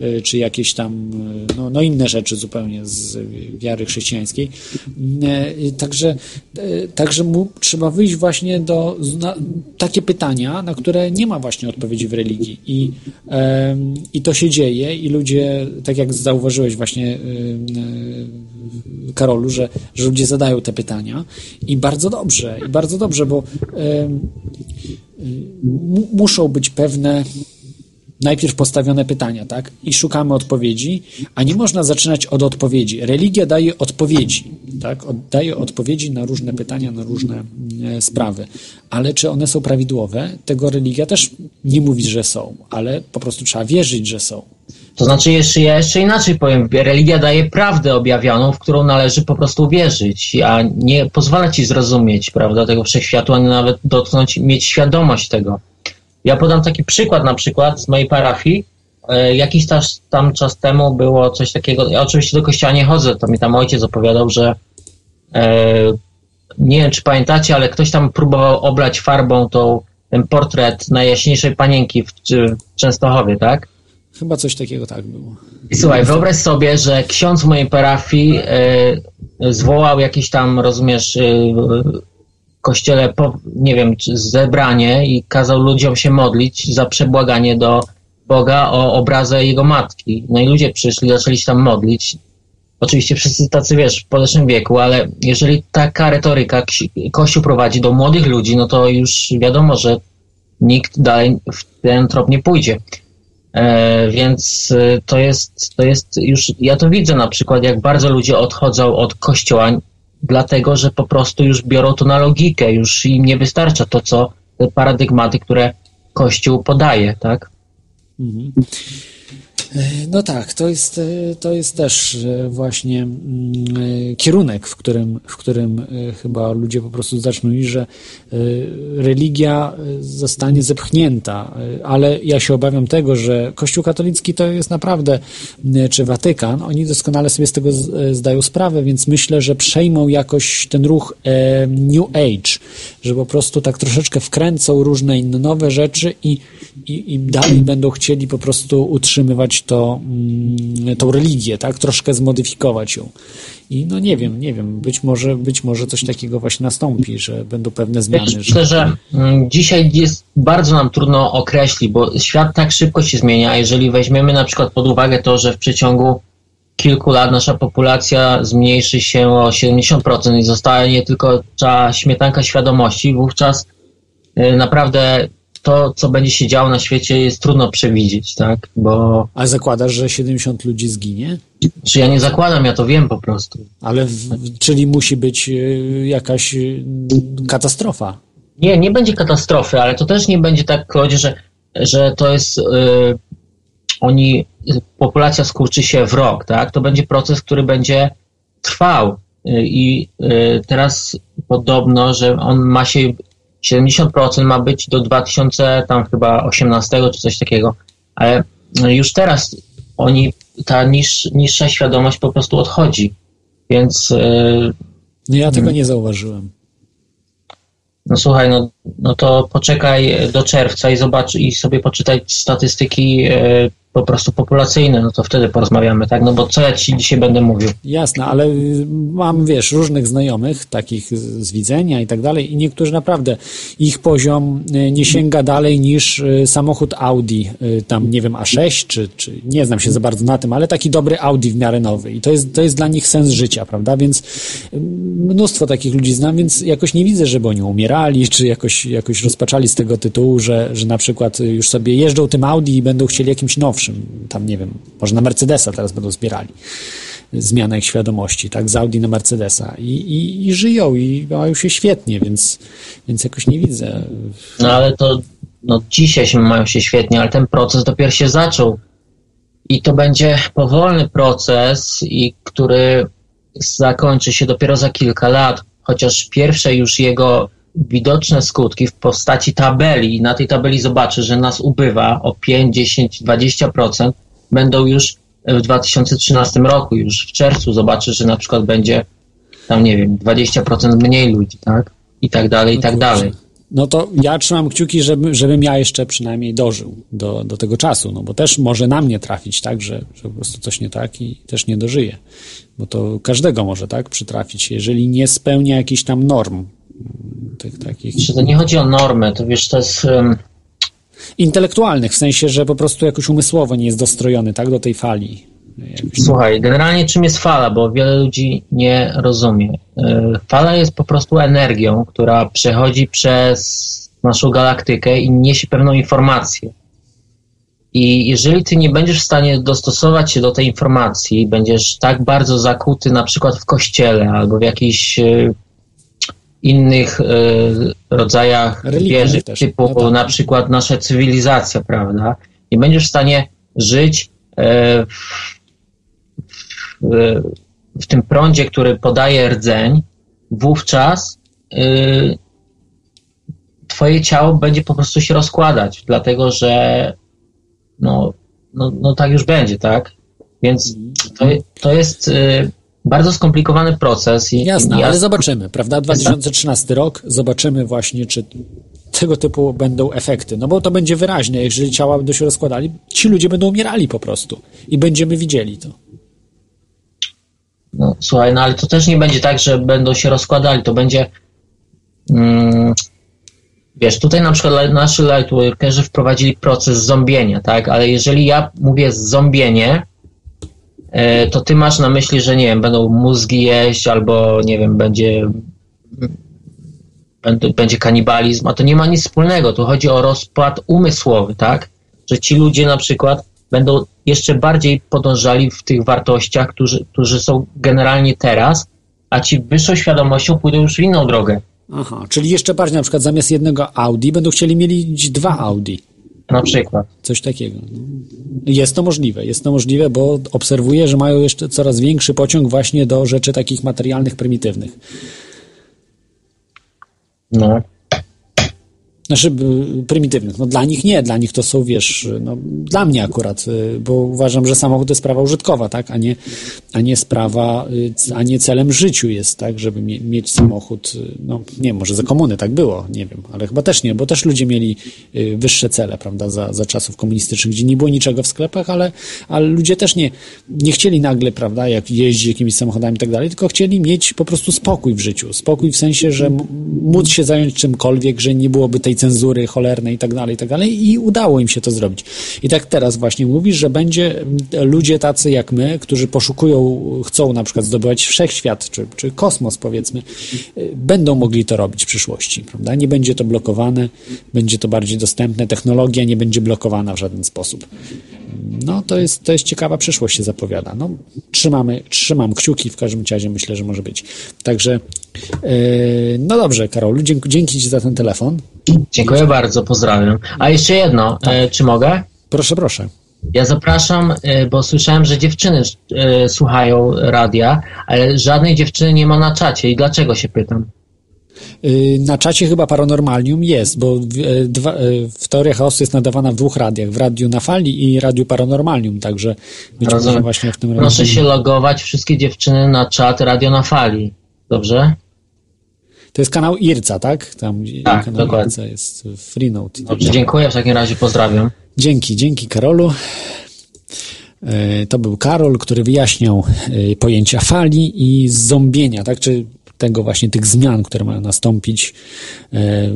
y, czy jakieś tam, no, no inne rzeczy zupełnie z wiary chrześcijańskiej. E, Także, e, także mu, trzeba wyjść właśnie do na, takie pytania, na które nie ma właśnie odpowiedzi w religii. I, I to się dzieje i ludzie, tak jak zauważyłeś właśnie e, Karolu, że, że ludzie zadają te pytania i bardzo dobrze, i bardzo dobrze, bo muszą być pewne najpierw postawione pytania, tak? I szukamy odpowiedzi, a nie można zaczynać od odpowiedzi. Religia daje odpowiedzi, tak? Daje odpowiedzi na różne pytania, na różne e, sprawy. Ale czy one są prawidłowe? Tego religia też nie mówi, że są, ale po prostu trzeba wierzyć, że są. To znaczy, jeszcze, ja jeszcze inaczej powiem, religia daje prawdę objawioną, w którą należy po prostu wierzyć, a nie pozwala ci zrozumieć, prawda, tego wszechświatu, ani nawet dotknąć, mieć świadomość tego. Ja podam taki przykład na przykład z mojej parafii. E, Jakiś tam czas temu było coś takiego, ja oczywiście do kościoła nie chodzę, to mi tam ojciec opowiadał, że e, nie wiem, czy pamiętacie, ale ktoś tam próbował oblać farbą tą, ten portret najjaśniejszej panienki w, w Częstochowie, tak? Chyba coś takiego tak było. I słuchaj, wyobraź sobie, że ksiądz w mojej parafii e, zwołał jakieś tam, rozumiesz, kościele, po, nie wiem, zebranie i kazał ludziom się modlić za przebłaganie do Boga o obrazę jego matki. No i ludzie przyszli, zaczęli się tam modlić. Oczywiście wszyscy tacy, wiesz, w podeszłym wieku, ale jeżeli taka retoryka Kościół prowadzi do młodych ludzi, no to już wiadomo, że nikt dalej w ten trop nie pójdzie. E, więc e, to jest, to jest już, ja to widzę na przykład, jak bardzo ludzie odchodzą od kościoła, dlatego że po prostu już biorą to na logikę, już im nie wystarcza to, co te paradygmaty, które kościół podaje, tak? Mhm. E, No tak, to jest, e, to jest też e, właśnie mm, kierunek, w którym, w którym chyba ludzie po prostu zaczną iść, że religia zostanie zepchnięta, ale ja się obawiam tego, że Kościół katolicki to jest naprawdę, czy Watykan, oni doskonale sobie z tego zdają sprawę, więc myślę, że przejmą jakoś ten ruch New Age, że po prostu tak troszeczkę wkręcą różne inne nowe rzeczy i, i, i dalej będą chcieli po prostu utrzymywać to, mm, tą religię, tak? Troszkę zmodyfikować ją. I no nie wiem, nie wiem, być może, być może coś takiego właśnie nastąpi, że będą pewne zmiany. Ja myślę, że mm, dzisiaj jest bardzo nam trudno określić, bo świat tak szybko się zmienia. Jeżeli weźmiemy na przykład pod uwagę to, że w przeciągu kilku lat nasza populacja zmniejszy się o 70% i zostanie tylko ta śmietanka świadomości, wówczas y, naprawdę to, co będzie się działo na świecie, jest trudno przewidzieć, tak? Bo. A zakładasz, że 70 ludzi zginie? Czy ja nie zakładam, ja to wiem po prostu. Ale w, czyli musi być y, jakaś y, katastrofa. Nie, nie będzie katastrofy, ale to też nie będzie tak, Klodzie, że, że to jest. Yy, oni, populacja skurczy się w rok, tak? To będzie proces, który będzie trwał. I teraz podobno, że on ma się 70% ma być do 2000 tam chyba 18 czy coś takiego, ale już teraz oni, ta niż, niższa świadomość po prostu odchodzi, więc... Yy, no ja tego nie zauważyłem. No słuchaj, no, no to poczekaj do czerwca i zobacz i sobie poczytaj statystyki yy, po prostu populacyjne, no to wtedy porozmawiamy, tak? No bo co ja ci dzisiaj będę mówił? Jasne, ale mam, wiesz, różnych znajomych, takich z widzenia i tak dalej i niektórzy naprawdę, ich poziom e, nie sięga dalej niż e, samochód Audi, e, tam nie wiem, A6, czy, czy nie znam się za bardzo na tym, ale taki dobry Audi w miarę nowy i to jest, to jest dla nich sens życia, prawda? Więc mnóstwo takich ludzi znam, więc jakoś nie widzę, żeby oni umierali, czy jakoś, jakoś rozpaczali z tego tytułu, że, że na przykład już sobie jeżdżą tym Audi i będą chcieli jakimś nowszym tam nie wiem, może na Mercedesa teraz będą zbierali zmianę ich świadomości, tak, z Audi na Mercedesa. I, i, i żyją i mają się świetnie, więc, więc jakoś nie widzę. No ale to no, dzisiaj się mają się świetnie, ale ten proces dopiero się zaczął. I to będzie powolny proces, i który zakończy się dopiero za kilka lat, chociaż pierwsze już jego widoczne skutki w postaci tabeli i na tej tabeli zobaczy, że nas ubywa o 5, 10, 20%, będą już w 2013 roku, już w czerwcu zobaczy, że na przykład będzie tam, nie wiem, 20% mniej ludzi, tak? I tak dalej, i tak dalej. No to ja trzymam kciuki, żeby, żebym ja jeszcze przynajmniej dożył do, do tego czasu, no bo też może na mnie trafić, tak, że, że po prostu coś nie tak i też nie dożyję. Bo to każdego może, tak, przytrafić, jeżeli nie spełnia jakichś tam norm, tych takich. To nie chodzi o normę, to wiesz, to jest. Um... Intelektualnych, w sensie, że po prostu jakoś umysłowo nie jest dostrojony, tak, do tej fali. Jakoś... Słuchaj, generalnie czym jest fala, bo wiele ludzi nie rozumie. E, fala jest po prostu energią, która przechodzi przez naszą galaktykę i niesie pewną informację. I jeżeli ty nie będziesz w stanie dostosować się do tej informacji, będziesz tak bardzo zakuty na przykład w kościele albo w jakiejś e, innych e, rodzajach wierzy, typu no tak. na przykład nasza cywilizacja, prawda? Nie będziesz w stanie żyć e, w, w, w tym prądzie, który podaje rdzeń, wówczas e, twoje ciało będzie po prostu się rozkładać, dlatego że no, no, no tak już będzie, tak? Więc to, to jest bardzo skomplikowany proces. I, Jasne, i ale zobaczymy, prawda? 2013 rok, zobaczymy właśnie, czy tego typu będą efekty. No bo to będzie wyraźne, jeżeli ciała będą się rozkładali, ci ludzie będą umierali po prostu i będziemy widzieli to. No, słuchaj, no ale to też nie będzie tak, że będą się rozkładali, to będzie mm, wiesz, tutaj na przykład nasi lightworkerzy wprowadzili proces zombienia, tak, ale jeżeli ja mówię zombienie, to ty masz na myśli, że nie wiem, będą mózgi jeść albo nie wiem, będzie będzie kanibalizm, a to nie ma nic wspólnego. Tu chodzi o rozpad umysłowy, tak? Że ci ludzie na przykład będą jeszcze bardziej podążali w tych wartościach, którzy, którzy są generalnie teraz, a ci wyższą świadomością pójdą już w inną drogę. Aha, czyli jeszcze bardziej, na przykład zamiast jednego Audi będą chcieli mieć dwa Audi. Na przykład. Coś takiego. Jest to możliwe, jest to możliwe, bo obserwuję, że mają jeszcze coraz większy pociąg właśnie do rzeczy takich materialnych, prymitywnych. No. Znaczy y, prymitywnych. No dla nich nie, dla nich to są, wiesz, no dla mnie akurat, y, bo uważam, że samochód to jest sprawa użytkowa, tak, a nie, a nie sprawa, y, a nie celem życiu jest, tak, żeby mie mieć samochód, no nie może za komuny tak było, nie wiem, ale chyba też nie, bo też ludzie mieli wyższe cele, prawda, za, za czasów komunistycznych, gdzie nie było niczego w sklepach, ale, ale ludzie też nie, nie chcieli nagle, prawda, jak jeździć jakimiś samochodami i tak dalej, tylko chcieli mieć po prostu spokój w życiu, spokój w sensie, że móc się zająć czymkolwiek, że nie byłoby tej cenzury cholernej i tak dalej, i tak dalej i udało im się to zrobić. I tak teraz właśnie mówisz, że będzie ludzie tacy jak my, którzy poszukują, chcą na przykład zdobywać wszechświat, czy, czy kosmos powiedzmy, będą mogli to robić w przyszłości, prawda? Nie będzie to blokowane, będzie to bardziej dostępne, technologia nie będzie blokowana w żaden sposób. No, to jest, to jest ciekawa przyszłość się zapowiada. No, trzymamy, trzymam kciuki, w każdym razie myślę, że może być. Także, no dobrze, Karol, dzięki, Ci za ten telefon. Dziękuję bardzo, pozdrawiam. A jeszcze jedno, tak. e, czy mogę? Proszę, proszę. Ja zapraszam, e, bo słyszałem, że dziewczyny e, słuchają radia, ale żadnej dziewczyny nie ma na czacie. I dlaczego się pytam? Na czacie chyba Paranormalium jest, bo w, dwa, w teoria chaosu jest nadawana w dwóch radiach, w Radiu na Fali i Radiu Paranormalium, także być może właśnie w tym radiu. Proszę się logować wszystkie dziewczyny na czat Radio na Fali, dobrze? To jest kanał Irca, tak? Tam tak, kanał dokładnie. Irca jest Freenote. Dobrze, dziękuję, w takim razie pozdrawiam. Dzięki, dzięki Karolu. E, to był Karol, który wyjaśniał e, pojęcia fali i zombienia, tak? Czy tego właśnie, tych zmian, które mają nastąpić, e,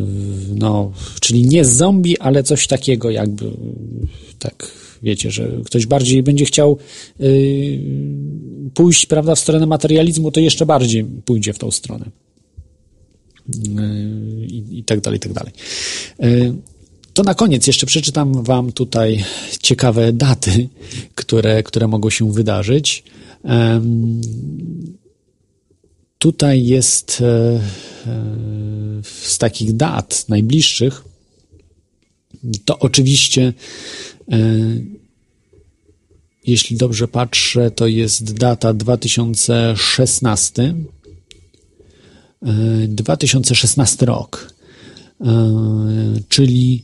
no, czyli nie zombie, ale coś takiego jakby, tak, wiecie, że ktoś bardziej będzie chciał pójść, prawda, w stronę materializmu, to jeszcze bardziej pójdzie w tą stronę. I, i tak dalej, i tak dalej. To na koniec jeszcze przeczytam Wam tutaj ciekawe daty, które, które mogą się wydarzyć. Tutaj jest e, e, z takich dat najbliższych, to oczywiście, e, jeśli dobrze patrzę, to jest data 2016. 2016 rok, czyli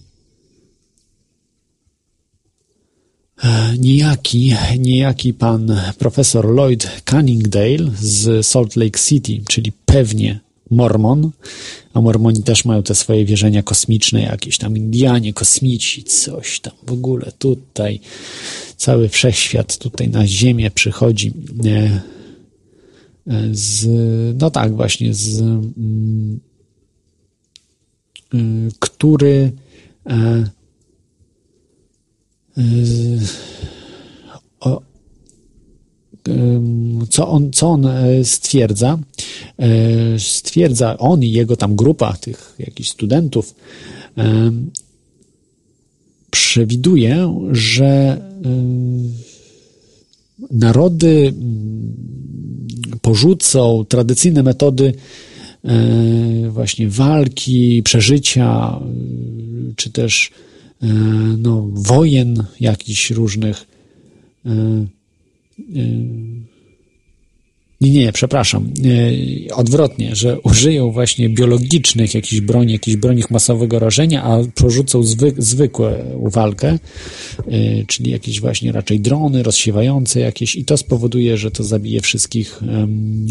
niejaki, niejaki pan profesor Lloyd Cunningdale z Salt Lake City, czyli pewnie Mormon, a Mormoni też mają te swoje wierzenia kosmiczne, jakieś tam Indianie, kosmici, coś tam w ogóle tutaj, cały wszechświat tutaj na Ziemię przychodzi. E, z, no tak, właśnie z, mm, y, który e, co on, co on e, stwierdza? E, stwierdza on i jego tam grupa tych jakichś studentów przewiduje, że narody porzucą tradycyjne metody właśnie walki, przeżycia, czy też E, no, wojen jakichś różnych. E, e, nie, nie, przepraszam. Odwrotnie, że użyją właśnie biologicznych jakichś broni, jakichś broni masowego rażenia, a porzucą zwy, zwykłą walkę, czyli jakieś właśnie raczej drony rozsiewające jakieś i to spowoduje, że to zabije wszystkich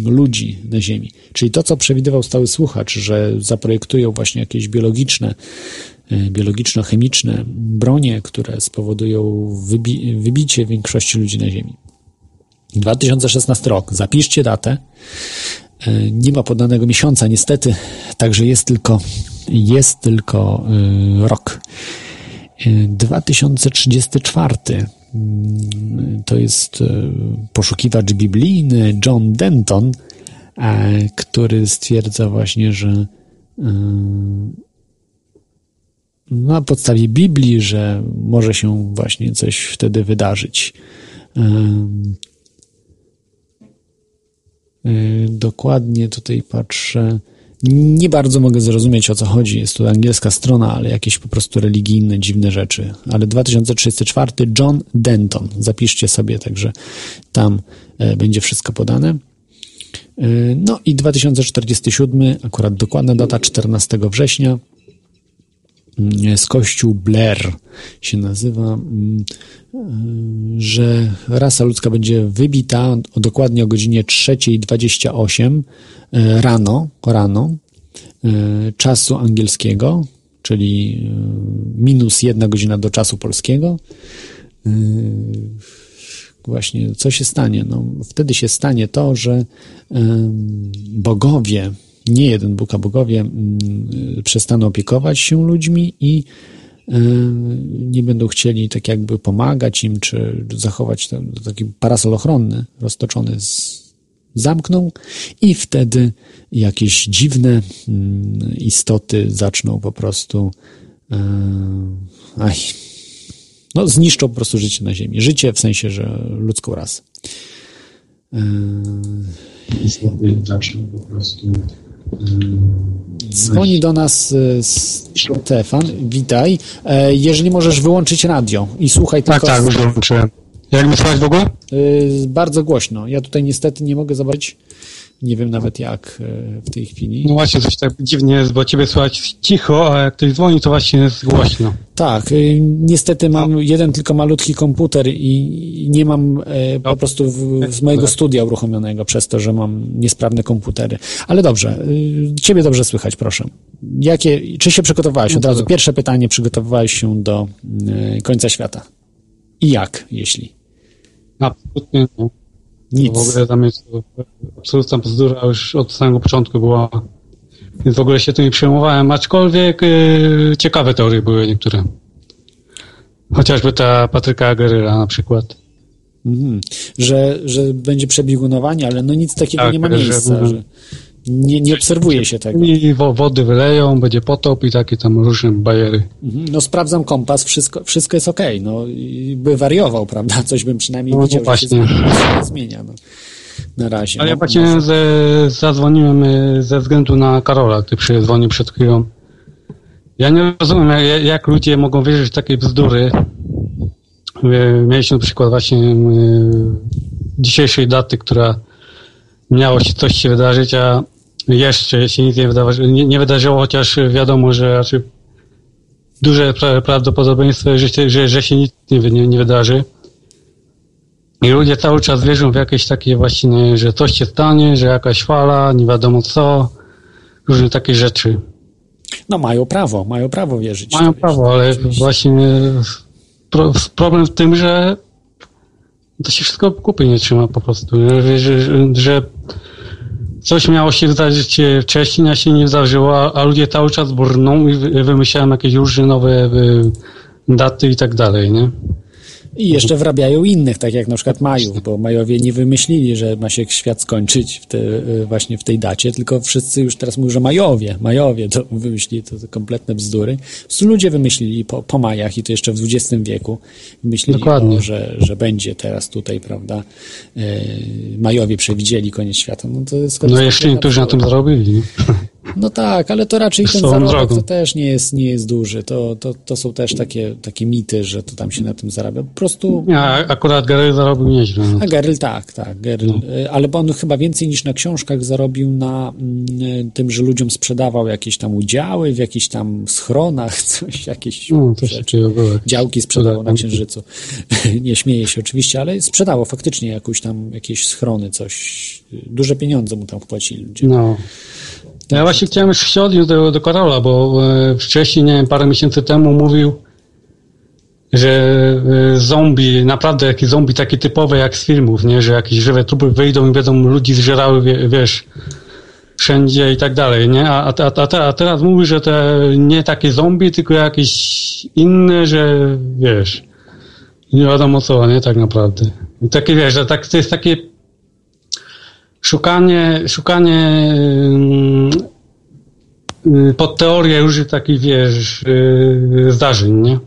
ludzi na Ziemi. Czyli to, co przewidywał stały słuchacz, że zaprojektują właśnie jakieś biologiczne E, biologiczno-chemiczne bronie, które spowodują wybi wybicie większości ludzi na Ziemi. 2016 rok. Zapiszcie datę. E, nie ma podanego miesiąca, niestety, także jest tylko, jest tylko e, rok. 2034 mm, to jest poszukiwacz biblijny John Denton, który stwierdza właśnie, że na podstawie Biblii, że może się właśnie coś wtedy wydarzyć. Y, dokładnie tutaj patrzę. Nie bardzo mogę zrozumieć o co chodzi. Jest to angielska strona, ale jakieś po prostu religijne, dziwne rzeczy. Ale 2034 John Denton. Zapiszcie sobie, także tam e, będzie wszystko podane. E, no i 2047, akurat dokładna data 14 września z kościół Blair się nazywa, mm, e, że rasa ludzka będzie wybita dokładnie o godzinie 3.28 e, rano, rano e, czasu angielskiego, czyli minus jedna godzina do czasu polskiego. Właśnie, co się stanie? No, wtedy się stanie to, że bogowie, nie jeden Bóg, a bogowie mm, przestaną opiekować się ludźmi i em, nie będą chcieli tak jakby pomagać im, czy zachować ten, taki parasol ochronny roztoczony z, zamkną i wtedy jakieś dziwne mm, istoty zaczną po prostu em, aj, no, zniszczą po prostu życie na Ziemi. Życie w sensie, że ludzką rasę. Istoty zaczną po prostu. Dzwoni do nas e, Stefan, witaj. E, Jeżeli możesz wyłączyć radio i słuchaj Tak, tylko... tak, już wyłączyłem. Jak mnie słychać w ogóle? E, Bardzo głośno. Ja tutaj niestety nie mogę zobaczyć, nie wiem nawet jak e, w tej chwili. No właśnie, coś tak dziwnie jest, bo ciebie słychać cicho, a jak ktoś dzwoni, to właśnie jest głośno. Tak, y, niestety mam jeden tylko malutki komputer i nie mam e, po prostu w, z mojego studia uruchomionego przez to, że mam niesprawne komputery. Ale dobrze, y, ciebie dobrze słychać, proszę. Jakie, czy się przygotowałeś? Od razu pierwsze pytanie, przygotowywałeś się do y, końca świata. I jak, jeśli? Absolutnie nie. Nic. W ogóle tam jest absolutna bzdura już od samego początku była. Więc w ogóle się tym nie przejmowałem, aczkolwiek yy, ciekawe teorie były niektóre. Chociażby ta Patryka Geryla na przykład. Mhm. Że, że będzie przebiegunowanie, ale no nic takiego Tak, nie ma że- miejsca. Że nie, nie obserwuje się tego. I wo- wody wyleją, będzie potop i takie tam różne bajery. Mhm. No sprawdzam kompas, wszystko, wszystko jest okej. No, i by wariował, prawda? Coś bym przynajmniej No, widział, że się właśnie. zmienia. zmienia no. Na razie. Ale ja no, właśnie może- ze, zadzwoniłem y, ze względu na Karola, który przydzwonił przed chwilą. Ja nie rozumiem, jak, jak ludzie mogą wierzyć w takie bzdury. Y, Mieliśmy przykład właśnie y, dzisiejszej daty, która miało się coś się wydarzyć, a jeszcze się nic nie, wydawa- nie, nie wydarzyło, chociaż wiadomo, że raczej duże pra- prawdopodobieństwo, że, się- że, że się nic nie, nie, nie wydarzy. I ludzie cały czas wierzą w jakieś takie właśnie, że coś się stanie, że jakaś fala, nie wiadomo co, różne takie rzeczy. No mają prawo, mają prawo wierzyć. Mają prawo, ale właśnie pro, problem w tym, że to się wszystko kupy nie trzyma po prostu, że, że, że coś miało się wydarzyć wcześniej, a się nie wydarzyło, a- ludzie cały czas brną i wy- wymyślają jakieś różne nowe y, daty i tak dalej, nie? I jeszcze wrabiają innych, tak jak na przykład Majów, bo Majowie nie wymyślili, że ma się świat skończyć w te, y, właśnie w tej dacie, tylko wszyscy już teraz mówią, że Majowie, Majowie to wymyślili, to, to kompletne bzdury. Ludzie wymyślili po, po Majach i to jeszcze w XX wieku, wymyślili, Dokładnie. że, że będzie teraz tutaj, prawda, y, Majowie przewidzieli koniec świata. No, to jest No jeszcze niektórzy na tym zarobili. No tak, ale to raczej ten zarobek drogą. to też nie jest, nie jest duży. To, to, to są też takie, takie mity, że to tam się na tym zarabia. Po prostu Nie, a- akurat Gary zarobił nieźle. No. a Geryl tak, tak, Geryl, y, ale on chyba więcej niż na książkach zarobił na mm, tym, że ludziom sprzedawał jakieś tam udziały w jakichś tam schronach, coś, jakieś No, było. działki sprzedało na. Księżycu. Nie śmieję się oczywiście, ale sprzedało faktycznie jakąś tam, jakieś schrony, coś, duże pieniądze mu tam wpłacili ludzie. No. Ja właśnie chciałem jeszcze się odnieść do, do Karola, bo e, wcześniej, nie wiem, parę miesięcy temu mówił, że e, zombie, naprawdę jakieś zombie takie typowe jak z filmów, nie, że jakieś żywe trupy wyjdą i będą ludzi zżerały, wie, wiesz, wszędzie i tak dalej, nie, a, a, a, a teraz mówi, że te nie takie zombie, tylko jakieś inne, że wiesz, nie wiadomo co, nie, tak naprawdę. I takie, wiesz, że tak, to jest takie szukanie, szukanie ym, y, pod teorię różnych takich, wiesz, y, zdarzeń, nie?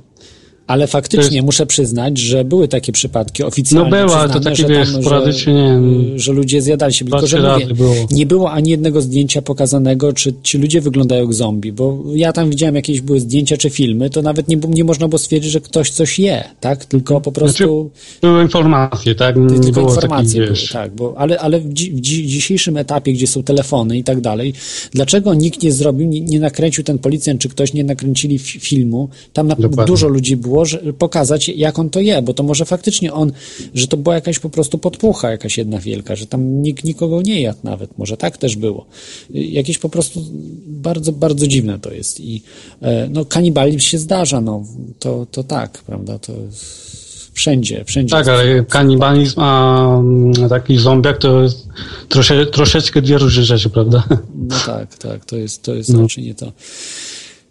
Ale faktycznie muszę przyznać, że były takie przypadki oficjalne. No były, ale to takie, że wiesz, tam, sporadycznie, nie że ludzie zjadali się. Tylko, że mówię, było. nie było ani jednego zdjęcia pokazanego, czy ci ludzie wyglądają jak zombie, bo ja tam widziałem jakieś były zdjęcia czy filmy, to nawet nie, nie można było stwierdzić, że ktoś coś je, tak? Tylko po prostu... Były informacje, tak? Nie Tylko było takich, informacje były, tak, bo, ale, ale w, dzi, w dzi- dzisiejszym etapie, gdzie są telefony i tak dalej, dlaczego nikt nie zrobił, nie, nie nakręcił ten policjant, czy ktoś nie nakręcili filmu, tam na, dużo ludzi było, że, pokazać jak on to je, bo to może faktycznie on, że to była jakaś po prostu podpucha jakaś jedna wielka, że tam nikt nikogo nie jadł nawet, może tak też było. Jakieś po prostu bardzo, bardzo dziwne to jest i e, no kanibalizm się zdarza, no to, to tak, prawda, to wszędzie, wszędzie. Tak, ale kanibalizm, a mm, taki zombiak to jest trosze, troszeczkę dwie różne rzeczy, prawda? No tak, tak, to jest, to jest No. raczej nie to.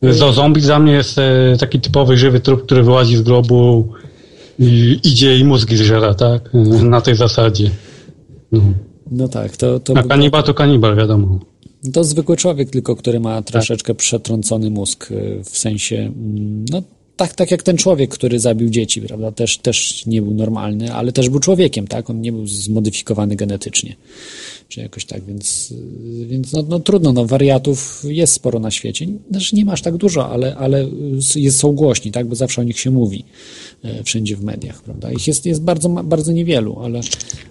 Zo- Zombie dla mnie jest e, taki typowy żywy trup, który wyłazi z grobu i idzie i mózgi zżera, tak? Na tej zasadzie. No. No tak, to, to, A kanibal to kanibal, wiadomo. to zwykły człowiek tylko, który ma troszeczkę przetrącony mózg, y, w sensie, mm, no tak, tak jak ten człowiek, który zabił dzieci, prawda, też, też nie był normalny, ale też był człowiekiem, tak, on nie był zmodyfikowany genetycznie, czy jakoś tak, więc, więc no, no trudno, no wariatów jest sporo na świecie, znaczy nie masz tak dużo, ale, ale jest, są głośni, tak, bo zawsze o nich się mówi e, wszędzie w mediach, prawda, ich jest, jest bardzo, bardzo niewielu, ale,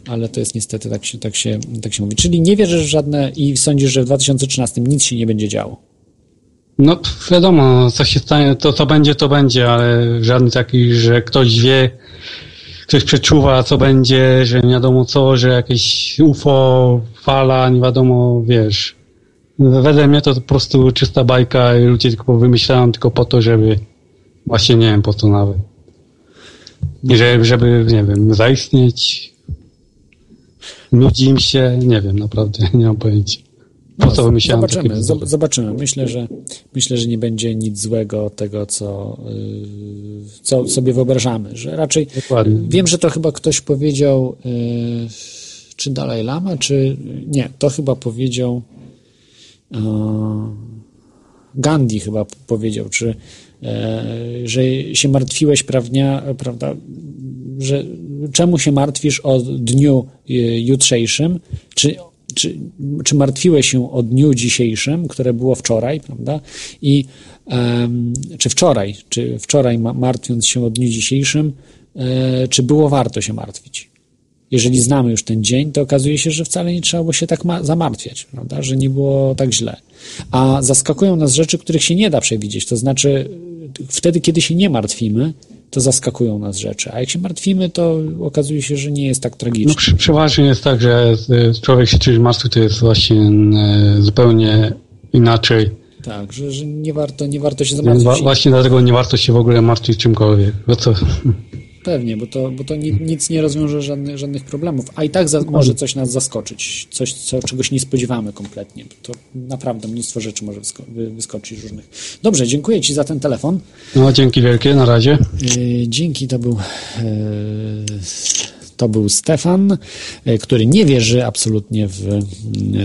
ale to jest niestety tak się, tak, się, tak się mówi, czyli nie wierzysz w żadne i sądzisz, że w 2013 nic się nie będzie działo. No wiadomo, co się stanie, to co będzie, to będzie, ale żadny taki, że ktoś wie, ktoś przeczuwa, co będzie, że nie wiadomo co, że jakieś UFO, fala, nie wiadomo, wiesz. Wedle mnie to po prostu czysta bajka i ludzie tylko wymyślają tylko po to, żeby właśnie nie wiem po co nawet. Żeby, żeby, nie wiem, zaistnieć. Nudzi im się, nie wiem, naprawdę, nie mam pojęcia. Po co wymyślałem Zobaczymy, zobaczymy. Myślę, że myślę, że nie będzie nic złego tego, co, yy, co sobie wyobrażamy, że raczej Dokładnie. wiem, że to chyba ktoś powiedział, yy, czy Dalaj Lama, czy nie, to chyba powiedział yy, Gandhi chyba powiedział, czy że się martwiłeś, prawnia, prawda, że czemu się martwisz o dniu jutrzejszym, czy, czy, czy martwiłeś się o dniu dzisiejszym, które było wczoraj, prawda? I em, czy wczoraj, czy wczoraj ma, martwiąc się o dniu dzisiejszym, e, czy było warto się martwić? Jeżeli znamy już ten dzień, to okazuje się, że wcale nie trzeba było się tak ma- zamartwiać, prawda? Że nie było tak źle. A zaskakują nas rzeczy, których się nie da przewidzieć. To znaczy, wtedy, kiedy się nie martwimy, to zaskakują nas rzeczy. A jak się martwimy, to okazuje się, że nie jest tak tragicznie. No przy, przeważnie jest tak, że e, człowiek się czymś martwi, to jest właśnie e, zupełnie inaczej. Tak, że, że nie, warto, nie warto się zamartwić. właśnie dlatego nie warto się w ogóle martwić czymkolwiek. Bo co? Pewnie, bo to, bo to ni, nic nie rozwiąże żadnych, żadnych problemów, a i tak za, może coś nas zaskoczyć, coś, co, czegoś nie spodziewamy kompletnie. To naprawdę mnóstwo rzeczy może wysko, wy, wyskoczyć różnych. Dobrze, dziękuję Ci za ten telefon. No dzięki wielkie, na razie. Yy, Dzięki, to był, yy, to był Stefan, yy, który nie wierzy absolutnie w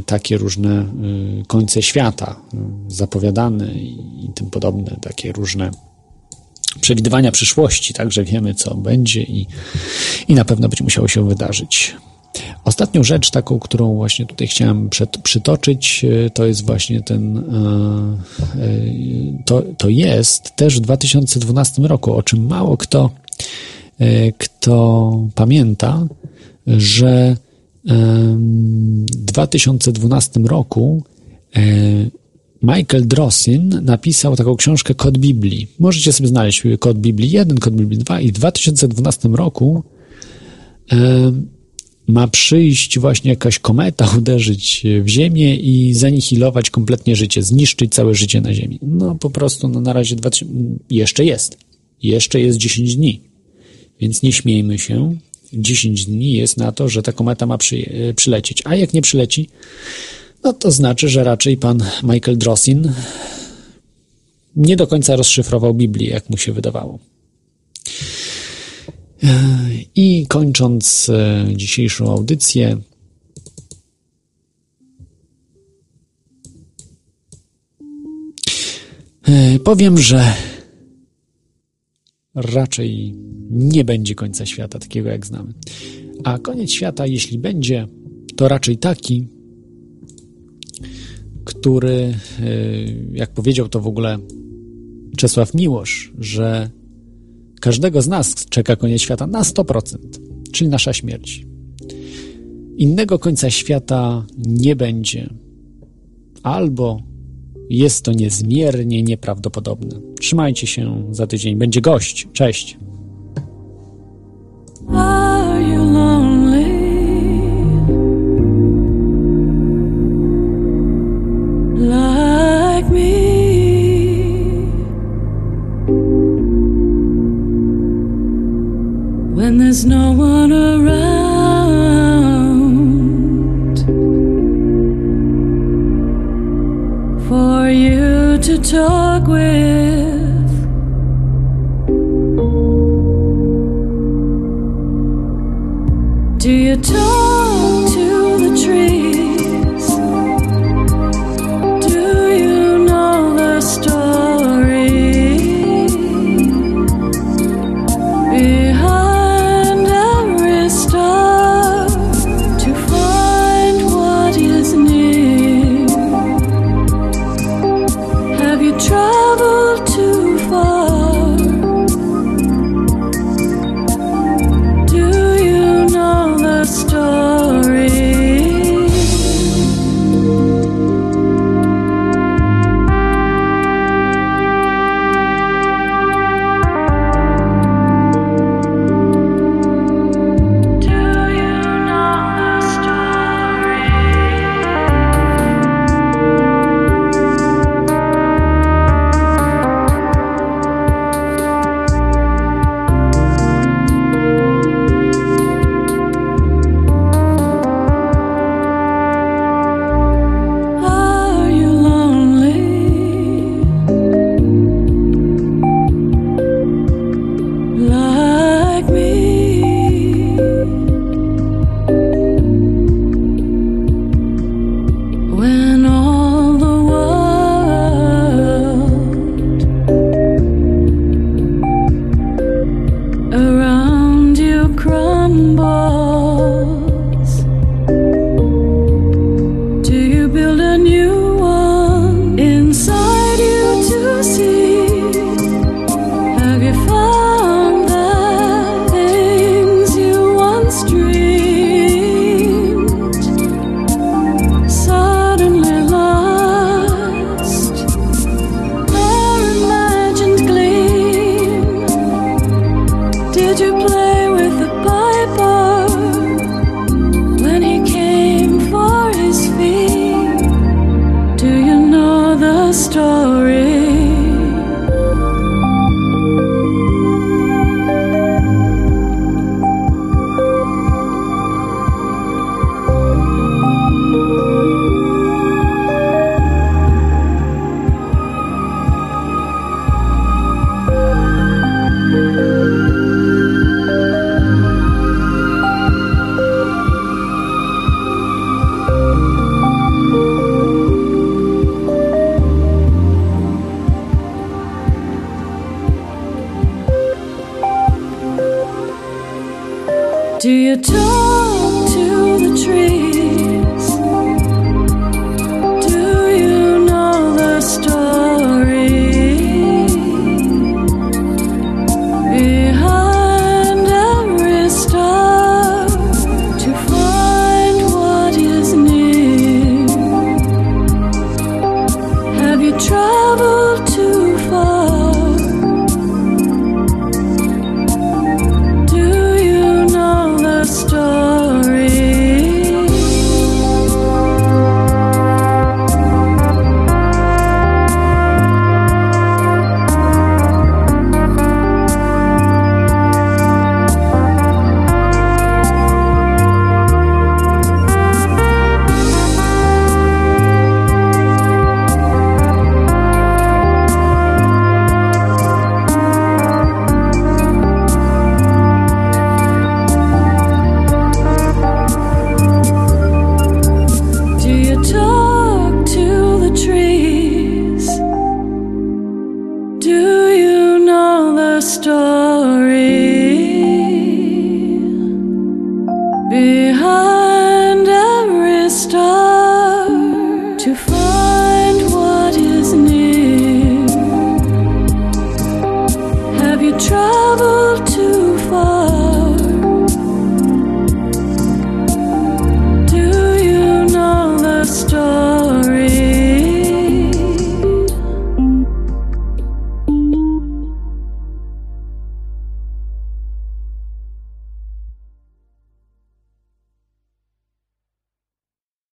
takie różne końce świata, zapowiadane i tym podobne, takie różne przewidywania przyszłości, także wiemy, co będzie i, i na pewno będzie musiało się wydarzyć. Ostatnią rzecz, taką, którą właśnie tutaj chciałem przed, przytoczyć, e, to jest właśnie ten, e, e, to, to jest też w 2012 roku, o czym mało kto, kto pamięta, że w 2012 roku Michael Drossin napisał taką książkę Kod Biblii. Możecie sobie znaleźć Kod Biblii 1, Kod Biblii 2 i w 2012 roku em, ma przyjść właśnie jakaś kometa, uderzyć w Ziemię i zanihilować kompletnie życie, zniszczyć całe życie na Ziemi. No po prostu no, na razie 2000, jeszcze jest. Jeszcze jest 10 dni. Więc nie śmiejmy się. 10 dni jest na to, że ta kometa ma przy, e, przylecieć. A jak nie przyleci, no to znaczy, że raczej pan Michael Drosin nie do końca rozszyfrował Biblię, jak mu się wydawało. I kończąc e, dzisiejszą audycję, e, powiem, że raczej nie będzie końca świata takiego, jak znamy. A koniec świata, jeśli będzie, to raczej taki, który, y, jak powiedział to w ogóle Czesław Miłosz, że każdego z nas czeka koniec świata na 100%, czyli nasza śmierć. Innego końca świata nie będzie, albo jest to niezmiernie nieprawdopodobne. Trzymajcie się za tydzień. Będzie gość. Cześć. like me. When there's no one around.